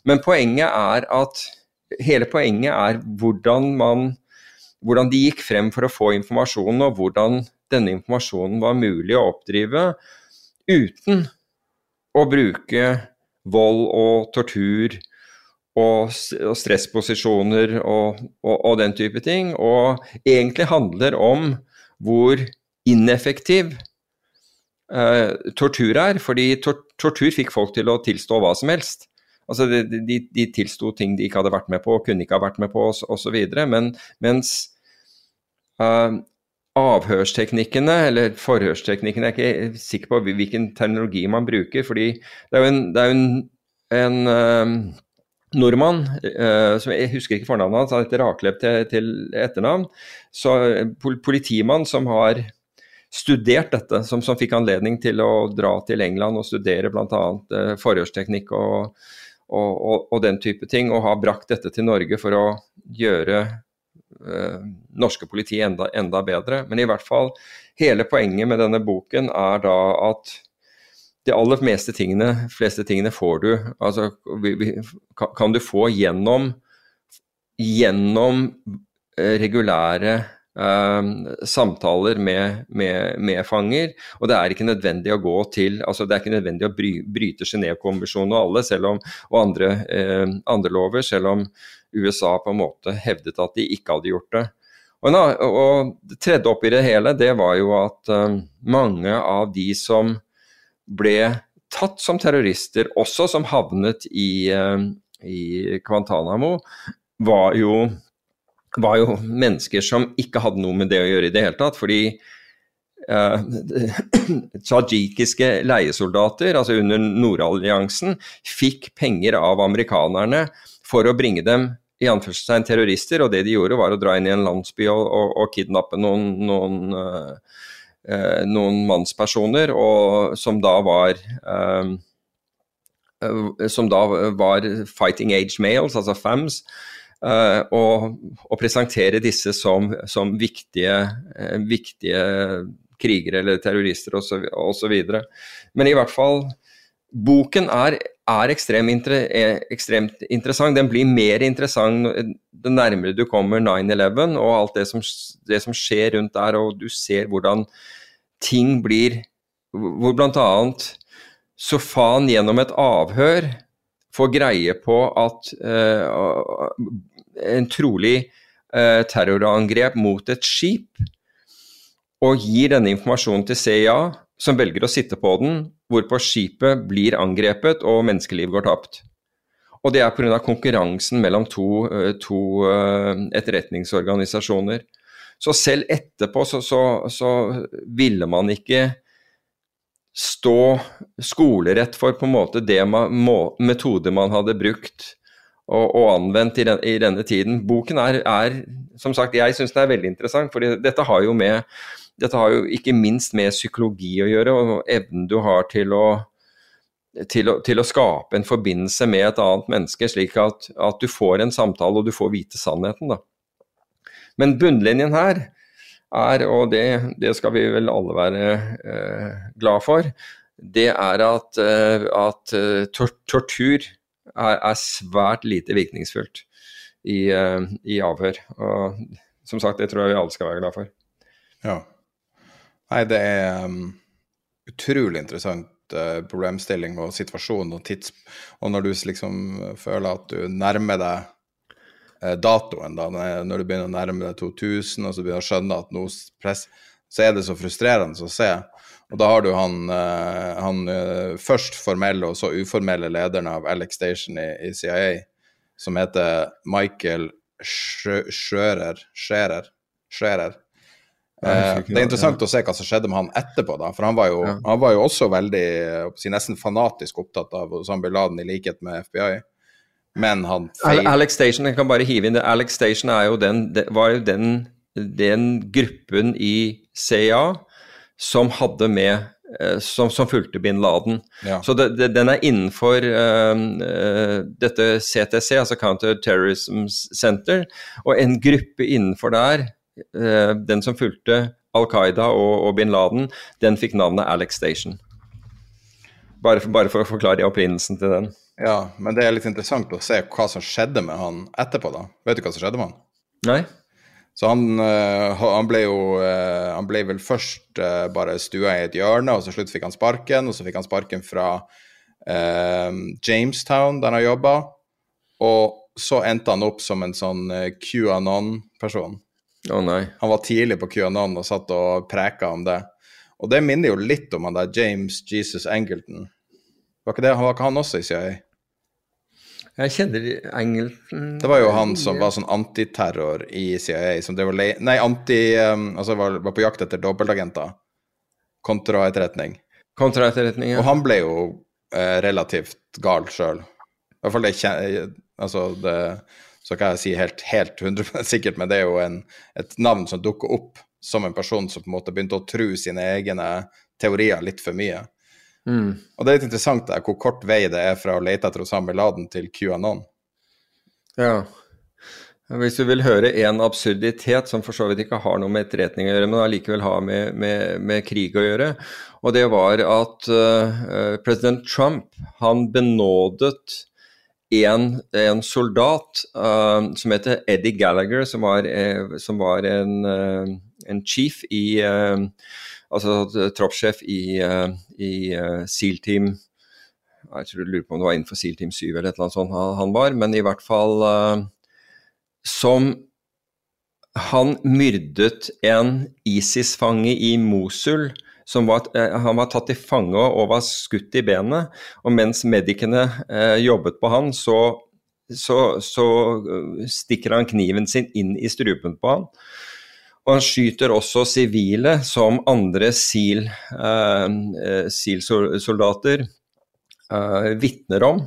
Men poenget er at hele poenget er hvordan, man, hvordan de gikk frem for å få informasjonen, og hvordan denne informasjonen var mulig å oppdrive uten å bruke vold og tortur og, stressposisjoner og, og, og, den type ting. Og egentlig handler om hvor ineffektiv eh, tortur er. Fordi tor tortur fikk folk til å tilstå hva som helst. Altså de, de, de tilsto ting de ikke hadde vært med på, kunne ikke ha vært med på osv. Men, mens uh, avhørsteknikkene, eller forhørsteknikkene, jeg er ikke sikker på hvilken terminologi man bruker. fordi det er jo en, er en, en uh, nordmann, uh, som jeg husker ikke fornavnet hans, han heter Rakleb til, til, etternavn. Så politimann som har studert dette, som, som, fikk anledning til å dra til England og studere bl.a. Uh, forhørsteknikk og, og, og, og, den type ting, og har brakt dette til Norge for å gjøre norske politi enda, enda bedre. Men i hvert fall, hele poenget med denne boken er da at de aller meste tingene, fleste tingene får du altså, kan du få gjennom, gjennom eh, regulære eh, samtaler med, med, med, fanger. Og det er ikke nødvendig å gå til altså Det er ikke nødvendig å bry, bryte Genévekonvensjonen og alle, selv om, og andre, eh, andre lover, selv om USA på en måte hevdet at de ikke hadde gjort det. Og, og det tredje oppi det hele, det var jo at um, mange av de som ble tatt som terrorister, også som havnet i, eh, i Guantánamo, var jo, var jo mennesker som ikke hadde noe med det å gjøre i det hele tatt. fordi Uh, [clears throat] tajikiske leiesoldater, altså under Nordalliansen, fikk penger av amerikanerne for å bringe dem i anførselstegn terrorister, og det de gjorde var å dra inn i en landsby og, og, og kidnappe noen, noen uh, eh, noen mannspersoner, og som da var eh, eh, som da var fighting age males, altså FAMS, uh, og, og, presentere disse som, som viktige, viktige, krigere eller terrorister osv. Men i hvert fall, boken er, er ekstremt, inter, ekstremt, interessant. Den blir mer interessant det nærmere du kommer 9-11 og alt det som, det som skjer rundt der, og du ser hvordan ting blir Hvor bl.a. Sofan gjennom et avhør får greie på at uh, en trolig uh, terrorangrep mot et skip, og gir denne informasjonen til CIA, som velger å sitte på den, hvorpå skipet blir angrepet og menneskeliv går tapt. Og det er pga. konkurransen mellom to, uh, to etterretningsorganisasjoner. Så selv etterpå så, så, så ville man ikke stå skolerett for på en måte det man, må, metode man hadde brukt og, og anvendt i, den, i, denne tiden. Boken er, er som sagt, jeg syns den er veldig interessant, for dette har jo med dette har jo ikke minst med psykologi å gjøre, og evnen du har til å, til å, til å skape en forbindelse med et annet menneske, slik at, at, du får en samtale og du får vite sannheten. da. Men bunnlinjen her er, og det, det skal vi vel alle være eh, glad for, det er at, eh, at eh, tortur er, er, svært lite virkningsfullt i, eh, i, avhør. Og som sagt, det tror jeg vi alle skal være glad for. Ja. Nei, det er um, utrolig interessant uh, problemstilling og situasjon og tids... Og når du liksom føler at du nærmer deg Eh, datoen, da, når du begynner å nærme deg 2000, og så begynner å skjønne at nå press, så er det så frustrerende å se. Og da har du han, eh, han eh, først formelle og så uformelle lederen av Alex Station i, i CIA, som heter Michael Schører Scherer. Scherer. Eh, det er interessant ja. å se hva som skjedde med han etterpå, da, for han var jo, ja. han var jo også veldig, nesten fanatisk opptatt av Osama bin Laden, i likhet med FBI men han feil... Alex Station, jeg kan bare hive inn det. Alex Station er jo den, det var jo den, den gruppen i CIA som hadde med eh, som, som, fulgte bin Laden. Ja. Så det, det, den er innenfor uh, uh, dette CTC, altså Counter Terrorism Center, og en gruppe innenfor der, uh, den som fulgte Al Qaida og, og, bin Laden, den fikk navnet Alex Station. Bare for, bare for å forklare opprinnelsen til den. Ja, men det er litt interessant å se hva som skjedde med han etterpå, da. Vet du hva som skjedde med han? Nei. Så han, uh, han ble jo uh, Han ble vel først uh, bare stua i et hjørne, og så slutt fikk han sparken. Og så fikk han sparken fra Jamestown, der han jobba. Og så endte han opp som en sånn QAnon-person. Oh, nei. Han var tidlig på QAnon og satt og preka om det. Og det minner jo litt om han der James Jesus Angleton. Var ikke, det, var ikke han også i CIA? Jeg kjenner Engelsen Det var jo han som var sånn antiterror i CIA, som drev og le... Nei, anti... Um, altså var, var på jakt etter dobbeltagenter. Kontraetterretning. Kontraetterretning, ja. Og han ble jo eh, relativt gal sjøl. I hvert fall det Altså, det så kan jeg si helt, helt 100 sikkert, men det er jo en, et navn som dukker opp som en person som på en måte begynte å tro sine egne teorier litt for mye. Mm. Og det er litt interessant der, hvor kort vei det er fra å lete etter Osama bin Laden til QAnon. Ja. Hvis du vil høre en absurditet som for så vidt ikke har noe med etterretning å gjøre, men allikevel har med, med, med krig å gjøre, og det var at uh, president Trump han benådet en, en soldat uh, som heter Eddie Gallagher, som var, uh, som var en, en, chief i Altså troppssjef i, i SEAL Team Jeg tror jeg lurer på om det var innenfor SEAL Team 7 eller annet sånt han, var, men i hvert fall som han myrdet en ISIS-fange i Mosul. Var, eh, han var tatt til fange og var skutt i benet. Og mens medikene eh, jobbet på han, så, så, så, stikker han kniven sin inn i strupen på han. Og han skyter også sivile som andre SEAL-soldater eh, vitner om.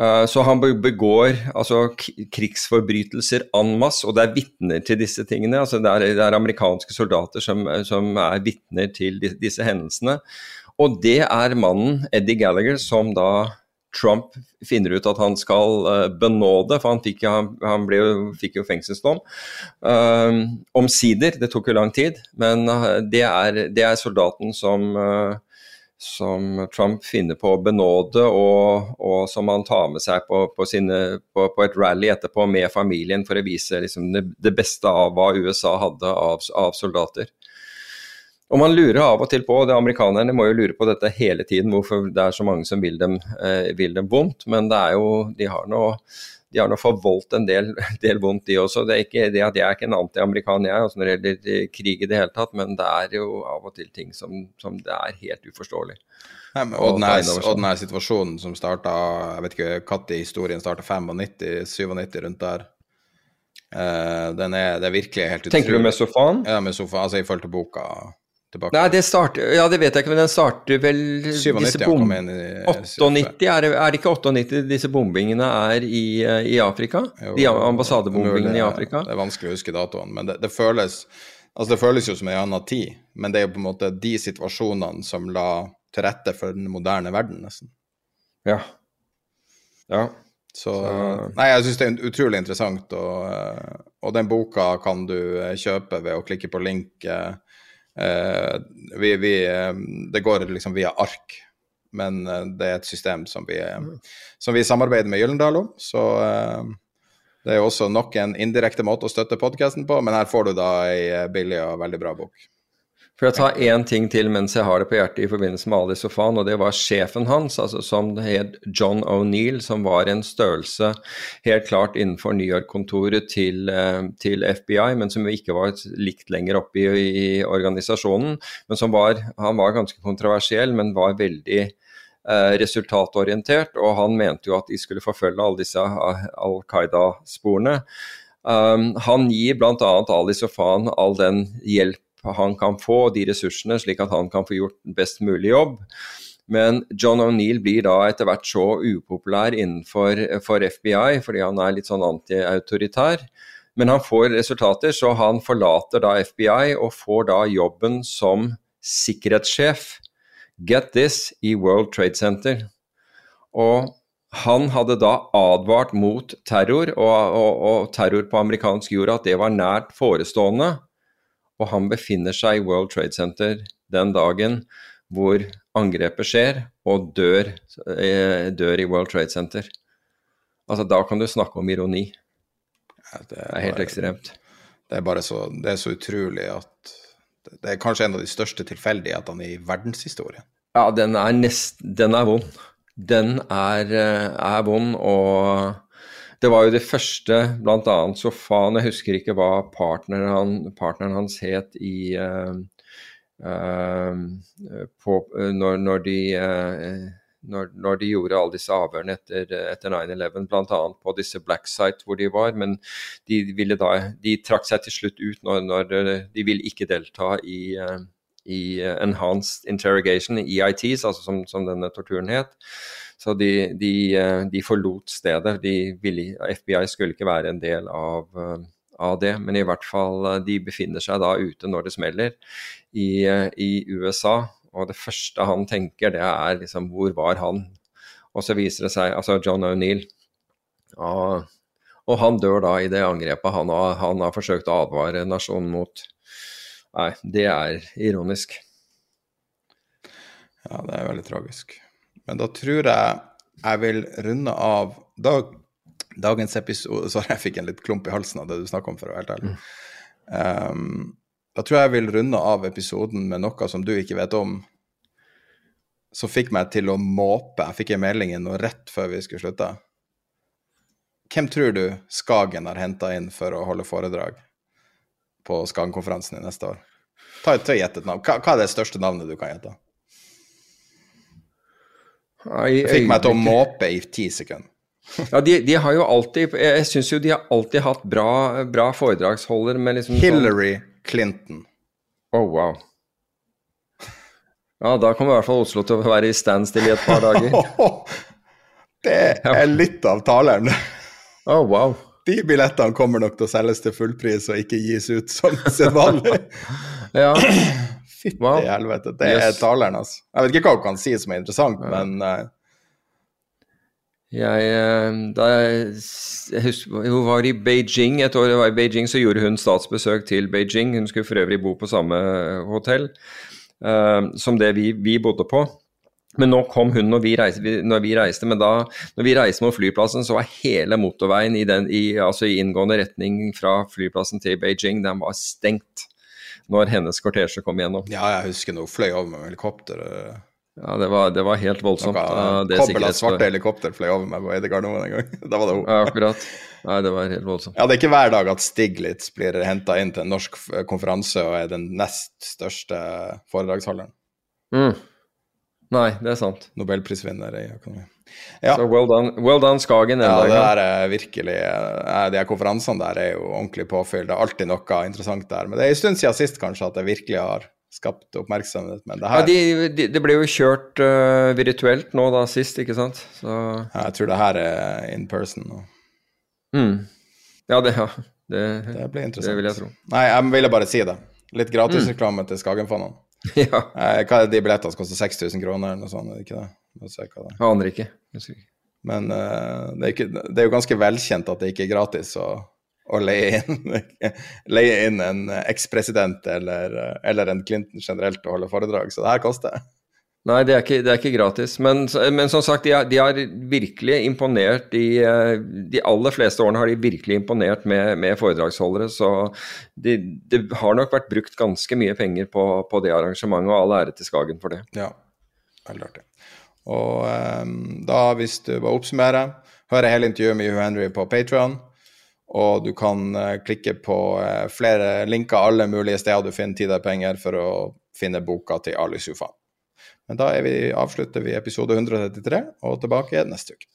Uh, så han begår altså, krigsforbrytelser en masse, og det er vitner til disse tingene. Altså, det, er, det, er, amerikanske soldater som, som er vitner til disse hendelsene. Og det er mannen, Eddie Gallagher, som da Trump finner ut at han skal uh, benåde, for han fikk, han, han ble, fikk jo fengselsdom. Uh, Omsider, det tok jo lang tid, men det er, det, er, soldaten som som Trump finner på å benåde, og, og som han tar med seg på, på, sine, på, på, et rally etterpå med familien for å vise liksom, det, beste av hva USA hadde av, av, soldater. Og Man lurer av og til på, det amerikanerne må jo lure på dette hele tiden, hvorfor det er så mange som vil dem, eh, vil dem vondt. Men det er jo, de har noe de har nå forvoldt en del, [laughs] del, vondt, de også. Det er ikke det at jeg er ikke en anti-amerikaner altså når det gjelder krig i det hele tatt, men det er jo av og til ting som, som det er helt uforståelig. Nei, men, og, den her, og den her situasjonen som starta Jeg vet ikke når historien starta, 95-97, rundt der. Uh, den er, det er virkelig helt utrolig. Tenker du med sofaen? Ja, med sofaen, altså i forhold til boka. Tilbake. Nei, det starter Ja, det vet jeg ikke, men den starter vel 97 disse bom... inn 98, er det, er det ikke 98 disse bombingene er i, eh, i Afrika? Jo, de ambassadebombingene i Afrika? Det er vanskelig å huske datoen, men det, det, føles Altså, det føles jo som en annen tid, men det er jo på en måte de situasjonene som la til rette for den moderne verden, nesten. Ja. Ja. Så, Nei, jeg syns det er utrolig interessant, og, eh, og, den boka kan du eh, kjøpe ved å klikke på link. Uh, vi, vi, det går liksom via ark, men det er et system som vi, som vi samarbeider med Gyllendal om. Så det er jo også nok en indirekte måte å støtte podkasten på, men her får du da ei billig og veldig bra bok. For å ta én ting til mens jeg har det på hjertet i forbindelse med Ali Sofan, og det var sjefen hans, altså som het John O'Neill, som var en størrelse helt klart innenfor New York-kontoret til, til, FBI, men som ikke var likt lenger oppe i, i organisasjonen. Men som var, han var ganske kontroversiell, men var veldig eh, resultatorientert, og han mente jo at de skulle forfølge alle disse Al Qaida-sporene. Um, han gir bl.a. Ali Sofan all den hjelp han kan få, de ressursene, slik at han kan få gjort best mulig jobb. Men John O'Neill blir da etter hvert så upopulær innenfor FBI, fordi han er litt sånn antiautoritær. Men han får resultater, så han forlater da FBI og får da jobben som sikkerhetssjef. Get this i World Trade Center. Og han hadde da advart mot terror, og, og, og terror på amerikansk jord, at det var nært forestående og han befinner seg i World Trade Center den dagen hvor angrepet skjer, og dør, eh, dør i World Trade Center. Altså, da kan du snakke om ironi. Ja, det, er det, er helt ekstremt. Det er bare så, det er så utrolig at Det er kanskje en av de største tilfeldighetene i verdenshistorien. Ja, den er, nest, den er vond. Den er, eh, er vond, og det var jo det første, bl.a. faen Jeg husker ikke hva partneren, han, partneren hans het i, uh, på, når, når, de, når, når, de gjorde alle disse avhørene etter, etter 9-11, bl.a. på disse black site hvor de var. Men de, ville da, de trakk seg til slutt ut når de ville ikke delta i, i enhanced interrogation, EITs, altså som, som denne torturen het. Så de, de, de forlot stedet. Ville, FBI skulle ikke være en del av, av, det, men i hvert fall de befinner seg da ute når det smeller i, i USA. Og det første han tenker, det er liksom Hvor var han? Og så viser det seg Altså John O'Neill. Og, og, han dør da i det angrepet han har, han har forsøkt å advare nasjonen mot. Nei, det er ironisk. Ja, det er veldig tragisk. Men da tror jeg jeg vil runde av dag, dagens episode [laughs] Sorry, jeg fikk en litt klump i halsen av det du snakka om, for å være helt ærlig. Um, da tror jeg jeg vil runde av episoden med noe som du ikke vet om, som fikk meg til å måpe. Jeg fikk en melding inn rett før vi skulle slutte. Hvem tror du Skagen har henta inn for å holde foredrag på Skagen-konferansen i neste år? Ta gjett et navn. Hva, hva er det største navnet du kan gjette? Jeg fikk meg til å måpe i ti sekunder. ja, de, de, har jo alltid Jeg syns jo de har alltid hatt bra, bra foredragsholder med liksom Hillary sånn, Clinton. Oh, wow. Ja, da kommer i hvert fall Oslo til å være i standstill i et par dager. [laughs] det er litt av taleren. Oh, wow. De billettene kommer nok til å selges til fullpris og ikke gis ut som [laughs] sedvanlig. [laughs] ja. Fytti wow. helvete, det yes. er taleren, altså. Jeg vet ikke hva hun kan si som er interessant, ja. men uh... Jeg, eh, da jeg husker, Hun var i Beijing et år jeg var i Beijing, så gjorde hun statsbesøk til Beijing. Hun skulle for øvrig bo på samme hotell uh, som det vi, vi, bodde på. Men nå kom hun når vi reiste, når vi reiste men da når vi reiste mot flyplassen, så var hele motorveien i, den, i, altså i inngående retning fra flyplassen til Beijing, den var stengt når hennes kortesje kom igjennom. Ja, jeg husker nå fløy over med helikopter. Ja, det var, det var helt voldsomt. Noe, kobbel av svarte helikopter fløy over meg på Eidegardermoen en gang. [laughs] da var det hun. Ja, akkurat. Nei, det var helt voldsomt. Ja, det er ikke hver dag at Stiglitz blir henta inn til en norsk konferanse og er den nest største foredragsholderen. Mm. Nei, det er sant. Nobelprisvinner i økonomi. Ja. Så well done, well done Skagen. Ja, det der er virkelig De her konferansene der er jo ordentlig påfyll. Det er alltid noe interessant der. Men det er en stund siden sist kanskje at det virkelig har skapt oppmerksomhet. Men det her Ja, de, de, det ble jo kjørt uh, virtuelt nå da sist, ikke sant? Så... Ja, jeg tror det her er in person. nå. Mm. Ja, det, ja. Det, det blir interessant. Det vil jeg tro. Nei, jeg ville bare si det. Litt gratisreklame mm. til Skagenfondene. [laughs] Ja. Eh, hva er de billettene som koster 6000 kroner eller noe sånt? Er det ikke det? Jeg aner ikke. Men uh, det, er ikke, det, er jo ganske velkjent at det ikke er gratis å, å leie, inn, [laughs] leie inn en ekspresident eller, eller en Clinton generelt å holde foredrag, så det her koster. Nei, det er ikke, det er ikke gratis. Men, men, som sagt, de har, de har virkelig imponert. De, de, aller fleste årene har de virkelig imponert med, med foredragsholdere. Så det de har nok vært brukt ganske mye penger på, på det arrangementet, og all ære til Skagen for det. Ja, veldig artig. Og um, da, hvis du bare oppsummerer, hører hele intervjuet med Hugh Henry på Patrion. Og du kan uh, klikke på uh, flere linker alle mulige steder du finner Tid og penger, for å finne boka til Ali Sufa. Men da vi, avslutter vi episode 133 og tilbake neste uke.